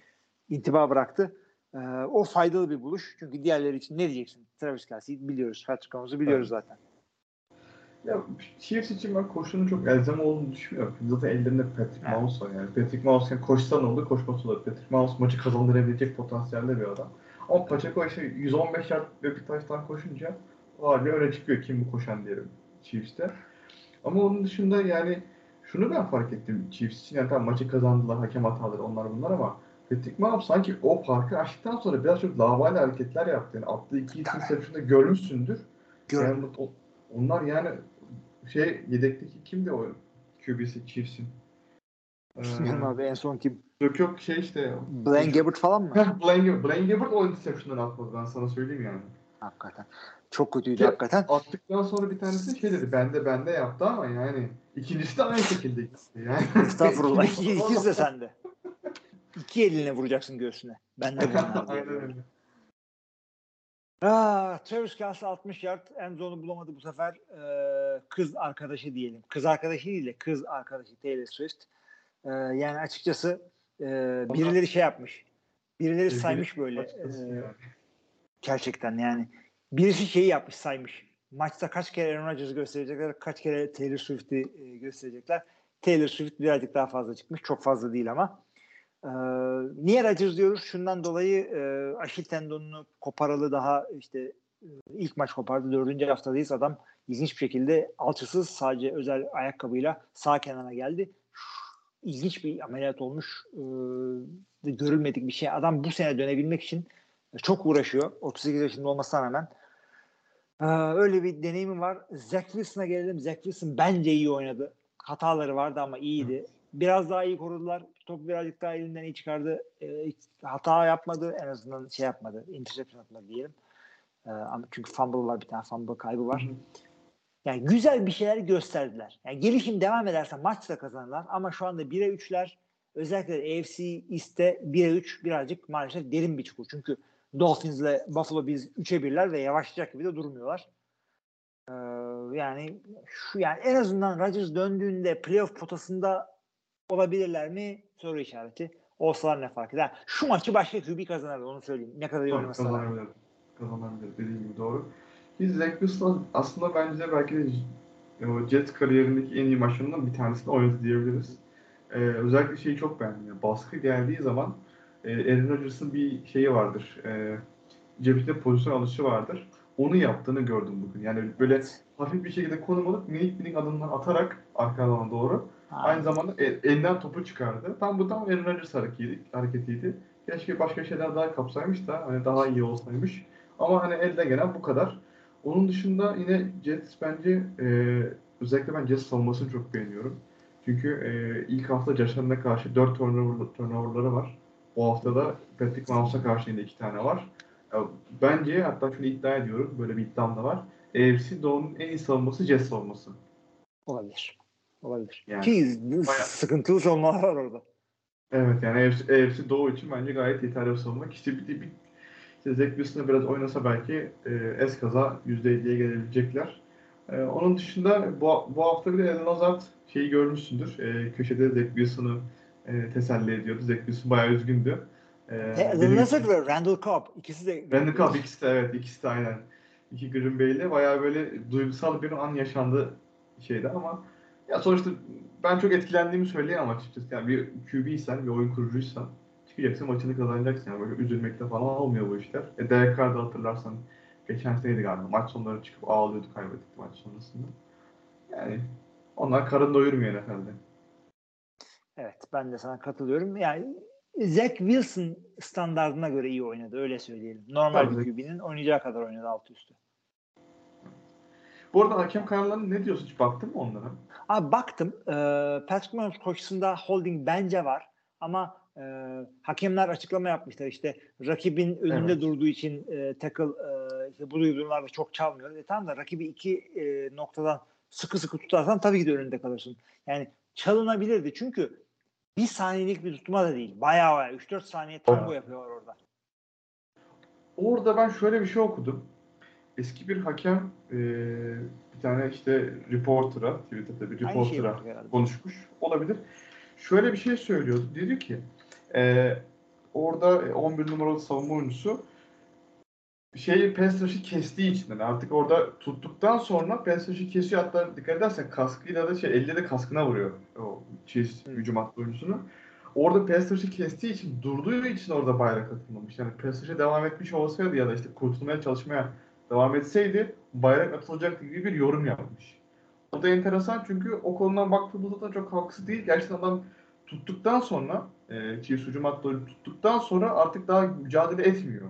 intiba bıraktı. E, o faydalı bir buluş. Çünkü diğerleri için ne diyeceksin? Travis Kelsey'i biliyoruz. Patrick Mahomes'u biliyoruz zaten. Ya Chiefs için ben koşunun çok elzem olduğunu düşünmüyorum. Zaten ellerinde Patrick Evet. Mahomes var yani. Patrick Mahomes yani koşsa ne olur, koşması olur. Patrick Mahomes maçı kazandırabilecek potansiyelde bir adam. Ama Pacheco işte 115 yard ve bir taştan koşunca o halde öne çıkıyor kim bu koşan diyelim Chiefs'te. Ama onun dışında yani şunu ben fark ettim Chiefs için. Yani tamam maçı kazandılar, hakem hataları onlar bunlar ama Patrick Mahomes sanki o farkı aştıktan sonra biraz çok lavayla hareketler yaptı. Yani attığı iki interception'da görmüşsündür. Gördüm. Yani onlar yani şey yedekteki kimdi o QB'si Chiefs'in? Ee, Bilmiyorum abi en son kim? yok yok şey işte. Blaine Gabbert falan mı? Blaine, Blaine Gabbert o interception'dan atmadı ben sana söyleyeyim yani. hakikaten. Çok kötüydü Ya- hakikaten. Attıktan sonra bir tanesi şey dedi bende bende yaptı ama yani ikincisi de aynı şekilde gitti yani. Estağfurullah. İkisi de sende. İki eline vuracaksın göğsüne. Ben de bunlar. Aynen öyle. Aa, Travis Kelsey 60 yard en zone'u bulamadı bu sefer. Ee, kız arkadaşı diyelim. Kız arkadaşı değil de kız arkadaşı Taylor Swift. Ee, yani açıkçası e, birileri şey yapmış. Birileri saymış böyle. E, gerçekten yani. Birisi şeyi yapmış saymış. Maçta kaç kere Aaron Rodgers'ı gösterecekler, kaç kere Taylor Swift'i e, gösterecekler. Taylor Swift birazcık daha fazla çıkmış. Çok fazla değil ama. Ee, niye Rodgers diyoruz? Şundan dolayı e, Aşil tendonunu koparalı daha işte e, ilk maç kopardı. Dördüncü haftadayız. Adam ilginç bir şekilde alçısız sadece özel ayakkabıyla sağ kenara geldi. İlginç bir ameliyat olmuş. Ee, görülmedik bir şey. Adam bu sene dönebilmek için çok uğraşıyor. 38 yaşında olmasına rağmen. Ee, öyle bir deneyimim var. Zach Wilson'a gelelim. Zach Wilson bence iyi oynadı. Hataları vardı ama iyiydi. Biraz daha iyi korudular. Topu birazcık daha elinden iyi çıkardı. Hiç hata yapmadı. En azından şey yapmadı. Interception atmadı diyelim. Ee, ama çünkü fumble var. Bir tane fumble kaybı var. Yani güzel bir şeyler gösterdiler. Yani gelişim devam ederse maçta kazanırlar. Ama şu anda 1'e 3'ler özellikle AFC East'te 1'e 3 birazcık maalesef derin bir çukur. Çünkü Dolphins ile Buffalo Bills 3'e 1'ler ve yavaşlayacak gibi de durmuyorlar. Ee, yani şu yani en azından Rodgers döndüğünde playoff potasında olabilirler mi? Soru işareti. Olsalar ne fark eder? Şu maçı başka QB kazanırdı onu söyleyeyim. Ne kadar iyi rağmen. Kazanabilir. Kazanabilir dediğim gibi doğru. Biz Zach Wilson aslında bence belki de o Jets kariyerindeki en iyi maçlarından bir tanesini oynadı diyebiliriz. Ee, özellikle şeyi çok beğendim. Yani baskı geldiği zaman e, Aaron Rodgers'ın bir şeyi vardır. E, cebinde pozisyon alışı vardır. Onu yaptığını gördüm bugün. Yani böyle hafif bir şekilde konum alıp minik minik adımlar atarak arka alana doğru Aynı zamanda el- elinden topu çıkardı. Tam bu tam Aaron Rodgers hareketiydi. hareketiydi. Keşke başka şeyler daha kapsaymış da hani daha iyi olsaymış. Ama hani elde gelen bu kadar. Onun dışında yine Jets bence e, özellikle ben Jazz savunmasını çok beğeniyorum. Çünkü e, ilk hafta Jason'a karşı 4 turnover, turnoverları var. Bu hafta da Patrick Mahomes'a karşı yine 2 tane var. Ya, bence hatta şunu iddia ediyorum. Böyle bir iddiam da var. AFC Doğu'nun en iyi savunması Jazz savunması. Olabilir. Olabilir. Yani Ki bayağı- sıkıntılı savunmalar var orada. Evet yani AFC, AFC Doğu için bence gayet yeterli bir savunma. İşte bir, bir, işte Zach Wilson'la biraz oynasa belki e, es kaza %50'ye gelebilecekler. E, onun dışında bu, bu hafta bir de Eden Hazard şeyi görmüşsündür. E, köşede Zach Wilson'ı e, teselli ediyordu. Zach Wilson bayağı üzgündü. E, Alan Lazard ve Randall Cobb ikisi de Randall Cobb ikisi de evet ikisi de aynen. İki Green Bay'le bayağı böyle duygusal bir an yaşandı şeydi ama ya sonuçta ben çok etkilendiğimi söyleyemem açıkçası. Yani bir QB'ysen, bir oyun kurucuysan çıkacaksın maçını kazanacaksın. Yani böyle üzülmekte falan olmuyor bu işler. E Carr'da hatırlarsan geçen seneydi galiba. Maç sonları çıkıp ağlıyordu kaybettik maç sonrasında. Yani onlar karın doyurmuyor NFL'de. Evet ben de sana katılıyorum. Yani Zach Wilson standartına göre iyi oynadı öyle söyleyelim. Normal Tabii. bir QB'nin oynayacağı kadar oynadı alt üstü. Bu arada hakem kararlarına ne diyorsun? Hiç baktın mı onlara? Abi baktım e, Patrick Mahomes koşusunda holding bence var ama e, hakemler açıklama yapmışlar işte rakibin önünde Evet. durduğu için e, tackle e, işte bu durumlarda çok çalmıyor. E, tamam da rakibi iki e, noktadan sıkı sıkı tutarsan tabii ki de önünde kalırsın. Yani çalınabilirdi çünkü bir saniyelik bir tutma da değil. Bayağı bayağı 3-4 saniye tango Evet. yapıyorlar orada. Orada ben şöyle bir şey okudum. Eski bir hakem e, bir tane işte reporter'a, Twitter'da bir şeyi reporter'a herhalde. konuşmuş olabilir. Şöyle bir şey söylüyordu. Dedi ki e, orada 11 numaralı savunma oyuncusu şeyi pass rush'ı kestiği için yani artık orada tuttuktan sonra rush'ı kesiyor hatta dikkat edersen kaskıyla da şey elle de kaskına vuruyor o Chiefs Hı. hücum hattı oyuncusunu. Orada rush'ı kestiği için durduğu için orada bayrak atılmamış. Yani rush'a devam etmiş olsaydı ya da işte kurtulmaya çalışmaya devam etseydi bayrak atılacaktı gibi bir yorum yapmış. O da enteresan çünkü o konudan baktığımızda da çok haksız değil. Gerçekten adam tuttuktan sonra e, Chiefs hücum hattı tuttuktan sonra artık daha mücadele etmiyor.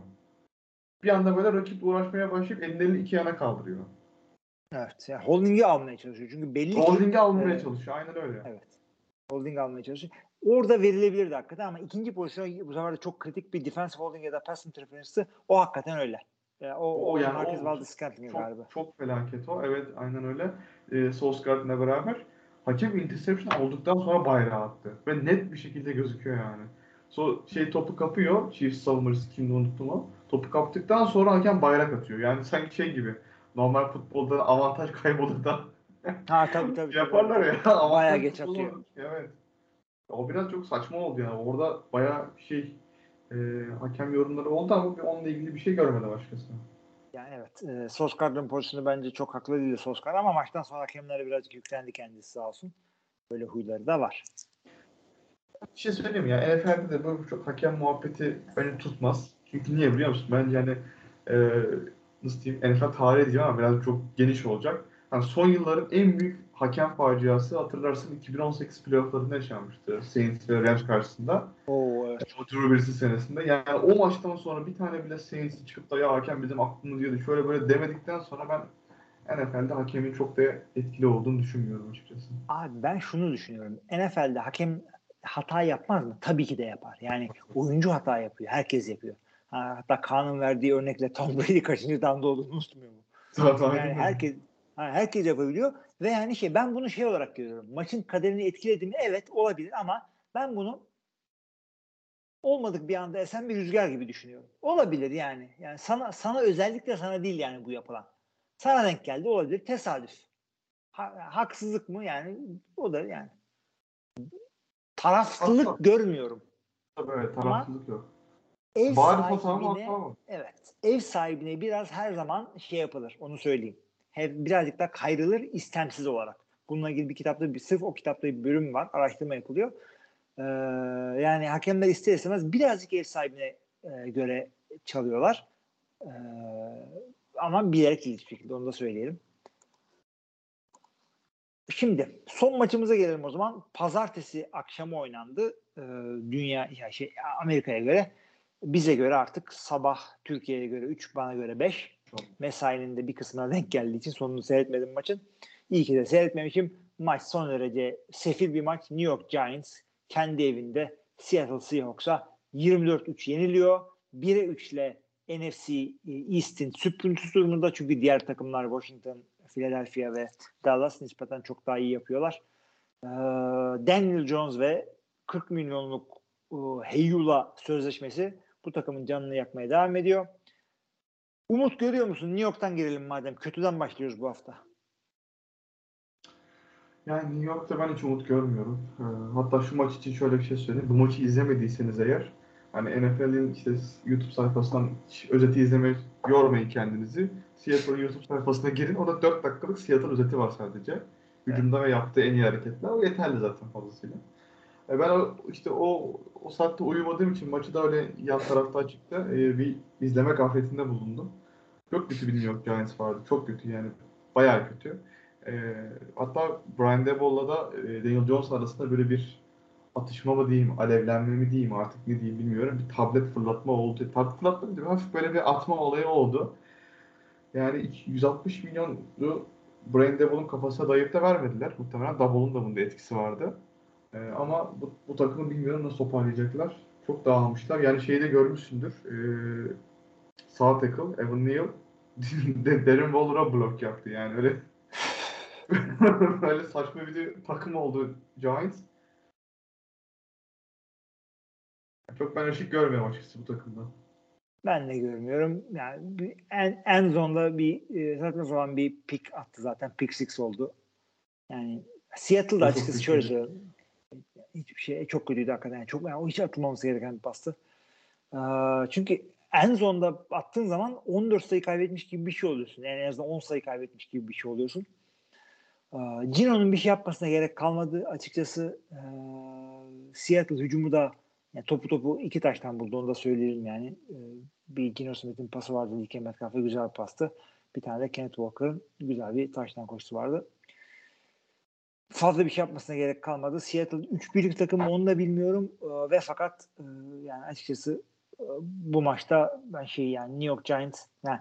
Bir anda böyle rakiple uğraşmaya başlayıp ellerini iki yana kaldırıyor. Evet. Yani holding'i almaya çalışıyor. Çünkü belli ki Holding'i almaya Evet. çalışıyor. Aynen öyle. Evet. Holding almaya çalışıyor. Orada verilebilirdi hakikaten ama ikinci pozisyon bu sefer de çok kritik bir defensive holding ya da pass interference'ı o hakikaten öyle. Yani o, o, O yani Marquez o Valdez Scantling galiba. Çok, çok felaket o. Evet aynen öyle. E, Solskjaer'le beraber hakem interception olduktan sonra bayrağı attı. Ve net bir şekilde gözüküyor yani. So, şey topu kapıyor. Chiefs savunmacısı kimdi unuttum o. Topu kaptıktan sonra hakem bayrak atıyor. Yani sanki şey gibi. Normal futbolda avantaj kaybolur da Ha tabii tabii. yaparlar ya. Avantaj Bayağı geç atıyor. Evet. O biraz çok saçma oldu yani. Orada bayağı şey e, hakem yorumları oldu ama onunla ilgili bir şey görmedi başkası. Yani evet. E, Solskjaer'ın pozisyonu bence çok haklı değildi Solskjaer ama maçtan sonra hakemlere birazcık yüklendi kendisi sağ olsun. Böyle huyları da var. Bir şey söyleyeyim ya NFL'de de böyle çok hakem muhabbeti beni tutmaz. Çünkü niye biliyor musun? Bence hani e, nasıl diyeyim NFL tarihi diyeceğim ama biraz çok geniş olacak. Hani son yılların en büyük hakem faciası hatırlarsın 2018 playofflarında yaşanmıştı Saints ve Rams karşısında. Oo evet. O Drew Brees'in senesinde. Yani o maçtan sonra bir tane bile Saints çıkıp da ya hakem bizim aklımız diyordu şöyle böyle demedikten sonra ben NFL'de hakemin çok da etkili olduğunu düşünmüyorum açıkçası. Abi ben şunu düşünüyorum. NFL'de hakem hata yapmaz mı? Tabii ki de yapar. Yani oyuncu hata yapıyor. Herkes yapıyor. Ha, hatta Kaan'ın verdiği örnekle Tom Brady kaçıncı damda olduğunu unutmuyor mu? Zaten Yani herkes ha, herkes yapabiliyor ve yani şey ben bunu şey olarak görüyorum. Maçın kaderini etkiledi mi? Evet olabilir ama ben bunu olmadık bir anda esen bir rüzgar gibi düşünüyorum. Olabilir yani. Yani sana sana özellikle sana değil yani bu yapılan. Sana denk geldi olabilir. Tesadüf. Ha- haksızlık mı yani? O da yani. Taraflılık Haklı. görmüyorum. Tabii evet tarafsızlık yok. Ev Bari sahibine, evet, ev sahibine biraz her zaman şey yapılır. Onu söyleyeyim. Hep birazcık da kayrılır istemsiz olarak. Bununla ilgili bir kitapta bir sırf o kitapta bir bölüm var. Araştırma yapılıyor. Ee, yani hakemler ister istemez birazcık ev sahibine e, göre çalıyorlar. Ee, ama bilerek değil şekilde onu da söyleyelim. Şimdi son maçımıza gelelim o zaman. Pazartesi akşamı oynandı. Ee, dünya ya şey Amerika'ya göre bize göre artık sabah Türkiye'ye göre 3 bana göre 5 Çok. mesainin de bir kısmına denk geldiği için sonunu seyretmedim maçın. İyi ki de seyretmemişim. Maç son derece sefil bir maç. New York Giants kendi evinde Seattle Seahawks'a 24-3 yeniliyor. 1'e 3 ile NFC East'in süprüntüsü durumunda çünkü diğer takımlar Washington, Philadelphia ve Dallas nispeten çok daha iyi yapıyorlar. Ee, Daniel Jones ve 40 milyonluk e, Heyula sözleşmesi bu takımın canını yakmaya devam ediyor. Umut görüyor musun? New York'tan girelim madem. Kötüden başlıyoruz bu hafta. Yani New York'ta ben hiç umut görmüyorum. Ee, Hatta şu maç için şöyle bir şey söyleyeyim. Bu maçı izlemediyseniz eğer hani NFL'in işte YouTube sayfasından özeti izlemeye yormayın kendinizi. Seattle'ın YouTube sayfasına girin. Orada 4 dakikalık Seattle özeti var sadece. Hücumda ve yaptığı en iyi hareketler. O yeterli zaten fazlasıyla. E ben işte o o saatte uyumadığım için maçı da öyle yan tarafta açıkta e, bir izleme gafletinde bulundum. Çok kötü bir New York Giants vardı. Çok kötü yani. Bayağı kötü. E, hatta Brian Daboll'la da e, Daniel Jones arasında böyle bir atışma mı diyeyim, alevlenme mi diyeyim artık ne diyeyim bilmiyorum. Bir tablet fırlatma oldu. Tablet fırlatma değil, hafif böyle bir atma olayı oldu. Yani iki- 160 milyonu Brian Daboll'un kafasına dayayıp da vermediler. Muhtemelen Daboll'un da bunda etkisi vardı. Ee, ama bu, bu takımı bilmiyorum nasıl toparlayacaklar. Çok dağılmışlar. Yani şeyi de görmüşsündür. Ee, sağ tackle Evan Neal Darren Waller'a blok yaptı. Yani öyle öyle saçma bir takım oldu Giants. Çok ben ışık görmüyorum açıkçası bu takımda. Ben de görmüyorum. Yani en, en zonda bir e, saçma sapan bir pick attı zaten. Pick six oldu. Yani Seattle'da açıkçası şöyle söyleyeyim. Hiçbir şey çok kötüydü hakikaten. Yani çok, yani o hiç atılmaması gereken bir pastı. Ee, çünkü en zonda attığın zaman 14 sayı kaybetmiş gibi bir şey oluyorsun. Yani en azından 10 sayı kaybetmiş gibi bir şey oluyorsun. Ee, Gino'nun bir şey yapmasına gerek kalmadı. Açıkçası ee, Seattle hücumu da yani topu topu iki taştan buldu onu da söyleyelim yani. Ee, bir Gino Smith'in pası vardı. DK Metcalf'a güzel bir pastı. Bir tane de Kenneth Walker'ın güzel bir taştan koşusu vardı. Fazla bir şey yapmasına gerek kalmadı. Seattle 3 birlik takımı onu da bilmiyorum. Ee, ve fakat e, yani açıkçası e, bu maçta ben şey yani New York Giants yani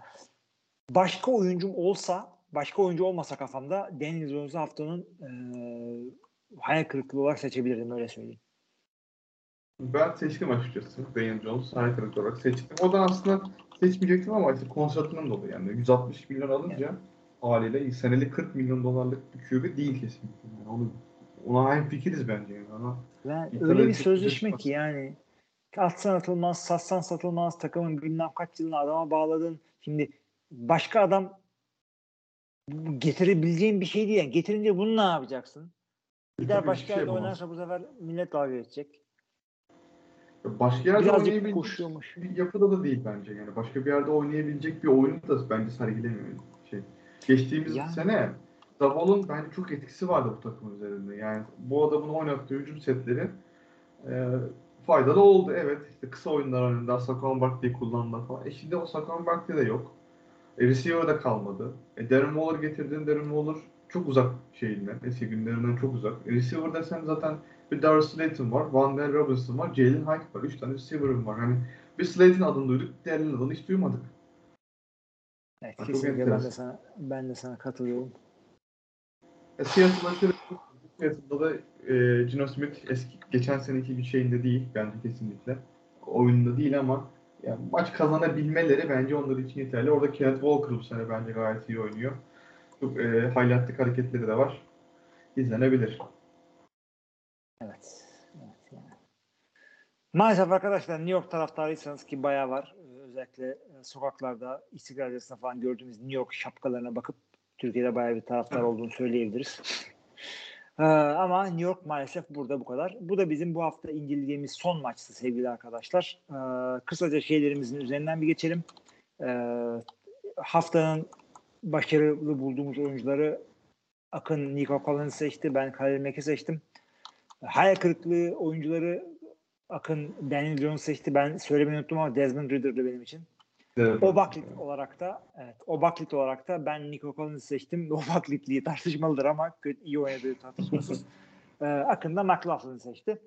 başka oyuncum olsa başka oyuncu olmasa kafamda Daniel Jones'u haftanın e, hayal kırıklığı olarak seçebilirdim öyle söyleyeyim. Ben seçtim açıkçası. Daniel Jones hayal kırıklığı olarak seçtim. O da aslında seçmeyecektim ama işte kontratının dolayı yani 160 milyon alınca haliyle senelik 40 milyon dolarlık bir QB değil kesinlikle. Yani onu, ona hem fikiriz bence yani. Ona Bir öyle bir sözleşme ki yani atsan atılmaz, satsan satılmaz, takımın bilmem kaç yılını adama bağladın. Şimdi başka adam getirebileceğin bir şey değil. Yani getirince bunu ne yapacaksın? Gider başka şey yerde yapamaz. oynarsa bu sefer millet dalga geçecek. Başka yerde Birazcık oynayabilecek koşuyormuş. bir yapıda da değil bence yani. Başka bir yerde oynayabilecek bir oyunu da bence sergilemiyor. Şey. Geçtiğimiz Yani. sene Davol'un bence çok etkisi vardı bu takım üzerinde. Yani bu adamın oynattığı hücum setleri e, faydalı oldu. Evet işte kısa oyunlar önünde Saquon Barkley kullandılar falan. E şimdi o Saquon Barkley de yok. E, receiver de kalmadı. E, Darren Waller getirdin. Darren Waller çok uzak şeyinden, eski günlerinden çok uzak. E, receiver desen zaten bir Darius Slayton var, Van Der Robinson var, Jalen Hyatt var. Üç tane receiver'ım var. Hani bir Slayton adını duyduk, diğerlerinin adını hiç duymadık. Evet, Çok kesinlikle ben de sana ben de sana katılıyorum. E, Seattle'da şöyle Seattle'da da e, Gino Smith eski geçen seneki bir şeyinde değil bence kesinlikle. Oyunda değil ama yani maç kazanabilmeleri bence onlar için yeterli. Orada Kenneth Walker bu sene bence gayet iyi oynuyor. Çok e, highlightlık hareketleri de var. İzlenebilir. Evet. evet yani. Maalesef arkadaşlar New York taraftarıysanız ki bayağı var. Ee, Özellikle e, sokaklarda İstiklal Caddesi'nde falan gördüğümüz New York şapkalarına bakıp Türkiye'de bayağı bir taraftar olduğunu söyleyebiliriz. Ee, ama New York maalesef burada bu kadar. Bu da bizim bu hafta inceleyeceğimiz son maçtı sevgili arkadaşlar. Ee, kısaca şeylerimizin üzerinden bir geçelim. Ee, haftanın başarılı bulduğumuz oyuncuları Akın Nico Collins seçti. Ben Khalil Mack'i seçtim. Hayal kırıklığı oyuncuları Akın Daniel Jones seçti. Ben söylemeyi unuttum ama Desmond Ridder'dı benim için. O baklit olarak da evet, o baklit olarak da ben Nico Collins'i seçtim. O baklitliği tartışmalıdır ama kötü, iyi oynadığı tartışmasız. ee, Akın da McLaughlin'i seçti.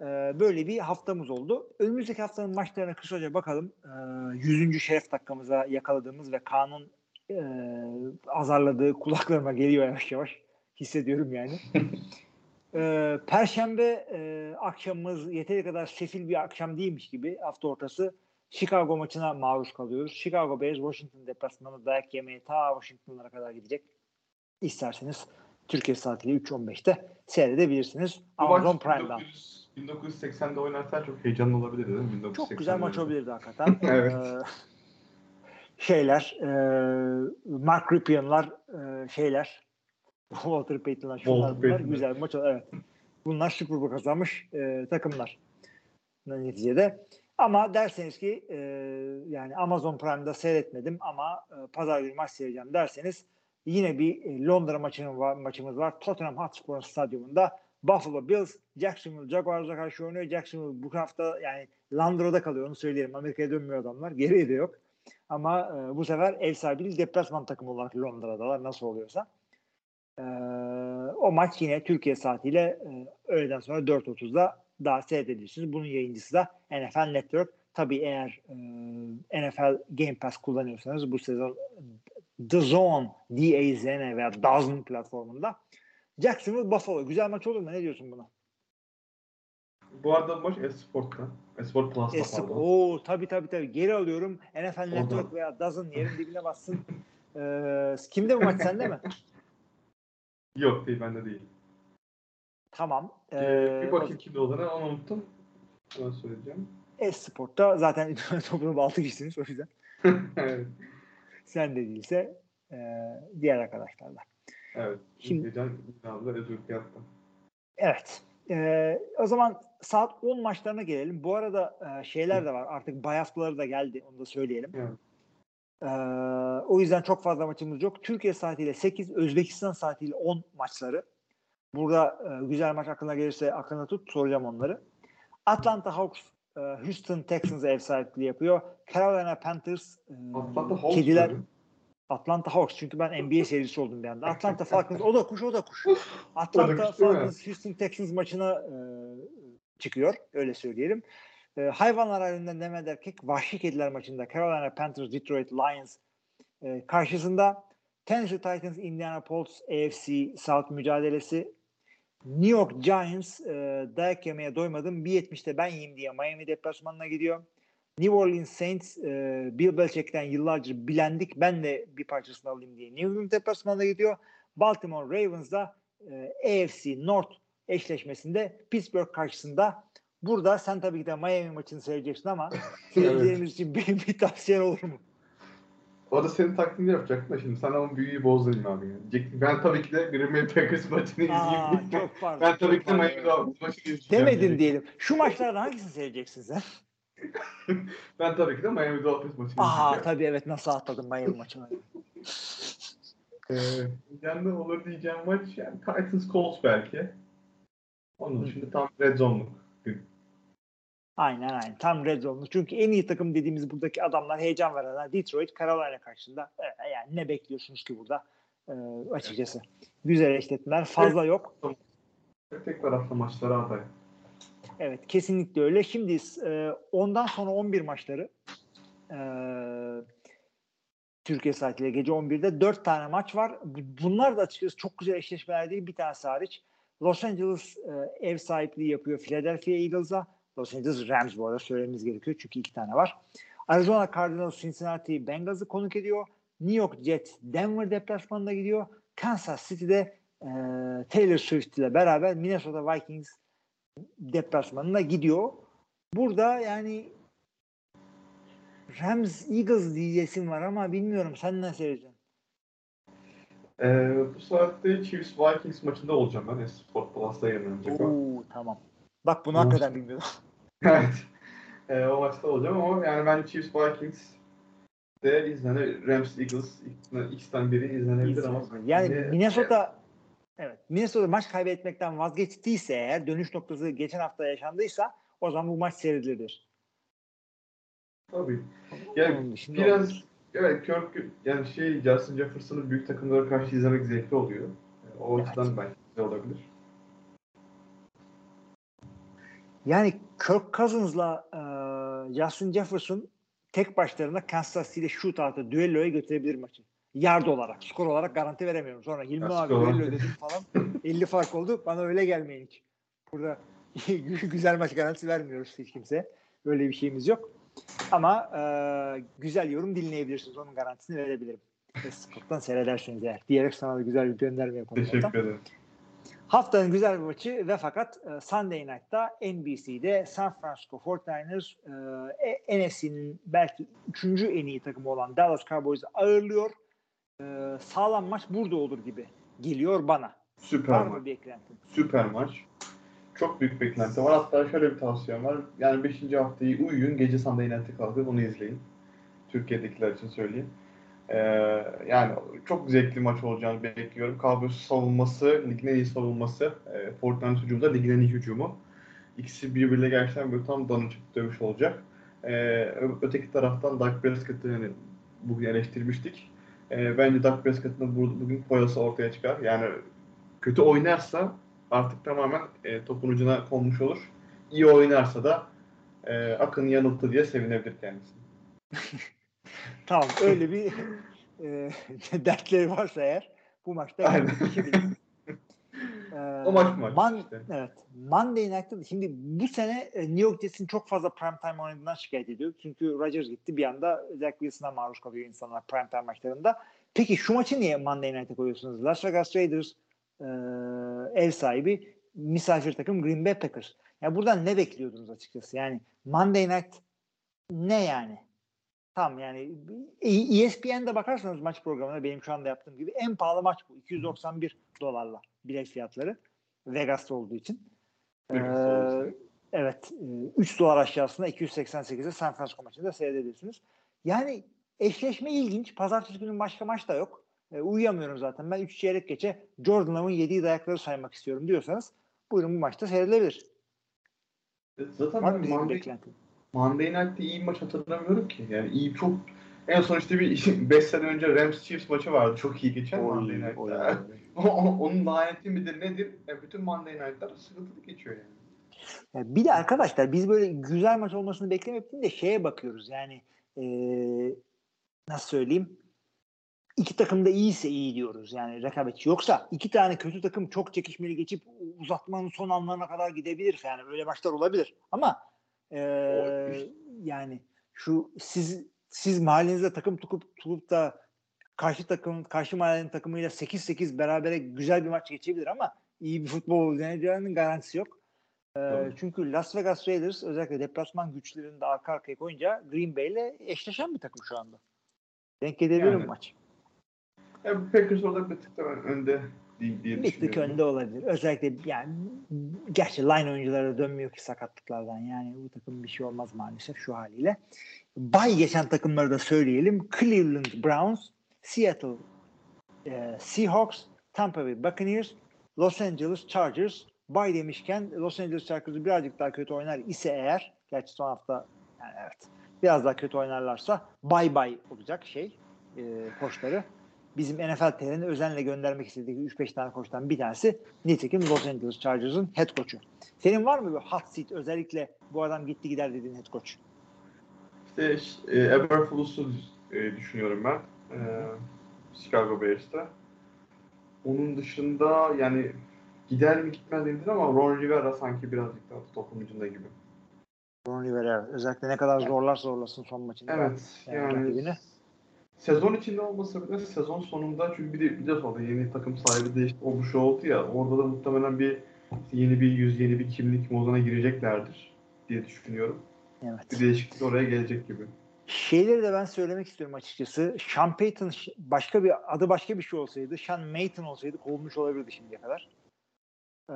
Ee, böyle bir haftamız oldu. Önümüzdeki haftanın maçlarına kısaca bakalım. Ee, 100. şeref dakikamıza yakaladığımız ve Kaan'ın e, azarladığı kulaklarıma geliyor yavaş yavaş. Hissediyorum yani. e, Perşembe e, akşamımız yeteri kadar sefil bir akşam değilmiş gibi hafta ortası Chicago maçına maruz kalıyoruz. Chicago Bears Washington deplasmanı dayak yemeye ta Washington'lara kadar gidecek. İsterseniz Türkiye saatiyle 3.15'te seyredebilirsiniz. Bu Amazon Prime'dan. 1900 1980'de oynarsa çok heyecanlı olabilir değil mi? 1980'de. Çok güzel maç olabilirdi hakikaten. Evet. Ee, şeyler, e, Mark Rypien'lar, e, şeyler, Walter Payton'lar, şunlar Walter bunlar Payton'lar. güzel bir maç. Evet. Bunlar Super Bowl kazanmış e, takımlar neticede. Ama derseniz ki e, yani Amazon Prime'da seyretmedim ama e, pazar günü maç seyredeceğim derseniz yine bir e, Londra maçının var, maçımız var. Tottenham Hotspur stadyumunda Buffalo Bills Jacksonville Jaguars'a karşı oynuyor. Jacksonville bu hafta yani Londra'da kalıyor onu söyleyelim. Amerika'ya dönmüyor adamlar. Geriye de yok. Ama e, bu sefer ev sahibi değil deplasman takımı olarak Londra'dalar nasıl oluyorsa. E, o maç yine Türkiye saatiyle e, öğleden sonra 4.30'da daha seyredebilirsiniz. Bunun yayıncısı da NFL Network. Tabii eğer e, NFL Game Pass kullanıyorsanız bu sezon The Zone, D-A-Z-N veya DAZN platformunda Jacksonville Buffalo. Güzel maç olur mu? Ne diyorsun buna? Bu arada maç Esport'ta. Esport Plus'ta Esip. pardon. Oo tabii tabii tabii. Geri alıyorum. NFL Orada. Network veya DAZN yerin dibine bassın. Ee, kimde bu maç sende mi? Yok değil bende değil. Tamam. Ee, bir bakayım kimde olduğunu onu unuttum. Hemen söyleyeceğim. Esport'ta zaten toplam 6 kişisiniz o yüzden. evet. Sen de değilse e, diğer arkadaşlarla. Evet. Şimdi- abla Ezurk yaptım. Evet. Ee, o zaman saat 10 maçlarına gelelim. Bu arada e, şeyler de var. Artık bay haftaları da geldi. Onu da söyleyelim. Evet. Ee, o yüzden çok fazla maçımız yok. Türkiye saatiyle 8, Özbekistan saatiyle 10 maçları. Burada e, güzel maç aklına gelirse aklına tut. Soracağım onları. Atlanta Hawks e, Houston Texans ev sahipliği yapıyor. Carolina Panthers e, Atlanta Hawks Kediler mı? Atlanta Hawks çünkü ben NBA seyircisi oldum bir anda. Atlanta Falcons o da kuş o da kuş. Atlanta mi? Falcons Houston Texans maçına e, çıkıyor öyle söyleyelim. E, hayvanlar halinden Mehmet Erkek vahşi kediler maçında Carolina Panthers Detroit Lions e, karşısında Tennessee Titans Indiana Colts AFC South mücadelesi New York Giants e, dayak yemeye doymadım. 1.70'te ben yiyeyim diye Miami deplasmanına gidiyor. New Orleans Saints e, Bill Belichick'ten yıllarca bilendik. Ben de bir parçasını alayım diye New England deplasmanına gidiyor. Baltimore Ravens da e, AFC North eşleşmesinde Pittsburgh karşısında. Burada sen tabii ki de Miami maçını seyredeceksin ama seyircilerimiz için bir, bir tavsiyen olur mu? O da senin taklidini yapacaktım da şimdi sen ama büyüyü bozdun abi. Yani. Ben tabii ki de Green Bay Packers maçını izleyeyim. çok pardon. ben tabii ki de. Miami Dolphins maçını izleyeceğim. Demedin diyelim. Şu maçlardan hangisini seyredeceksin sen? Ben tabii ki de Miami Dolphins maçını Aa izleyeceğim. tabii evet nasıl atladım Miami maçını. Ee, yani olur diyeceğim maç yani Titans Colts belki. Onun dışında tam red zone'luk. Aynen aynen. Tam red zone'lu. Çünkü en iyi takım dediğimiz buradaki adamlar heyecan verenler. Detroit, Carolina karşısında. Ee, yani ne bekliyorsunuz ki burada? Ee, açıkçası. Güzel eşletmeler. Fazla yok. Tek taraflı maçlara aday. Evet kesinlikle öyle. Şimdi e, ondan sonra 11 maçları e, Türkiye saatiyle gece 11'de 4 tane maç var. Bu- Bunlar da açıkçası çok güzel eşleşmeler değil. Bir tanesi hariç. Los Angeles e, ev sahipliği yapıyor Philadelphia Eagles'a. Los Angeles Rams bu arada söylememiz gerekiyor çünkü iki tane var. Arizona Cardinals Cincinnati Bengals'ı konuk ediyor. New York Jets Denver deplasmanına gidiyor. Kansas City'de e, Taylor Swift ile beraber Minnesota Vikings deplasmanına gidiyor. Burada yani Rams Eagles diyeceğim var ama bilmiyorum sen ne seyredeceksin? Ee, bu saatte Chiefs Vikings maçında olacağım ben. Sport Plus'ta yayınlanacak. Oo tamam. Bak bunu hakikaten bilmiyordum. evet. Ee, o maçta olacağım ama yani ben Chiefs Vikings de izlenir. Rams Eagles ikisinden- biri izlenebilir ama yani yine- Minnesota evet Minnesota maç kaybetmekten vazgeçtiyse eğer dönüş noktası geçen hafta yaşandıysa o zaman bu maç seyredilir. Tabii. Yani biraz olmaz. evet Kirk yani şey Justin Jefferson'ı büyük takımlara karşı izlemek zevkli oluyor. O Evet. açıdan belki olabilir. Yani Kirk Cousins'la e, Justin Jefferson tek başlarına Kansas City shootout'a düelloya götürebilir maçı. Yard olarak, skor olarak garanti veremiyorum. Sonra Hilmi Ya, abi olarak. ödedim falan. 50 fark oldu. Bana öyle gelmeyin hiç. Burada güzel maç garantisi vermiyoruz hiç kimse. Öyle bir şeyimiz yok. Ama e, güzel yorum dinleyebilirsiniz. Onun garantisini verebilirim. Facebook'tan seyredersiniz eğer. Diyerek sana da güzel bir gönderme yapalım. Teşekkür ederim. Haftanın güzel bir maçı ve fakat e, Sunday Night'ta NBC'de San Francisco 49ers e, NFC'nin belki üçüncü en iyi takımı olan Dallas Cowboys'u ağırlıyor. E, sağlam maç burada olur gibi geliyor bana. Süper Var maç. Süper maç. Çok büyük beklenti var. Hatta şöyle bir tavsiyem var. Yani 5. haftayı uyuyun. Gece Sunday Night'e kalkıp onu izleyin. Türkiye'dekiler için söyleyeyim. Ee, yani çok zevkli maç olacağını bekliyorum. Cowboys savunması, ligin en iyi savunması. E, Fortnite hücumu da ligin en iyi hücumu. İkisi birbiriyle gerçekten böyle tam danışık dövüş olacak. Ee, öteki taraftan Dak Prescott'ı hani bugün eleştirmiştik. Ee, bence Dak Prescott'ın bu- bugün boyası ortaya çıkar. Yani kötü oynarsa artık tamamen e, topun ucuna konmuş olur. İyi oynarsa da e, Akın yanılttı diye sevinebilir kendisi. Tamam öyle bir e, dertleri varsa eğer bu maçta Aynen. Ee, O maç maç Man- işte. Evet. Monday Night'ta şimdi bu sene e, New York Jets'in çok fazla prime time oynadığından şikayet ediyor. Çünkü Rodgers gitti bir anda Zach Wilson'a maruz kalıyor insanlar prime time maçlarında. Peki şu maçı niye Monday Night'a koyuyorsunuz? Las Vegas Raiders e, ev sahibi misafir takım Green Bay Packers. Ya buradan ne bekliyordunuz açıkçası? Yani Monday Night ne yani? Tam yani E- ESPN'de bakarsanız maç programına benim şu anda yaptığım gibi en pahalı maç bu. 291 dolarla bilet fiyatları. Vegas'ta olduğu için. Vegas'ta Ee, evet. e, 3 dolar aşağısında 288'e San Francisco maçında seyredebilirsiniz. Yani eşleşme ilginç. Pazartesi günü başka maç da yok. E, uyuyamıyorum zaten. Ben 3 çeyrek geçe Jordan Love'ın yediği dayakları saymak istiyorum diyorsanız buyurun bu maçta seyredilebilir. Zaten Var ben mı bizim Monday? Monday Night'te iyi bir maç hatırlamıyorum ki. Yani iyi çok en son işte bir 5 sene önce Rams Chiefs maçı vardı. Çok iyi geçen Monday Oy, Night'ta. oy, O- o- Onun laneti midir nedir? Ya bütün Monday Night'lar sıkıntılı geçiyor yani. Ya bir de arkadaşlar biz böyle güzel maç olmasını beklemek değil de şeye bakıyoruz yani eee, nasıl söyleyeyim iki takım da iyiyse iyi diyoruz yani rekabetçi. Yoksa iki tane kötü takım çok çekişmeli geçip uzatmanın son anlarına kadar gidebilir. Yani öyle maçlar olabilir. Ama eee, yani şu siz siz mahallenizde takım tutup tutup da karşı takım karşı mahallenin takımıyla 8-8 berabere güzel bir maç geçebilir ama iyi bir futbol oynayacağının garantisi yok. Ee, Tabii. çünkü Las Vegas Raiders özellikle deplasman güçlerini de arka arkaya koyunca Green Bay ile eşleşen bir takım şu anda. Denk edebilir Yani. mi maç? Ya bu Packers orada bir tık önde diye, diye Bir tık önde olabilir. Özellikle yani gerçi line oyuncuları da dönmüyor ki sakatlıklardan. Yani bu takım bir şey olmaz maalesef şu haliyle. Bay geçen takımları da söyleyelim. Cleveland Browns, Seattle e, Seahawks, Tampa Bay Buccaneers, Los Angeles Chargers. Bay demişken Los Angeles Chargers'ı birazcık daha kötü oynar ise eğer gerçi son hafta yani evet biraz daha kötü oynarlarsa bay bay olacak şey e, koçları. Bizim NFL TR'nin özenle göndermek istediği 3-5 tane koçtan bir tanesi nitekim Los Angeles Chargers'ın head koçu. Senin var mı bir hot seat özellikle bu adam gitti gider dediğin head coach? İşte e, Eberflus'u e, düşünüyorum ben. E, Chicago Bears'ta. Onun dışında yani gider mi gitmez mi ama Ron Rivera sanki birazcık daha topun ucunda gibi. Ron Rivera özellikle ne kadar zorlar zorlasın son maçında. Evet Yani yani. Sezon içinde olmasa bile sezon sonunda çünkü bir de biliyorsun orada yeni takım sahibi değişti o bu şey oldu ya orada da muhtemelen bir işte yeni bir yüz yeni bir kimlik moduna gireceklerdir diye düşünüyorum. Evet. Bir değişiklik oraya gelecek gibi. Şeyleri de ben söylemek istiyorum açıkçası. Sean Payton başka bir adı başka bir şey olsaydı, Sean Mayton olsaydı kovulmuş olabilirdi şimdiye kadar. Ee,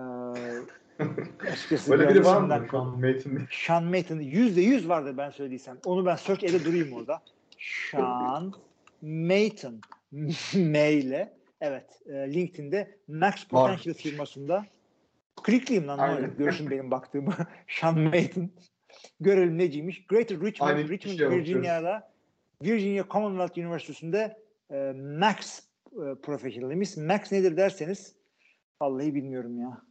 açıkçası Böyle biraz biri var mı şu an Mason? Sean Mayton yüzde yüz vardır ben söylediysem. Onu ben search ede durayım orada. Sean Mayton M ile evet e, LinkedIn'de Max Potential firmasında klikleyeyim lan ne Aynen. görsün benim baktığımı. Sean Mayton görelim neciymiş. Greater Richmond, Aynı Richmond kişiye Virginia'da Virginia Commonwealth Üniversitesi'nde e, Max e, professionalimiz. Max nedir derseniz vallahi bilmiyorum ya.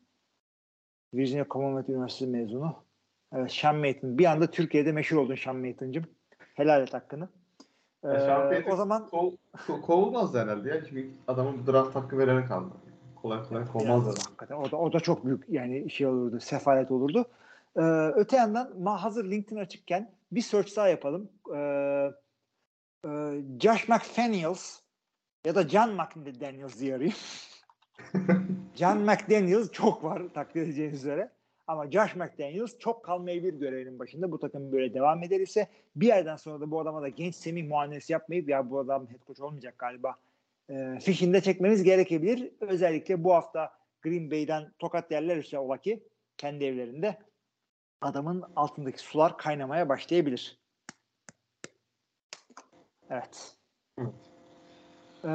Virginia Commonwealth Üniversitesi mezunu. Evet, Sean Mayton. Bir anda Türkiye'de meşhur oldun Sean Mayton'cım. Helal et hakkını. Ee, Ya Sean Payton o zaman kov, ko- kovulmaz herhalde ya. Çünkü adamın draft hakkı vererek aldı. Kolay kolay kovmaz adam. hakikaten o da o da çok büyük yani şey olurdu, sefalet olurdu. Ee, öte yandan ma- hazır LinkedIn açıkken bir search daha yapalım. Ee, e, Josh McDaniels ya da John McDaniels diye arayayım. John McDaniels çok var takdir edeceğiniz üzere. Ama Josh McDaniels çok kalmayabilir görevinin başında. Bu takım böyle devam ederse bir yerden sonra da bu adama da genç Semih muamelesi yapmayıp ya bu adam head coach olmayacak galiba e, fişinde çekmemiz gerekebilir. Özellikle bu hafta Green Bay'den tokat yerler işte ola ki kendi evlerinde adamın altındaki sular kaynamaya başlayabilir. Evet. Evet. Ee,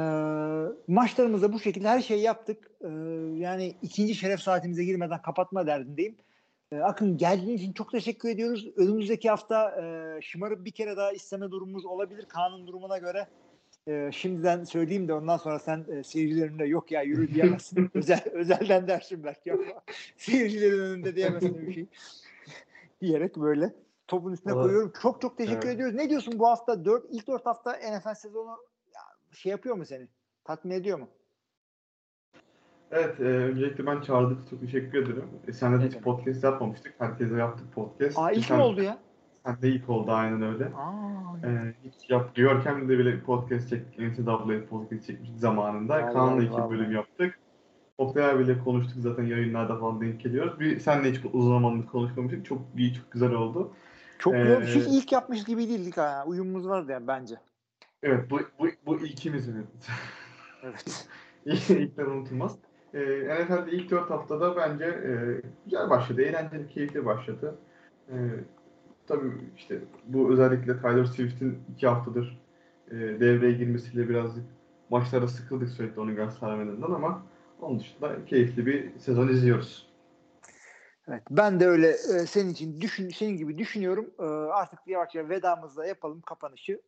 maçlarımızda bu şekilde her şeyi yaptık. Ee, yani ikinci şeref saatimize girmeden kapatma derdindeyim. Ee, Akın geldiğiniz için çok teşekkür ediyoruz. Önümüzdeki hafta e, şımarıp bir kere daha isteme durumumuz olabilir kanun durumuna göre. E, şimdiden söyleyeyim de ondan sonra sen e, seyircilerin de yok ya yürü diyemezsin. Özel, özelden dersin belki ama seyircilerin önünde diyemezsin bir şey. Diyerek böyle topun üstüne Valla- koyuyorum. Çok çok teşekkür Evet. ediyoruz. Ne diyorsun bu hafta? Dört, ilk dört hafta NFL sezonu ya, şey yapıyor mu seni? Tatmin ediyor mu? Evet, e, öncelikle ben çağırdık çok teşekkür ederim. E, senle de hiç Evet. podcast yapmamıştık. Herkese yaptık podcast. Aa ilk Sen- mi oldu ya? Sen de ilk oldu aynen öyle. Aa, E, hiç yap, Görkem'le de bile podcast çektik. NCAA podcast çekmiştik zamanında. Vallahi, Kaan'la iki vallahi. bölüm yaptık. Oktay abiyle konuştuk zaten yayınlarda falan denk geliyoruz. Bir senle hiç uzun zamandır konuşmamıştık. Çok iyi, çok güzel oldu. çok Ee, güzel. Hiç ilk yapmış gibi değildik ha. Uyumumuz vardı yani bence. Evet, bu, bu, bu ilkimiz evet. Evet. İlkler unutulmaz. Ee, NFL'de ilk 4 haftada bence e, güzel başladı. Eğlenceli, keyifli başladı. Ee, tabii işte bu özellikle Tyler Swift'in 2 haftadır e, devreye girmesiyle birazcık maçlara sıkıldık sürekli onu göstermediğinden ama onun dışında keyifli bir sezon izliyoruz. Evet, ben de öyle e, senin için düşün, senin gibi düşünüyorum. E, artık yavaşça vedamızla yapalım kapanışı.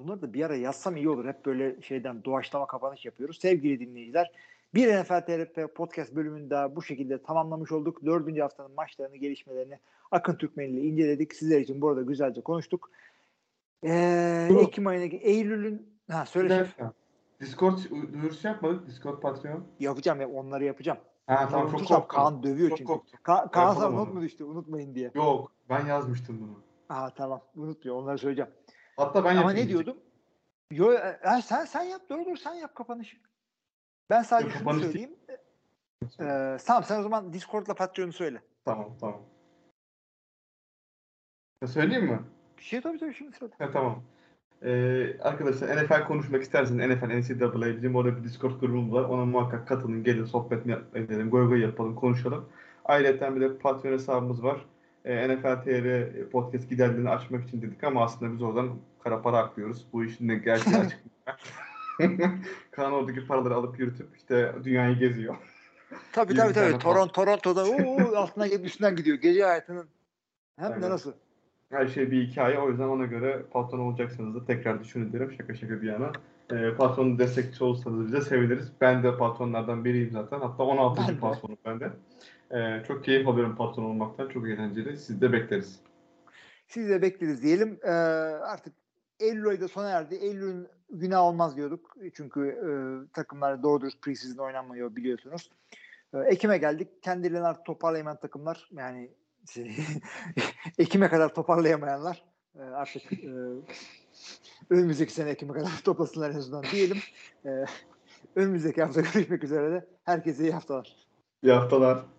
Bunları da bir ara yazsam iyi olur. Hep böyle şeyden doğaçlama kapanış yapıyoruz. Sevgili dinleyiciler, bir NFL TRP podcast bölümünü daha bu şekilde tamamlamış olduk. Dördüncü haftanın maçlarını, gelişmelerini Akın Türkmen ile inceledik. Sizler için burada güzelce konuştuk. E, Bu- Ekim ayına, Eylül'ün ha söyle şef. dakika. Discord duyurusu yapmadık. Discord Patreon. Yapacağım ya onları yapacağım. Ha tamam çok korktum. Kaan dövüyor Çok çünkü. korktum. Ka- Kaan sana not mu düştü unutmayın diye. Yok ben yazmıştım bunu. Aa tamam unutmuyor onları söyleyeceğim. Hatta ben Ama ne diyordum? Yo, e, sen sen yap dur dur sen yap kapanışı. Ben sadece Yok, şunu söyleyeyim. Ee, tamam sen o zaman Discord'la Patreon'u söyle. Tamam tamam. Ya söyleyeyim mi? Bir şey tabii tabii şimdi söyle. Ha, tamam. Ee, arkadaşlar NFL konuşmak isterseniz NFL NCAA bizim orada bir Discord grubumuz var. Ona muhakkak katılın, gelin sohbet edelim, goy goy yapalım, konuşalım. Ayrıca bir de Patreon hesabımız var. Ee, NFL TR podcast giderlerini açmak için dedik ama aslında biz oradan kara para aklıyoruz. Bu işin de gerçeği açık. Kaan oradaki paraları alıp yürütüp işte dünyayı geziyor. Tabii tabii tabii. Toronto, Toronto'da oo, altına gelip üstünden gidiyor. Gece hayatının hem de nasıl? Her şey bir hikaye. O yüzden ona göre patron olacaksanız da tekrar düşünün derim. Şaka şaka bir yana. Ee, patronun destekçisi olursanız bize seviniriz. Ben de patronlardan biriyim zaten. Hatta 16. Ben de. patronum ben de. Ee, çok keyif alıyorum patron olmaktan. Çok eğlenceli. Siz de bekleriz. Siz de bekleriz diyelim. Ee, artık Eylül ayı da sona erdi. Eylül'ün günah olmaz diyorduk. Çünkü e, takımlar doğru dürüst preseason oynanmıyor biliyorsunuz. E, Ekim'e geldik. Kendilerini artık toparlayamayan takımlar yani şey, Ekim'e kadar toparlayamayanlar e, artık e, önümüzdeki sene Ekim'e kadar toplasınlar en azından diyelim. E, önümüzdeki hafta görüşmek üzere de herkese iyi haftalar. İyi haftalar.